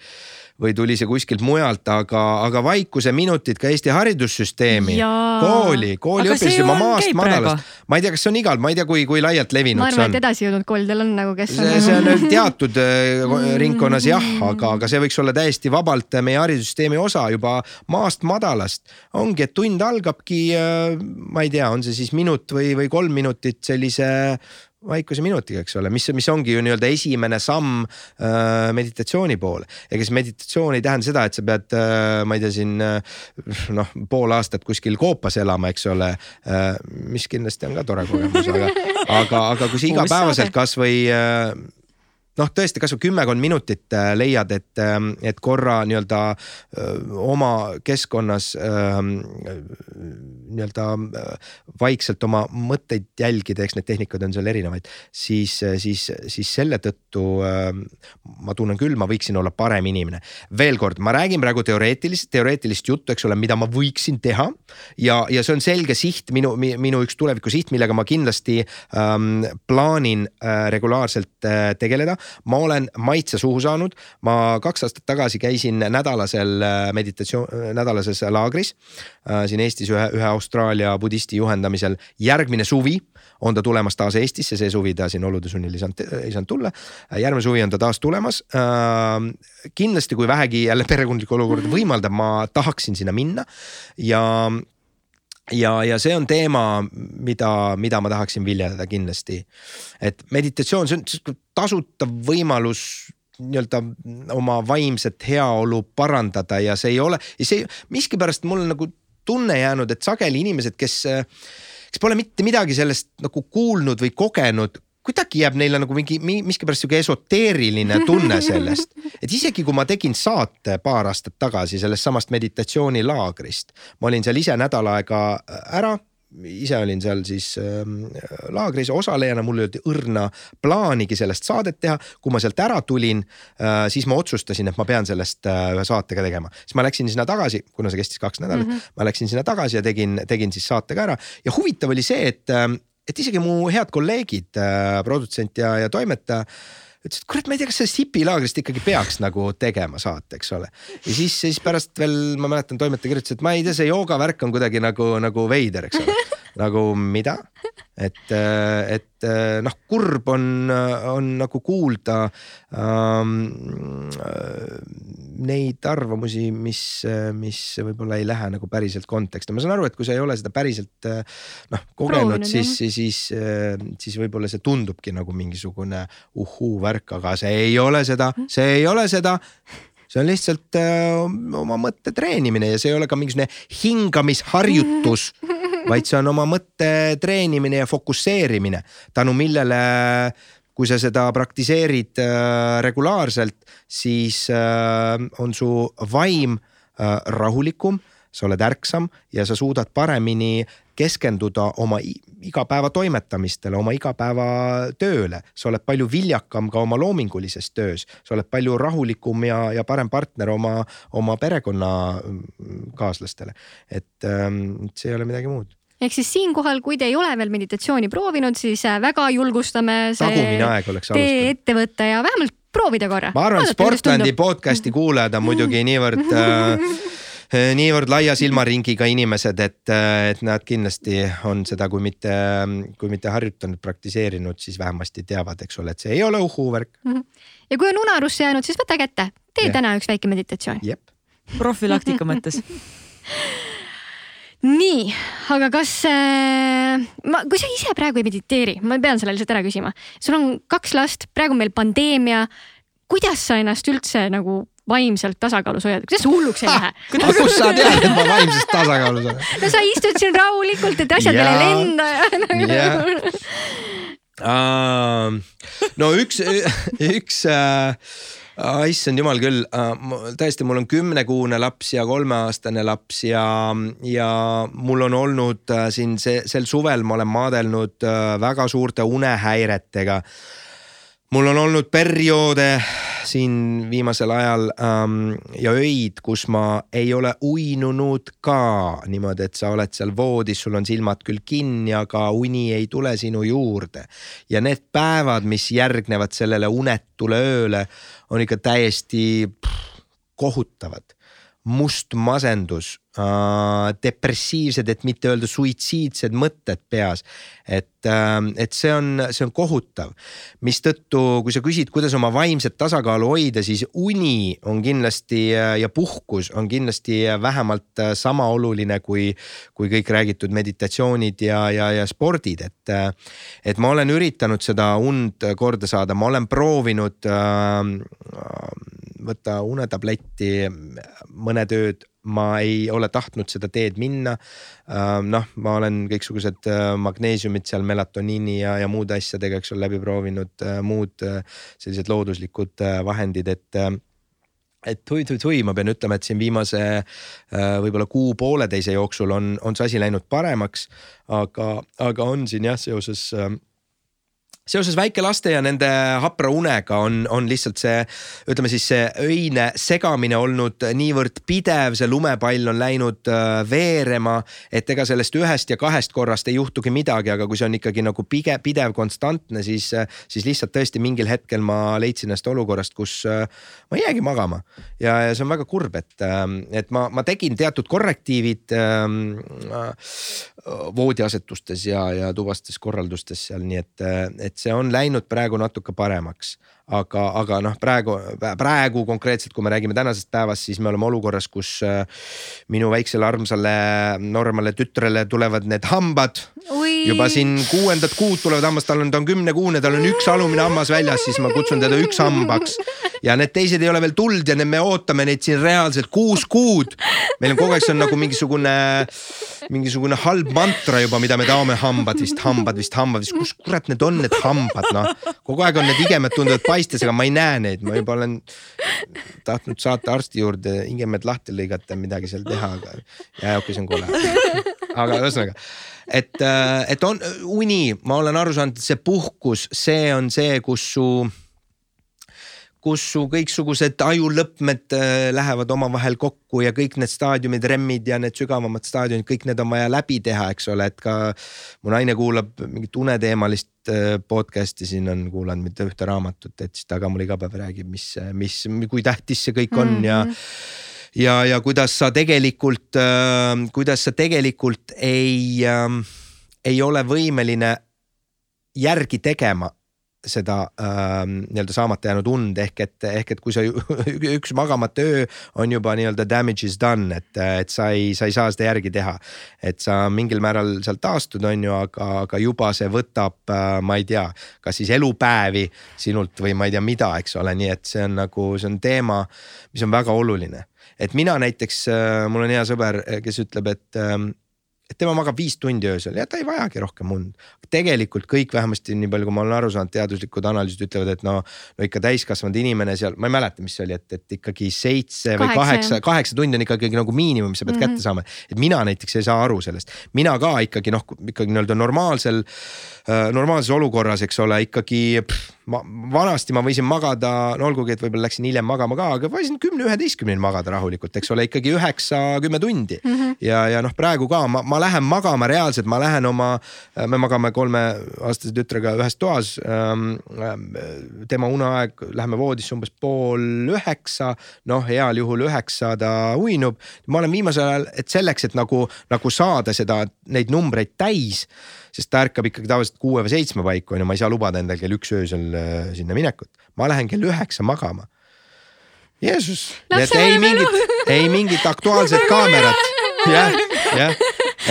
või tuli see kuskilt mujalt, aga, aga vaikuse minutid ka Eesti haridussüsteemi, kooli, kooliõpilased juba maast madalast. ma ei tea, kas see on igal, ma ei tea, kui, kui laialt levinud see on. ma arvan, et edasijõudnud koolidel on nagu, kes. see, see on teatud äh, ringkonnas jah, aga, aga see võiks olla täiesti vabalt meie haridussüsteemi osa juba maast madalast. ongi, et tund algabki, äh, ma ei tea, on see siis minut või, või kolm minutit sellise vaikuse minutiga, eks ole, mis, mis ongi ju nii-öelda esimene samm äh, meditatsiooni poole. ega siis meditatsioon ei tähenda seda, et sa pead äh,, ma ei tea, siin äh, noh, pool aastat kuskil koopas elama, eks ole äh,. mis kindlasti on ka tore kogemus, aga, aga, aga kui sa igapäevaselt kasvõi äh, noh, tõesti kasvõi kümmekond minutit äh, leiad, et, ähm, et korra nii-öelda äh, oma keskkonnas ähm, nii-öelda äh, vaikselt oma mõtteid jälgida, eks neid tehnikaid on seal erinevaid, siis, siis, siis selle tõttu ähm, ma tunnen küll, ma võiksin olla parem inimene. veel kord, ma räägin praegu teoreetilist, teoreetilist juttu, eks ole, mida ma võiksin teha ja, ja see on selge siht, minu, minu üks tuleviku siht, millega ma kindlasti ähm, plaanin äh, regulaarselt äh, tegeleda ma olen maitse suhu saanud, ma kaks aastat tagasi käisin nädalasel äh, meditatsioon, äh, nädalases laagris äh, siin Eestis ühe, ühe Austraalia budisti juhendamisel. järgmine suvi on ta tulemas taas Eestisse, see suvi ta siin olude sunnil ei saanud, ei saanud tulla. järgmine suvi on ta taas tulemas. kindlasti, kui vähegi jälle perekondlik olukord võimaldab, ma tahaksin sinna minna ja ja, ja see on teema, mida, mida ma tahaksin viljeleda kindlasti. et meditatsioon, see on tasutav võimalus nii-öelda oma vaimset heaolu parandada ja see ei ole, see miskipärast mul nagu tunne jäänud, et sageli inimesed, kes, kes pole mitte midagi sellest nagu kuulnud või kogenud, kuidagi jääb neile nagu mingi miskipärast sihuke esoteeriline tunne sellest. et isegi kui ma tegin saate paar aastat tagasi sellest samast meditatsioonilaagrist, ma olin seal ise nädal aega ära ise olin seal siis ähm, laagris osalejana, mul ei olnud õrna plaanigi sellest saadet teha. kui ma sealt ära tulin, äh, siis ma otsustasin, et ma pean sellest äh, ühe saatega tegema, siis ma läksin sinna tagasi, kuna see kestis kaks nädalat mm, -hmm. ma läksin sinna tagasi ja tegin, tegin siis saate ka ära ja huvitav oli see, et, ähm, et isegi mu head kolleegid, produtsent ja, ja toimetaja ütles, et kurat, ma ei tea, kas sellest hipilaagrist ikkagi peaks nagu tegema saate, eks ole. ja siis, siis pärast veel ma mäletan, toimetaja kirjutas, et ma ei tea, see joogavärk on kuidagi nagu, nagu veider, eks ole. Nagu mida, et, et noh, kurb on, on nagu kuulda ähm, neid arvamusi, mis, mis võib-olla ei lähe nagu päriselt konteksti, ma saan aru, et kui sa ei ole seda päriselt noh kogenud, siis, siis, siis, siis võib-olla see tundubki nagu mingisugune uhhuu värk, aga see ei ole seda, see ei ole seda. See on lihtsalt öö, oma mõtte treenimine ja see ei ole ka mingisugune hingamisharjutus vaid see on oma mõtte treenimine ja fokusseerimine, tänu millele kui sa seda praktiseerid äh, regulaarselt, siis äh, on su vaim äh, rahulikum, sa oled ärksam ja sa suudad paremini keskenduda oma igapäevatoimetamistele, oma igapäevatööle. sa oled palju viljakam ka oma loomingulises töös, sa oled palju rahulikum ja, ja parem partner oma, oma perekonnakaaslastele. et ähm, see ei ole midagi muud ehk siis siinkohal, kui te ei ole veel meditatsiooni proovinud, siis äh, väga julgustame tee ette võtta ja vähemalt proovida korra. ma arvan, Sportlandi podcast'i kuulajad on muidugi niivõrd äh, niivõrd laia silmaringiga inimesed, et, äh, et nad kindlasti on seda, kui mitte, kui mitte harjutanud, praktiseerinud, siis vähemasti teavad, eks ole, et see ei ole uhuu-värk mm. -hmm. ja kui on unarusse jäänud, siis võta kätte, tee yeah. täna üks väike meditatsioon. profülaktika mõttes nii, aga kas äh, ma, kui sa ise praegu ei mediteeri, ma pean selle lihtsalt ära küsima, sul on kaks last, praegu on meil pandeemia. kuidas sa ennast üldse nagu vaimselt tasakaalus hoiad, kuidas hulluks ei lähe? aga kust sa tead, et ma vaimselt tasakaalus olen? no sa istud siin rahulikult, et asjad ei lenda ja uh,. no üks, üks uh, issand jumal küll, äh, tõesti, mul on kümnekuune laps ja kolmeaastane laps ja, ja mul on olnud äh, siin see, sel suvel ma olen maadelnud äh, väga suurte unehäiretega mul on olnud perioode siin viimasel ajal ähm, ja öid, kus ma ei ole uinunud ka niimoodi, et sa oled seal voodis, sul on silmad küll kinni, aga uni ei tule sinu juurde. ja need päevad, mis järgnevad sellele unetule ööle, on ikka täiesti pff, kohutavad must masendus depressiivsed, et mitte öelda suitsiidsed mõtted peas. et äh,, et see on, see on kohutav, mistõttu, kui sa küsid, kuidas oma vaimset tasakaalu hoida, siis uni on kindlasti äh, ja puhkus on kindlasti vähemalt äh, sama oluline kui, kui kõik räägitud meditatsioonid ja, ja, ja spordid, et. Äh, et ma olen üritanud seda und korda saada, ma olen proovinud äh, võtta unetabletti mõned ööd ma ei ole tahtnud seda teed minna. noh, ma olen kõiksugused magneesiumid seal melatoniini ja, ja muude asjadega, eks ole, läbi proovinud, muud sellised looduslikud vahendid, et et hui-hui-hui, ma pean ütlema, et siin viimase võib-olla kuu-pooleteise jooksul on, on see asi läinud paremaks. aga, aga on siin jah, seoses seoses väikelaste ja nende hapra unega on, on lihtsalt see, ütleme siis see öine segamine olnud niivõrd pidev, see lumepall on läinud äh, veerema. et ega sellest ühest ja kahest korrast ei juhtugi midagi, aga kui see on ikkagi nagu pige, pidev, konstantne, siis, siis lihtsalt tõesti mingil hetkel ma leidsin ennast olukorrast, kus äh, ma ei jäägi magama. ja, ja see on väga kurb, et, äh, et ma, ma tegin teatud korrektiivid ähm, voodiasetustes ja, ja tuvastes korraldustes seal, nii et, et et see on läinud praegu natuke paremaks aga, aga noh, praegu, praegu konkreetselt, kui me räägime tänasest päevast, siis me oleme olukorras, kus äh, minu väiksele armsale nooremale tütrele tulevad need hambad. juba siin kuuendat kuud tulevad hambad, tal on, ta on kümnekuune, tal on üks alumine hammas väljas, siis ma kutsun teda ükshambaks. ja need teised ei ole veel tulnud ja need, me ootame neid siin reaalselt kuus kuud. meil on kogu aeg, see on nagu mingisugune, mingisugune halb mantra juba, mida me tahame, hambad vist, hambad vist, hambad vist, kus kurat need on, need hambad, noh. kogu aeg on need igemed tunduvad paistes, aga ma ei näe neid, ma juba olen tahtnud saata arsti juurde hingemed lahti lõigata, midagi seal teha, aga jääokis on kole. aga ühesõnaga et, et on uni, ma olen aru saanud, et see puhkus, see on see, kus su kus su kõiksugused ajulõpmed äh, lähevad omavahel kokku ja kõik need staadiumid, REM-id ja need sügavamad staadionid, kõik need on vaja läbi teha, eks ole, et ka. mu naine kuulab mingit uneteemalist äh, podcast'i, siin on kuulanud mitte ühte raamatut, et siis ta ka mulle iga päev räägib, mis, mis, kui tähtis see kõik on mm -hmm. ja mhm. ja, ja kuidas sa tegelikult äh,, kuidas sa tegelikult ei äh,, ei ole võimeline järgi tegema seda äh, nii-öelda saamata jäänud und ehk et, ehk et kui sa üks magamata öö on juba nii-öelda damage is done, et, et sa ei, sa ei saa seda järgi teha. et sa mingil määral sealt taastud, on ju, aga, aga juba see võtab äh,, ma ei tea, kas siis elupäevi sinult või ma ei tea mida, eks ole, nii et see on nagu, see on teema, mis on väga oluline. et mina näiteks äh,, mul on hea sõber, kes ütleb, et äh, et tema magab viis tundi öösel ja ta ei vajagi rohkem und. tegelikult kõik vähemasti nii palju, kui ma olen aru saanud, teaduslikud analüüsid ütlevad, et no, no ikka täiskasvanud inimene seal, ma ei mäleta, mis see oli, et, et ikkagi seitse või kaheksa, kaheksa tundi on ikkagi nagu miinimum, mis sa pead mm -hmm. kätte saama. et mina näiteks ei saa aru sellest, mina ka ikkagi noh, ikkagi nii-öelda normaalsel äh,, normaalses olukorras, eks ole, ikkagi pff, ma vanasti ma võisin magada, no olgugi, et võib-olla läksin hiljem magama ka, aga võisin kümne-üheteistkümneni magada rahulikult, eks ole, ikkagi üheksa-kümme tundi mm. -hmm. ja, ja noh, praegu ka ma, ma lähen magama reaalselt, ma lähen oma, me magame kolmeaastase tütrega ühes toas ähm,. tema uneaeg, lähme voodisse umbes pool üheksa, noh, heal juhul üheksa ta uinub. ma olen viimasel ajal, et selleks, et nagu, nagu saada seda, neid numbreid täis sest ta ärkab ikkagi tavaliselt kuue või seitsme paiku on ju, ma ei saa lubada endal kell üks öösel äh, sinna minekut. ma lähen kell üheksa magama. Jeesus, nii et ei mingit, ei mingit Aktuaalset kaamerat, jah, jah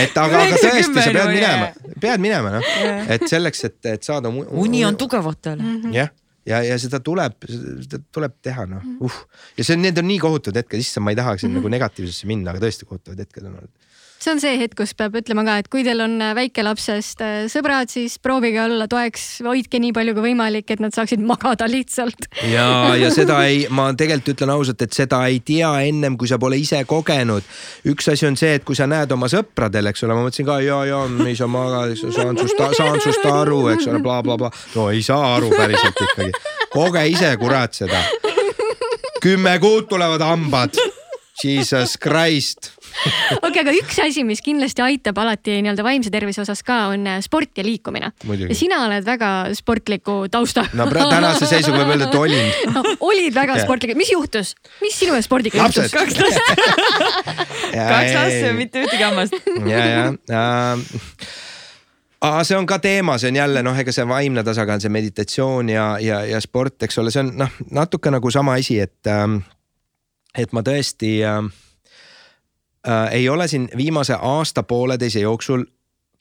et aga, aga tõesti, sa pead minema, pead minema noh, et selleks, et, et saada. uni on tugevatel. Mhm. jah, ja, ja seda tuleb, seda tuleb teha noh uh. ja see on, need on nii kohutavad hetked, issand, ma ei tahaks mm -hmm. nagu negatiivsesse minna, aga tõesti kohutavad hetked on olnud see on see hetk, kus peab ütlema ka, et kui teil on äh, väikelapsest äh, sõbrad, siis proovige olla toeks, hoidke nii palju kui võimalik, et nad saaksid magada lihtsalt. ja, ja seda ei, ma tegelikult ütlen ausalt, et seda ei tea ennem, kui sa pole ise kogenud. üks asi on see, et kui sa näed oma sõpradel, eks ole, ma mõtlesin ka ja, ja ei saa magada, saan sust, saan sust aru, eks ole bla,, blablabla. no ei saa aru päriselt ikkagi. koge ise, kurat, seda. kümme kuud tulevad hambad. Jesus Christ okei okay,, aga üks asi, mis kindlasti aitab alati nii-öelda vaimse tervise osas ka, on äh, sport ja liikumine. ja sina oled väga sportliku taustaga. no tänase seisuga võib öelda, et olin no,. olid väga sportlik, mis juhtus, mis sinu ja spordiga juhtus? kaks last kaks last, mitte ühtegi hammast. ja, ja äh, aga see on ka teema, see on jälle noh, ega see vaimne tasakaal, see meditatsioon ja, ja, ja sport, eks ole, see on noh, natuke nagu sama asi, et, ähm, et ma tõesti äh, äh, ei ole siin viimase aasta-pooleteise jooksul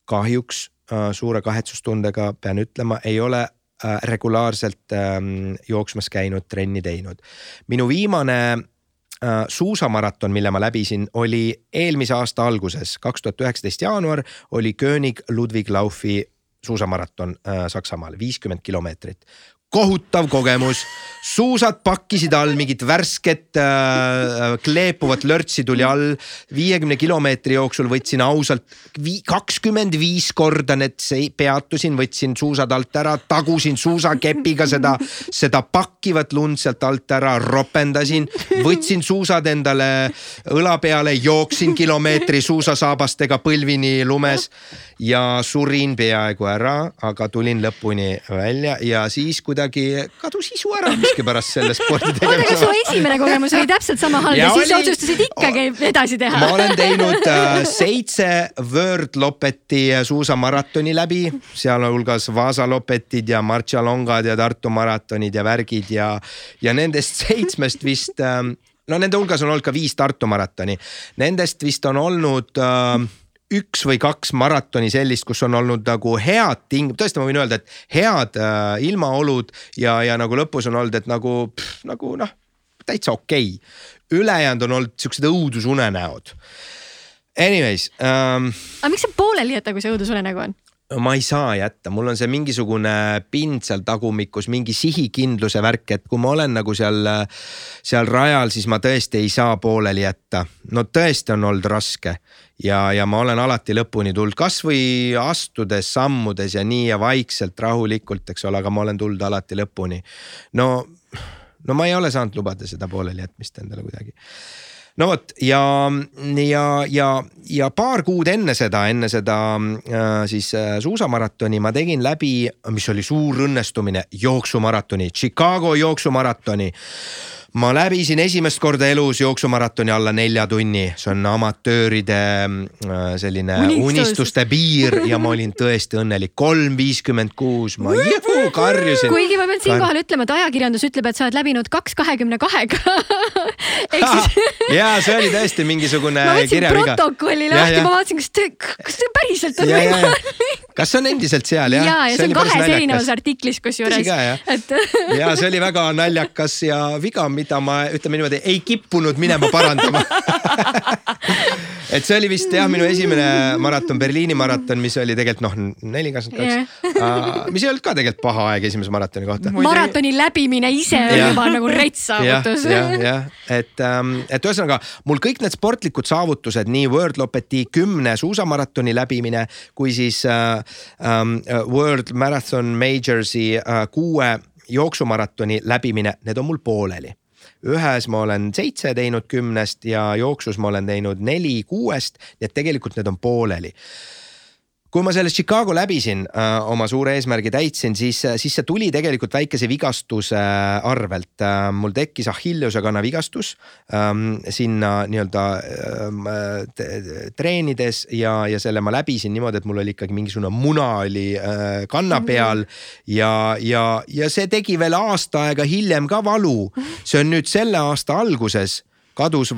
kahjuks äh, suure kahetsustundega pean ütlema, ei ole äh, regulaarselt äh, jooksmas käinud, trenni teinud. minu viimane äh, suusamaraton, mille ma läbisin, oli eelmise aasta alguses, kaks tuhat üheksateist jaanuar oli König Ludwig Laufi suusamaraton äh, Saksamaal, viiskümmend kilomeetrit kohutav kogemus, suusad pakkisid all, mingit värsket äh, kleepuvat lörtsi tuli all. viiekümne kilomeetri jooksul võtsin ausalt kakskümmend viis korda need, peatusin, võtsin suusad alt ära, tagusin suusakepiga seda, seda pakkivat lund sealt alt ära, ropendasin, võtsin suusad endale õla peale, jooksin kilomeetri suusasaabastega põlvini lumes ja surin peaaegu ära, aga tulin lõpuni välja ja siis kuidagi kadus isu ära miskipärast selle spordi tegemisel. aga su esimene kogemus oli täpselt sama halb ja, ja siis oli... otsustasid ikkagi edasi teha. ma olen teinud äh, seitse World Lopeti suusamaratoni läbi, sealhulgas Vaasa Lopetid ja Marcialongad ja Tartu maratonid ja värgid ja, ja nendest seitsmest vist äh, no nende hulgas on olnud ka viis Tartu maratoni, nendest vist on olnud äh, üks või kaks maratoni sellist, kus on olnud nagu head ting-, tõesti, ma võin öelda, et head äh, ilmaolud ja, ja nagu lõpus on olnud, et nagu, nagu noh, täitsa okei okay.. ülejäänud on olnud siuksed õudusunenäod. Anyways um,. aga miks see pooleli jätta, kui see õudusunenägu on? ma ei saa jätta, mul on see mingisugune pind seal tagumikus, mingi sihikindluse värk, et kui ma olen nagu seal, seal rajal, siis ma tõesti ei saa pooleli jätta. no tõesti on olnud raske ja, ja ma olen alati lõpuni tulnud, kasvõi astudes, sammudes ja nii ja vaikselt, rahulikult, eks ole, aga ma olen tulnud alati lõpuni. no, no ma ei ole saanud lubada seda pooleli jätmist endale kuidagi no vot ja, ja, ja, ja paar kuud enne seda, enne seda äh, siis äh, suusamaratoni ma tegin läbi, mis oli suur õnnestumine, jooksumaratoni, Chicago jooksumaratoni ma läbisin esimest korda elus jooksumaratoni alla nelja tunni, see on amatööride äh, selline Unistus. unistuste piir ja ma olin tõesti õnnelik, kolm viiskümmend kuus, ma juhu, karjusin. kuigi ma pean siinkohal ütlema, et ajakirjandus ütleb, et sa oled läbinud kaks kahekümne kahega ja see oli tõesti mingisugune võtsin protokolli lahti, ma vaatasin, kas te, kas see päriselt on võimalik. kas see on endiselt seal jah? ja, ja see, see on kahes erinevas artiklis kusjuures. et ja see oli väga naljakas ja viga mida ma ütleme niimoodi ei kippunud minema parandama et see oli vist jah, minu esimene maraton, Berliini maraton, mis oli tegelikult noh, neli kakskümmend kaks. mis ei olnud ka tegelikult paha aeg esimese maratoni kohta. maratoni läbimine ise oli juba nagu rets saavutus. jah, jah, et, ähm, et ühesõnaga mul kõik need sportlikud saavutused, nii World Lopeti kümne suusamaratoni läbimine kui siis uh, um, World Marathon Majorsi uh, kuue jooksumaratoni läbimine, need on mul pooleli ühes ma olen seitse teinud kümnest ja jooksus ma olen teinud neli kuuest, nii et tegelikult need on pooleli kui ma selle Chicago läbisin äh,, oma suure eesmärgi täitsin, siis, siis see tuli tegelikult väikese vigastuse äh, arvelt äh,. mul tekkis Achilleuse kanna vigastus ähm, sinna nii-öelda äh, treenides ja, ja selle ma läbisin niimoodi, et mul oli ikkagi mingisugune muna oli äh, kanna mhm. peal ja, ja, ja see tegi veel aasta aega hiljem ka valu. see on nüüd selle aasta alguses kadus,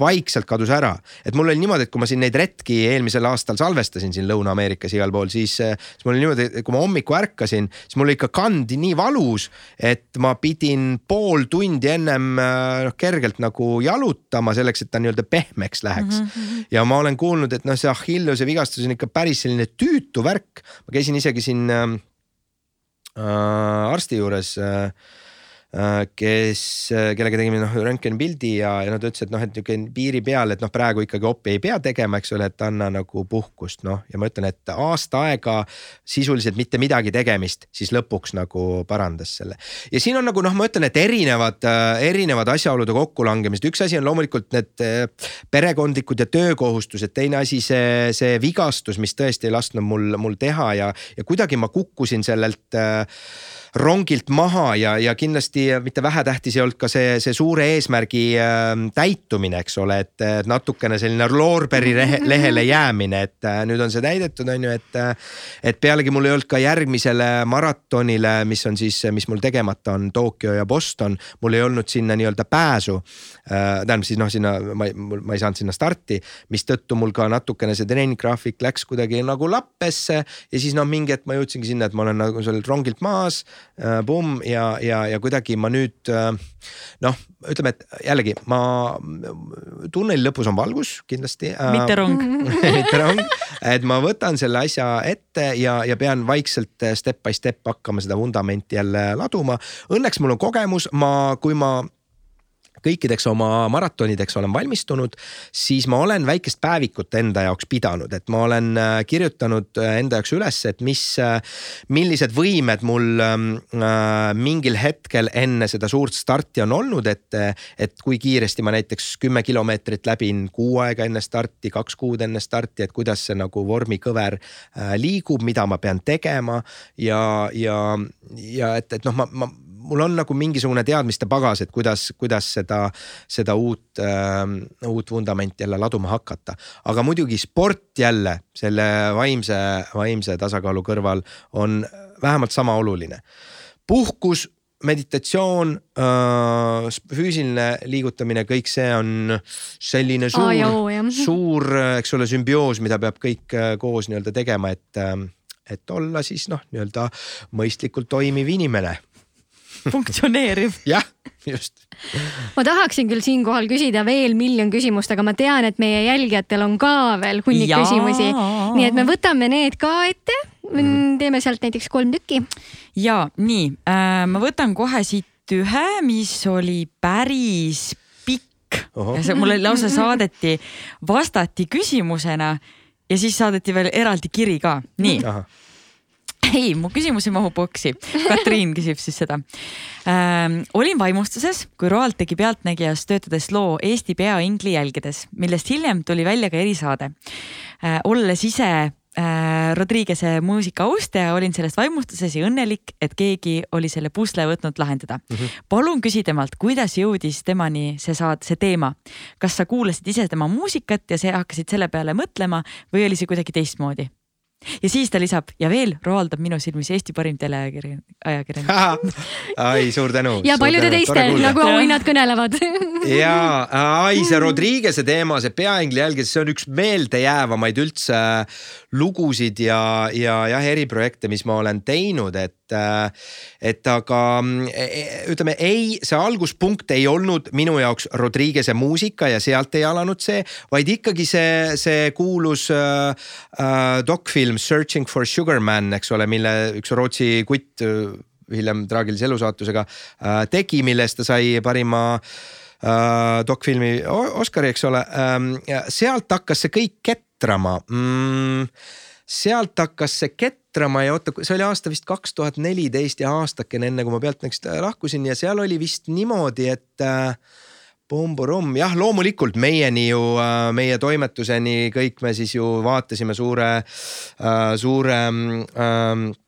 vaikselt kadus ära. et mul oli niimoodi, et kui ma siin neid retki eelmisel aastal salvestasin siin Lõuna-Ameerikas igal pool, siis, siis mul oli niimoodi, et kui ma hommikul ärkasin, siis mul ikka kandi nii valus, et ma pidin pool tundi ennem noh kergelt nagu jalutama selleks, et ta nii-öelda pehmeks läheks mm. -hmm. ja ma olen kuulnud, et noh, see Achilleuse vigastus on ikka päris selline tüütu värk. ma käisin isegi siin äh, arsti juures äh, Äh, kes, äh, kellega tegime noh röntgenipildi ja, ja nad ütlesid, et noh, et niisugune piiri peal, et noh, praegu ikkagi opi ei pea tegema, eks ole, et anna nagu puhkust, noh. ja ma ütlen, et aasta aega sisuliselt mitte midagi tegemist, siis lõpuks nagu parandas selle. ja siin on nagu noh, ma ütlen, et erinevad, äh, erinevad asjaolude kokkulangemised, üks asi on loomulikult need perekondlikud ja töökohustused, teine asi see, see vigastus, mis tõesti ei lasknud mul, mul teha ja, ja kuidagi ma kukkusin sellelt äh, rongilt maha ja, ja kindlasti mitte vähetähtis ei olnud ka see, see suure eesmärgi äh, täitumine, eks ole, et natukene selline loorberi lehele jäämine, et äh, nüüd on see täidetud, on ju, et. Äh, et pealegi mul ei olnud ka järgmisele maratonile, mis on siis, mis mul tegemata on Tokyo ja Boston, mul ei olnud sinna nii-öelda pääsu äh,. tähendab siis noh, sinna ma, ma ei saanud sinna starti, mistõttu mul ka natukene see treeninggraafik läks kuidagi nagu lappesse ja siis noh, mingi hetk ma jõudsingi sinna, et ma olen nagu sellelt rongilt maas pumm ja, ja, ja kuidagi ma nüüd äh, noh, ütleme, et jällegi ma, tunneli lõpus on valgus kindlasti. Äh, mitte rong mitte rong, et ma võtan selle asja ette ja, ja pean vaikselt step by step hakkama seda vundamenti jälle laduma. Õnneks mul on kogemus, ma, kui ma kõikideks oma maratonideks olen valmistunud, siis ma olen väikest päevikut enda jaoks pidanud, et ma olen äh, kirjutanud äh, enda jaoks üles, et mis, äh, millised võimed mul ähm, mingil hetkel enne seda suurt starti on olnud, et, et kui kiiresti ma näiteks kümme kilomeetrit läbin kuu aega enne starti, kaks kuud enne starti, et kuidas see nagu vormikõver liigub, mida ma pean tegema ja, ja, ja et, et noh, ma, ma mul on nagu mingisugune teadmiste pagas, et kuidas, kuidas seda, seda uut äh,, uut vundamenti jälle laduma hakata. aga muidugi sport jälle selle vaimse, vaimse tasakaalu kõrval on vähemalt sama oluline. puhkus meditatsioon äh,, füüsiline liigutamine, kõik see on selline suur, suur, eks ole, sümbioos, mida peab kõik äh, koos nii-öelda tegema, et, äh, et olla siis noh, nii-öelda mõistlikult toimiv inimene funktsioneeriv. jah, just. ma tahaksin küll siinkohal küsida veel miljon küsimust, aga ma tean, et meie jälgijatel on ka veel hunnik küsimusi. nii et me võtame need ka ette mm. teeme sealt näiteks kolm tükki. ja nii äh,, ma võtan kohe siit ühe, mis oli päris pikk Oho. ja see mulle lausa saadeti, vastati küsimusena ja siis saadeti veel eraldi kiri ka, nii ei, mu küsimus ei mahu boksi. Katriin küsib siis seda ähm,. olin vaimustuses, kui Roald tegi Pealtnägijas töötades loo Eesti peaingli jälgedes, millest hiljem tuli välja ka erisaade äh,. olles ise äh, Rodriguez'e muusika austaja, olin sellest vaimustuses ja õnnelik, et keegi oli selle pusle võtnud lahendada mm. -hmm. palun küsi temalt, kuidas jõudis temani see saad, see teema. kas sa kuulasid ise tema muusikat ja see hakkasid selle peale mõtlema või oli see kuidagi teistmoodi? Ja siis ta lisab ja veel Roald on minu silmis Eesti parim teleajakirjanik, ajakirjanik ai, suur tänu. ja paljude teiste nagu auhinnad kõnelevad? Ja, ai see Rodriguez'e teema, see peaingli jälgis, see on üks meeldejäävamaid üldse lugusid ja, ja jah, eriprojekte, mis ma olen teinud, et et aga e, e, ütleme ei, see alguspunkt ei olnud minu jaoks Rodriguez'e muusika ja sealt ei alanud see, vaid ikkagi see, see kuulus äh, äh dokfilm film Searching for Sugar Man, eks ole, mille üks Rootsi kutt äh, hiljem traagilise elusaatusega äh, tegi, millest ta sai parima äh, dokfilmi Oscari, eks ole ähm,. sealt hakkas see kõik ketrama mm,. sealt hakkas see ketrama ja oota, see oli aasta vist kaks tuhat neliteist ja aastakene enne, kui ma Pealtnägist lahkusin ja seal oli vist niimoodi, et Pumburum, jah, loomulikult meieni ju, äh, meie toimetuseni kõik me siis ju vaatasime suure, äh, suure ähm, Äh,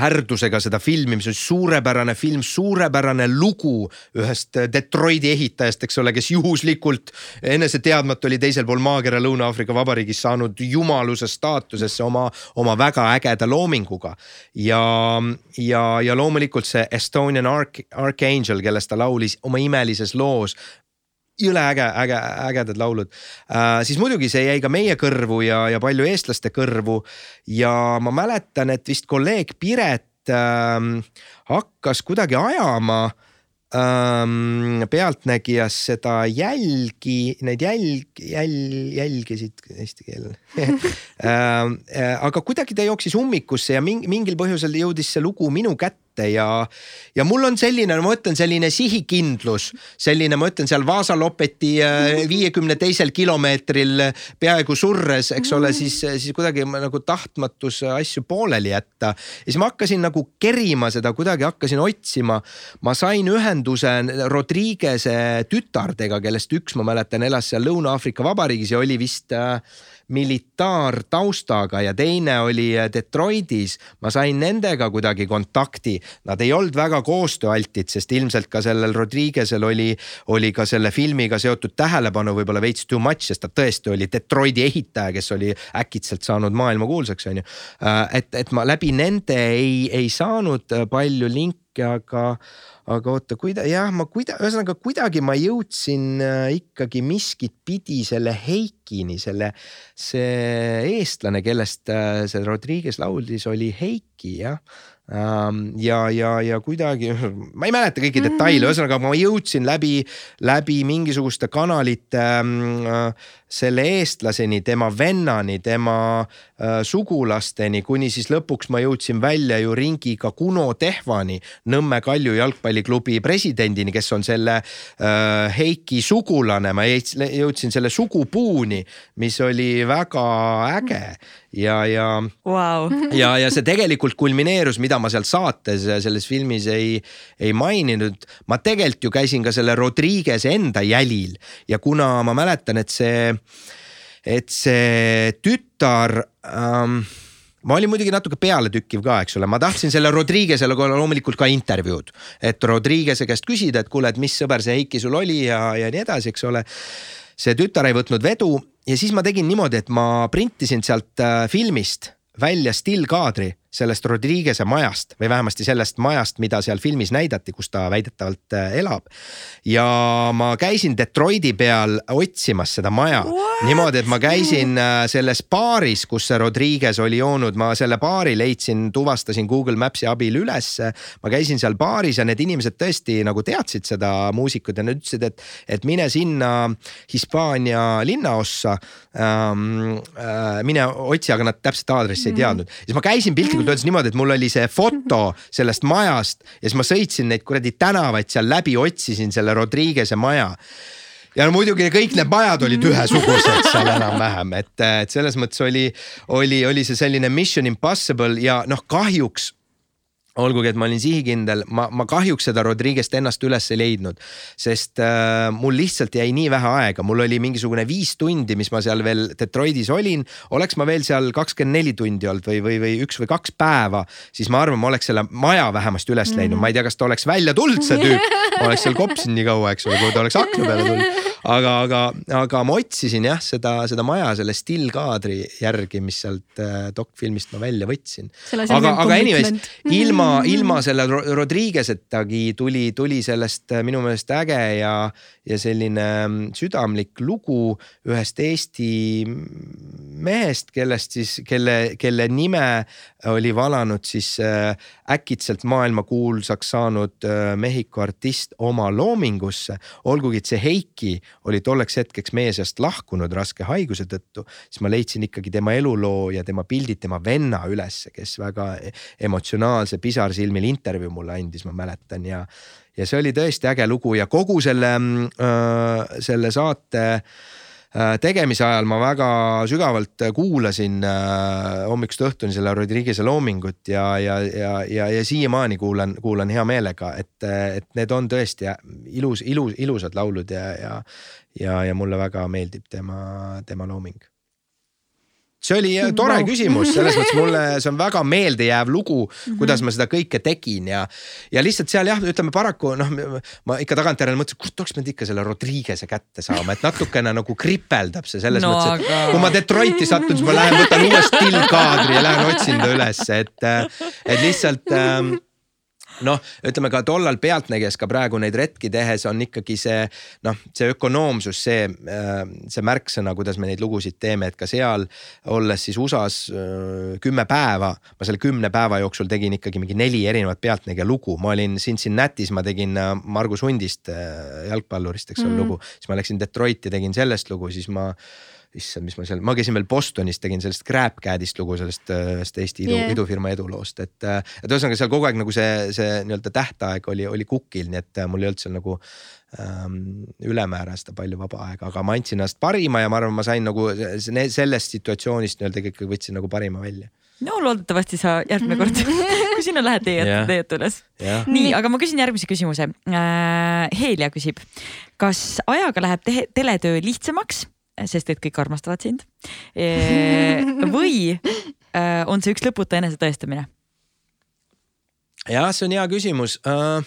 härdusega seda filmi, mis on suurepärane film, suurepärane lugu ühest Detroiti ehitajast, eks ole, kes juhuslikult enese teadmata oli teisel pool maakera Lõuna-Aafrika Vabariigis saanud jumaluse staatusesse oma, oma väga ägeda loominguga. ja, ja, ja loomulikult see Estonian Ark, Archangel, kellest ta laulis oma imelises loos jõle äge, äge, ägedad laulud äh,. siis muidugi see jäi ka meie kõrvu ja, ja palju eestlaste kõrvu. ja ma mäletan, et vist kolleeg Piret äh, hakkas kuidagi ajama ähm, Pealtnägijas seda jälgi, neid jälg, jäl-, jälgisid eesti keel ähm, äh, aga kuidagi ta jooksis ummikusse ja mingil põhjusel jõudis see lugu minu kätte kätte ja, ja mul on selline, ma ütlen, selline sihikindlus, selline, ma ütlen seal Vaasa Lopeti äh, viiekümne teisel kilomeetril peaaegu surres, eks ole, siis, siis kuidagi nagu tahtmatus asju pooleli jätta. ja siis ma hakkasin nagu kerima seda, kuidagi hakkasin otsima. ma sain ühenduse Rodriguez'e tütardega, kellest üks, ma mäletan, elas seal Lõuna-Aafrika Vabariigis ja oli vist äh, militaartaustaga ja teine oli äh, Detroitis. ma sain nendega kuidagi kontakti, nad ei olnud väga koostööaltid, sest ilmselt ka sellel Rodriguez'el oli, oli ka selle filmiga seotud tähelepanu võib-olla veits too much, sest ta tõesti oli Detroiti ehitaja, kes oli äkitselt saanud maailmakuulsaks, on ju. Äh, et, et ma läbi nende ei, ei saanud palju linke, aga aga oota, kuida-, jah, ma kuida-, ühesõnaga kuidagi ma jõudsin äh, ikkagi miskit pidi selle Heikini, selle, see eestlane, kellest äh, see Rodriguez laulis, oli Heiki jah Ähm, ja, ja, ja kuidagi, ma ei mäleta kõiki detaile, mhm. ühesõnaga ma jõudsin läbi, läbi mingisuguste kanalite ähm, äh, selle eestlaseni, tema vennani, tema äh, sugulasteni, kuni siis lõpuks ma jõudsin välja ju ringiga Kuno Tehvani, Nõmme Kalju jalgpalliklubi presidendini, kes on selle äh, Heiki sugulane, ma jõudsin selle sugupuuni, mis oli väga äge ja, ja wow. ja, ja see tegelikult kulmineerus, mida ma seal saates selles filmis ei, ei maininud. ma tegelikult ju käisin ka selle Rodriguez enda jälil ja kuna ma mäletan, et see, et see tütar ähm, ma olin muidugi natuke pealetükkiv ka, eks ole, ma tahtsin selle Rodriguez'ele loomulikult ka intervjuud, et Rodriguez'e käest küsida, et kuule, et mis sõber see Heiki sul oli ja, ja nii edasi, eks ole. see tütar ei võtnud vedu ja siis ma tegin niimoodi, et ma printisin sealt äh, filmist välja stillkaadri sellest Rodriguez'e majast või vähemasti sellest majast, mida seal filmis näidati, kus ta väidetavalt äh, elab. ja ma käisin Detroiti peal otsimas seda maja What? niimoodi, et ma käisin äh, selles baaris, kus see Rodriguez oli joonud, ma selle baari leidsin, tuvastasin Google Maps'i abil ülesse. ma käisin seal baaris ja need inimesed tõesti nagu teadsid seda muusikut ja nad ütlesid, et, et mine sinna Hispaania linnaossa ähm,. Äh, mine otsi, aga nad täpset aadressi ei mhm. teadnud. siis ma käisin piltlikult öeldes niimoodi, et mul oli see foto sellest majast ja siis ma sõitsin neid kuradi tänavaid seal läbi, otsisin selle Rodriguez'e maja. ja no muidugi kõik need majad olid ühesugused seal enam-vähem, et, et selles mõttes oli, oli, oli see selline mission impossible ja noh, kahjuks olgugi, et ma olin sihikindel, ma, ma kahjuks seda Rodriguez't ennast üles ei leidnud, sest äh, mul lihtsalt jäi nii vähe aega, mul oli mingisugune viis tundi, mis ma seal veel Detroitis olin. oleks ma veel seal kakskümmend neli tundi olnud või, või, või üks või kaks päeva, siis ma arvan, ma oleks selle maja vähemasti üles leidnud mm, ma ei tea, kas ta oleks välja tulnud, see tüüp. ma oleks seal kopsinud nii kaua, eks ole, kui ta oleks akna peale tulnud. aga, aga, aga ma otsisin jah, seda, seda maja selle stillkaadri järgi, mis sealt äh, dokfilmist ma välja võtsin. aga, aga anyways, ilma ilma, ilma selle Rodriguez'etagi tuli, tuli sellest äh, minu meelest äge ja, ja selline mm, südamlik lugu ühest Eesti mehest, kellest siis, kelle, kelle nime oli valanud siis äh, äkitselt maailmakuulsaks saanud äh, Mehhiko artist oma loomingusse. olgugi, et see Heiki oli tolleks hetkeks meie seast lahkunud raske haiguse tõttu, siis ma leidsin ikkagi tema eluloo ja tema pildid tema venna ülesse, kes väga emotsionaalse pisarsilmil intervjuu mulle andis, ma mäletan ja ja see oli tõesti äge lugu ja kogu selle äh,, selle saate äh, tegemise ajal ma väga sügavalt kuulasin äh, hommikust õhtuni selle Rodriguez'e loomingut ja, ja, ja, ja, ja siiamaani kuulan, kuulan hea meelega, et, et need on tõesti ilus, ilus, ilusad laulud ja, ja, ja, ja mulle väga meeldib tema, tema looming see oli äh, tore no. küsimus, selles mõttes mulle see on väga meeldejääv lugu, kuidas ma seda kõike tegin ja. ja lihtsalt seal jah, ütleme paraku noh, ma ikka tagantjärele mõtlesin, kust oleks pidanud ikka selle Rodriguez'e kätte saama, et natukene nagu kripeldab see selles no, mõttes, et aga... kui ma Detroiti satun, siis ma lähen võtan uue stillkaadri ja lähen otsin ta ülesse, et, et lihtsalt ähm, noh, ütleme ka tollal Pealtnägijas ka praegu neid retki tehes on ikkagi see noh, see ökonoomsus, see, äh, see märksõna, kuidas me neid lugusid teeme, et ka seal olles siis USA-s äh, kümme päeva, ma selle kümne päeva jooksul tegin ikkagi mingi neli erinevat Pealtnägija lugu, ma olin Cincinnatis, ma tegin äh, Margus Hundist, jalgpallurist, eks ole mm. lugu, siis ma läksin Detroiti, tegin sellest lugu, siis ma issand, mis ma seal, ma käisin veel Bostonis, tegin sellest GrabCADist lugu, sellest, sellest Eesti idu yeah., idufirma eduloost, et. et ühesõnaga seal kogu aeg nagu see, see nii-öelda tähtaeg oli, oli kukil, nii et mul ei olnud seal nagu ähm, ülemäära seda palju vaba aega, aga ma andsin ennast parima ja ma arvan, ma sain nagu sellest situatsioonist nii-öelda ikkagi võtsin nagu parima välja no loodetavasti sa järgmine kord, kui sinna lähed, leiad yeah., leiad üles yeah.. nii, aga ma küsin järgmise küsimuse äh,. Heelia küsib, kas ajaga läheb teletöö lihtsamaks sest et kõik armastavad sind. või äh, on see üks lõputu enesetõestamine? jah, see on hea küsimus uh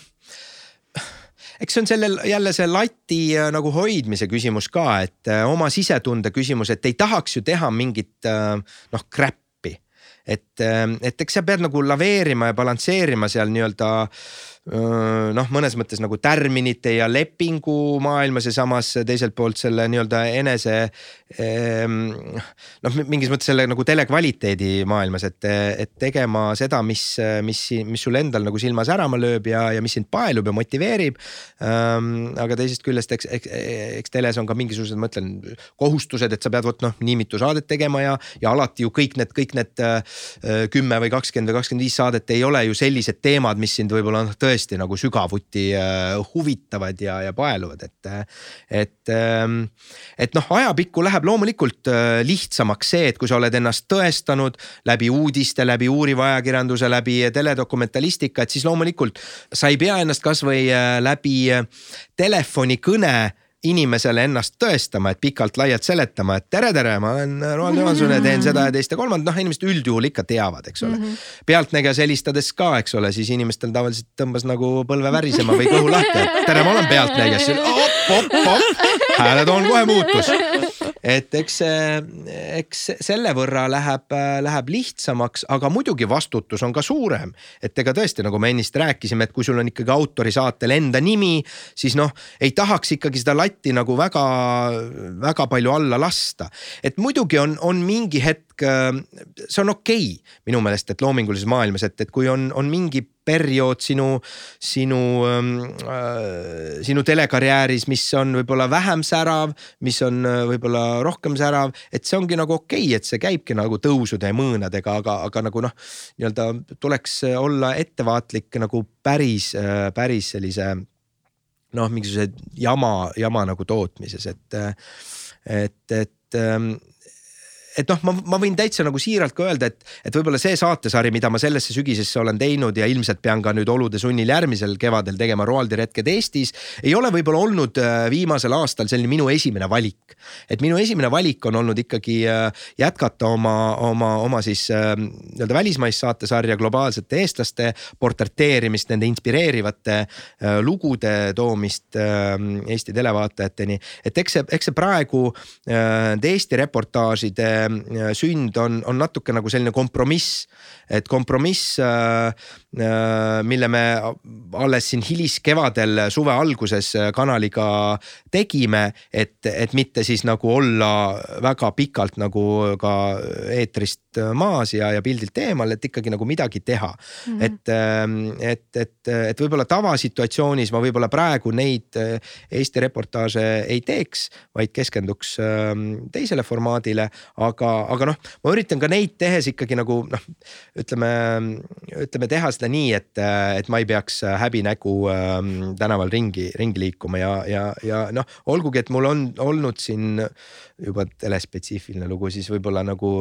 eks see on sellel jälle see lati äh, nagu hoidmise küsimus ka, et oma sisetunde küsimus, et ei tahaks ju teha mingit noh crap'i. et, et eks sa pead nagu laveerima ja balansseerima seal nii-öelda noh, mõnes mõttes nagu tärminite ja lepingu maailmas ja samas teiselt poolt selle nii-öelda enese noh, mingis mõttes selle nagu telekvaliteedi maailmas, et, et tegema seda, mis, mis, mis sul endal nagu silma särama lööb ja, ja mis sind paelub ja motiveerib. aga teisest küljest, eks, eks, eks teles on ka mingisugused, ma ütlen, kohustused, et sa pead vot noh, nii mitu saadet tegema ja, ja alati ju kõik need, kõik need kümme või kakskümmend või kakskümmend viis saadet ei ole ju sellised teemad, mis sind võib-olla noh, tõesti tõesti nagu sügavuti äh, huvitavad ja, ja paeluvad, et. et, ähm, et noh, ajapikku läheb loomulikult äh, lihtsamaks see, et kui sa oled ennast tõestanud läbi uudiste, läbi uuriva ajakirjanduse, läbi teledokumentalistika, et siis loomulikult sa ei pea ennast kasvõi äh, läbi telefonikõne inimesele ennast tõestama, et pikalt-laialt seletama, et tere, tere, ma olen Roald Johanson ja teen seda ja teist ja kolmandat, noh inimesed üldjuhul ikka teavad, eks ole. Mm -hmm.. pealtnägijas helistades ka, eks ole, siis inimestel tavaliselt tõmbas nagu põlve värisema või kõhu lahti, et tere, ma olen pealtnägija, siis op, op, op, hääletoon kohe muutus et eks eks selle võrra läheb, läheb lihtsamaks, aga muidugi vastutus on ka suurem. et ega tõesti, nagu me ennist rääkisime, et kui sul on ikkagi autorisaatel enda nimi, siis noh, ei tahaks ikkagi seda latti nagu väga, väga palju alla lasta. et muidugi on, on mingi hetk, see on okei okay, minu meelest, et loomingulises maailmas, et, et kui on, on mingi periood sinu, sinu ähm, äh,, sinu telekarjääris, mis on võib-olla vähem särav, mis on äh, võib-olla rohkem särav, et see ongi nagu okei okay,, et see käibki nagu tõusude ja mõõnadega, aga, aga nagu noh, nii-öelda tuleks olla ettevaatlik nagu päris, äh, päris sellise noh, mingisuguse jama, jama nagu tootmises, et, et, et ähm, et noh, ma, ma võin täitsa nagu siiralt ka öelda, et, et võib-olla see saatesari, mida ma sellesse sügisesse olen teinud ja ilmselt pean ka nüüd olude sunnil järgmisel kevadel tegema Roaldi retked Eestis. ei ole võib-olla olnud äh, viimasel aastal selline minu esimene valik. et minu esimene valik on olnud ikkagi äh, jätkata oma, oma, oma siis äh, nii-öelda välismaist saatesarja globaalsete eestlaste portreteerimist, nende inspireerivate lugude toomist Eesti televaatajateni. et eks see, eks see praegu Eesti reportaažide sünd on, on natuke nagu selline kompromiss. et kompromiss, äh, mille me alles siin hiliskevadel, suve alguses kanaliga tegime, et, et mitte siis nagu olla väga pikalt nagu ka eetrist maas ja, ja pildilt eemal, et ikkagi nagu midagi teha mm. -hmm. et, et, et, et võib-olla tavasituatsioonis ma võib-olla praegu neid Eesti reportaaže ei teeks, vaid keskenduks teisele formaadile, aga, aga noh, ma üritan ka neid tehes ikkagi nagu noh, ütleme, ütleme teha seda nii, et, et ma ei peaks häbinägu äh, tänaval ringi, ringi liikuma ja, ja, ja noh, olgugi, et mul on olnud siin juba telespetsiifiline lugu, siis võib-olla nagu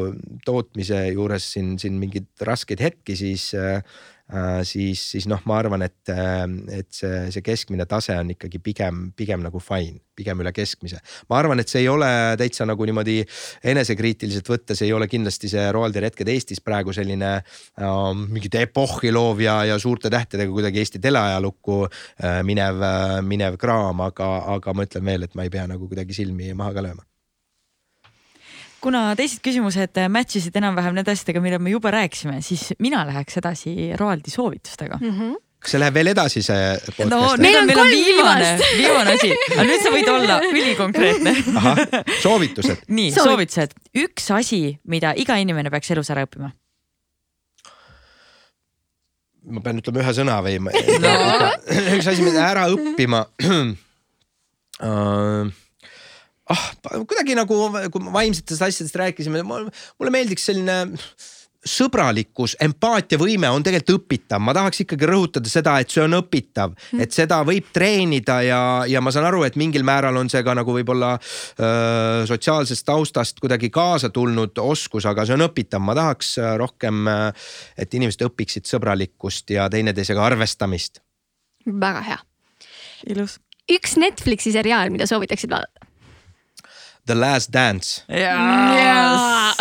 tootmise juures siin, siin mingeid raskeid hetki, siis äh, Äh, siis, siis noh, ma arvan, et, äh, et see, see keskmine tase on ikkagi pigem, pigem nagu fine, pigem üle keskmise. ma arvan, et see ei ole täitsa nagu niimoodi enesekriitiliselt võttes ei ole kindlasti see Roaldi retked Eestis praegu selline äh, mingit epohhi loov ja, ja suurte tähtedega kuidagi Eesti teleajalukku äh, minev äh,, minev kraam, aga, aga ma ütlen veel, et ma ei pea nagu kuidagi silmi maha ka lööma kuna teised küsimused match isid enam-vähem nende asjadega, mida me juba rääkisime, siis mina läheks edasi Roaldi soovitustega mm. -hmm kas see läheb veel edasi, see podcast? no nüüd on meil on viimane, viimane asi, aga nüüd sa võid olla ülikonkreetne. soovitused. nii, soovitused. üks asi, mida iga inimene peaks elus ära õppima. ma pean ütlema ühe sõna või no.? üks asi, mida ära õppima uh, ah, kuidagi nagu, kui vaimsetest asjadest rääkisime, mulle meeldiks selline sõbralikkus, empaatiavõime on tegelikult õpitav, ma tahaks ikkagi rõhutada seda, et see on õpitav, mhm. et seda võib treenida ja, ja ma saan aru, et mingil määral on see ka nagu võib-olla öö, sotsiaalsest taustast kuidagi kaasa tulnud oskus, aga see on õpitav, ma tahaks rohkem, et inimesed õpiksid sõbralikkust ja teineteisega arvestamist. väga hea. ilus. üks Netflixi seriaal, mida soovitaksid vaadata The Last Dance. jaa.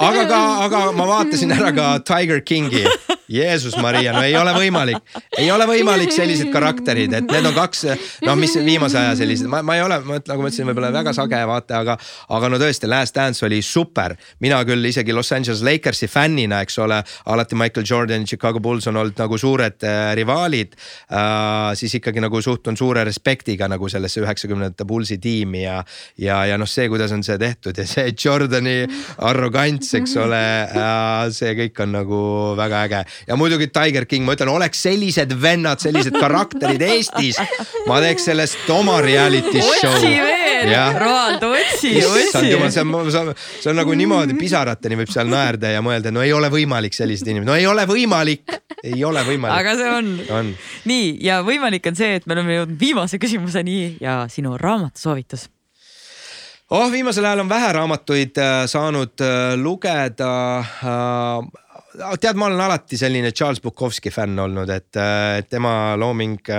aga ka, aga ma vaatasin ära ka Tiger Kingi Jeesus Maria, no ei ole võimalik, ei ole võimalik sellised karakterid, et need on kaks, noh, mis viimase aja sellised, ma, ma ei ole, ma nagu ma ütlesin, võib-olla väga sage vaataja, aga, aga no tõesti, Last Dance oli super. mina küll isegi Los Angeles Lakersi fännina, eks ole, alati Michael Jordan, Chicago Bulls on olnud nagu suured äh, rivaalid äh,. siis ikkagi nagu suhtun suure respektiga nagu sellesse üheksakümnendate Bullsi tiimi ja, ja, ja noh, see, kuidas on see tehtud ja see Jordani arrogants, eks ole äh,, see kõik on nagu väga äge ja muidugi Tiger King, ma ütlen, oleks sellised vennad, sellised karakterid Eestis, ma teeks sellest oma reality show. otsi veel, Roald, otsi, otsi. see on, see on, see on nagu niimoodi pisarateni võib seal naerda ja mõelda, no ei ole võimalik sellised inimesed, no ei ole võimalik, ei ole võimalik. aga see on, on.. nii ja võimalik on see, et me oleme jõudnud viimase küsimuseni ja sinu raamatusoovitus. Oh, viimasel ajal on vähe raamatuid äh, saanud äh, lugeda äh, tead, ma olen alati selline Charles Bukowski fänn olnud, et tema looming,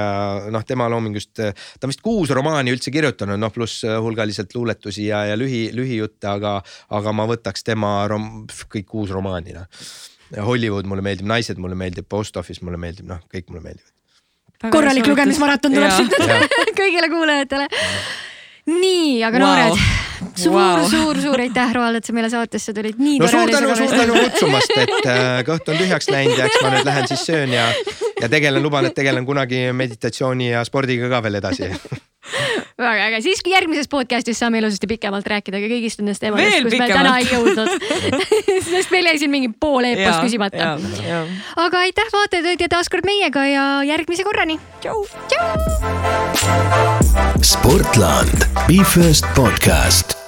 noh, tema loomingust, ta on vist kuus romaani üldse kirjutanud, noh pluss hulgaliselt luuletusi ja, ja lühi, lühijutte, aga, aga ma võtaks tema rom, kõik kuus romaani, noh. Hollywood mulle meeldib, Naised mulle meeldib, Post Office mulle meeldib, noh, kõik mulle meeldivad. korralik lugemismaraton tuleb siit kõigile kuulajatele. Nii, aga wow. noored suur wow., suur-suur aitäh, Roald, et sa meile saatesse tulid. nii no suur tänu, suur tänu kutsumast, et äh, kõht on tühjaks läinud ja eks ma nüüd lähen siis söön ja, ja tegelen, luban, et tegelen kunagi meditatsiooni ja spordiga ka veel edasi väga äge, siis järgmises podcast'is saame ilusasti pikemalt rääkida ka kõigist nendest teemadest, kus me täna ei jõudnud sest meil jäi siin mingi pool eepost küsimata. aga aitäh vaatajad, olite taas kord meiega ja järgmise korrani. tšau. Sportland, Be First podcast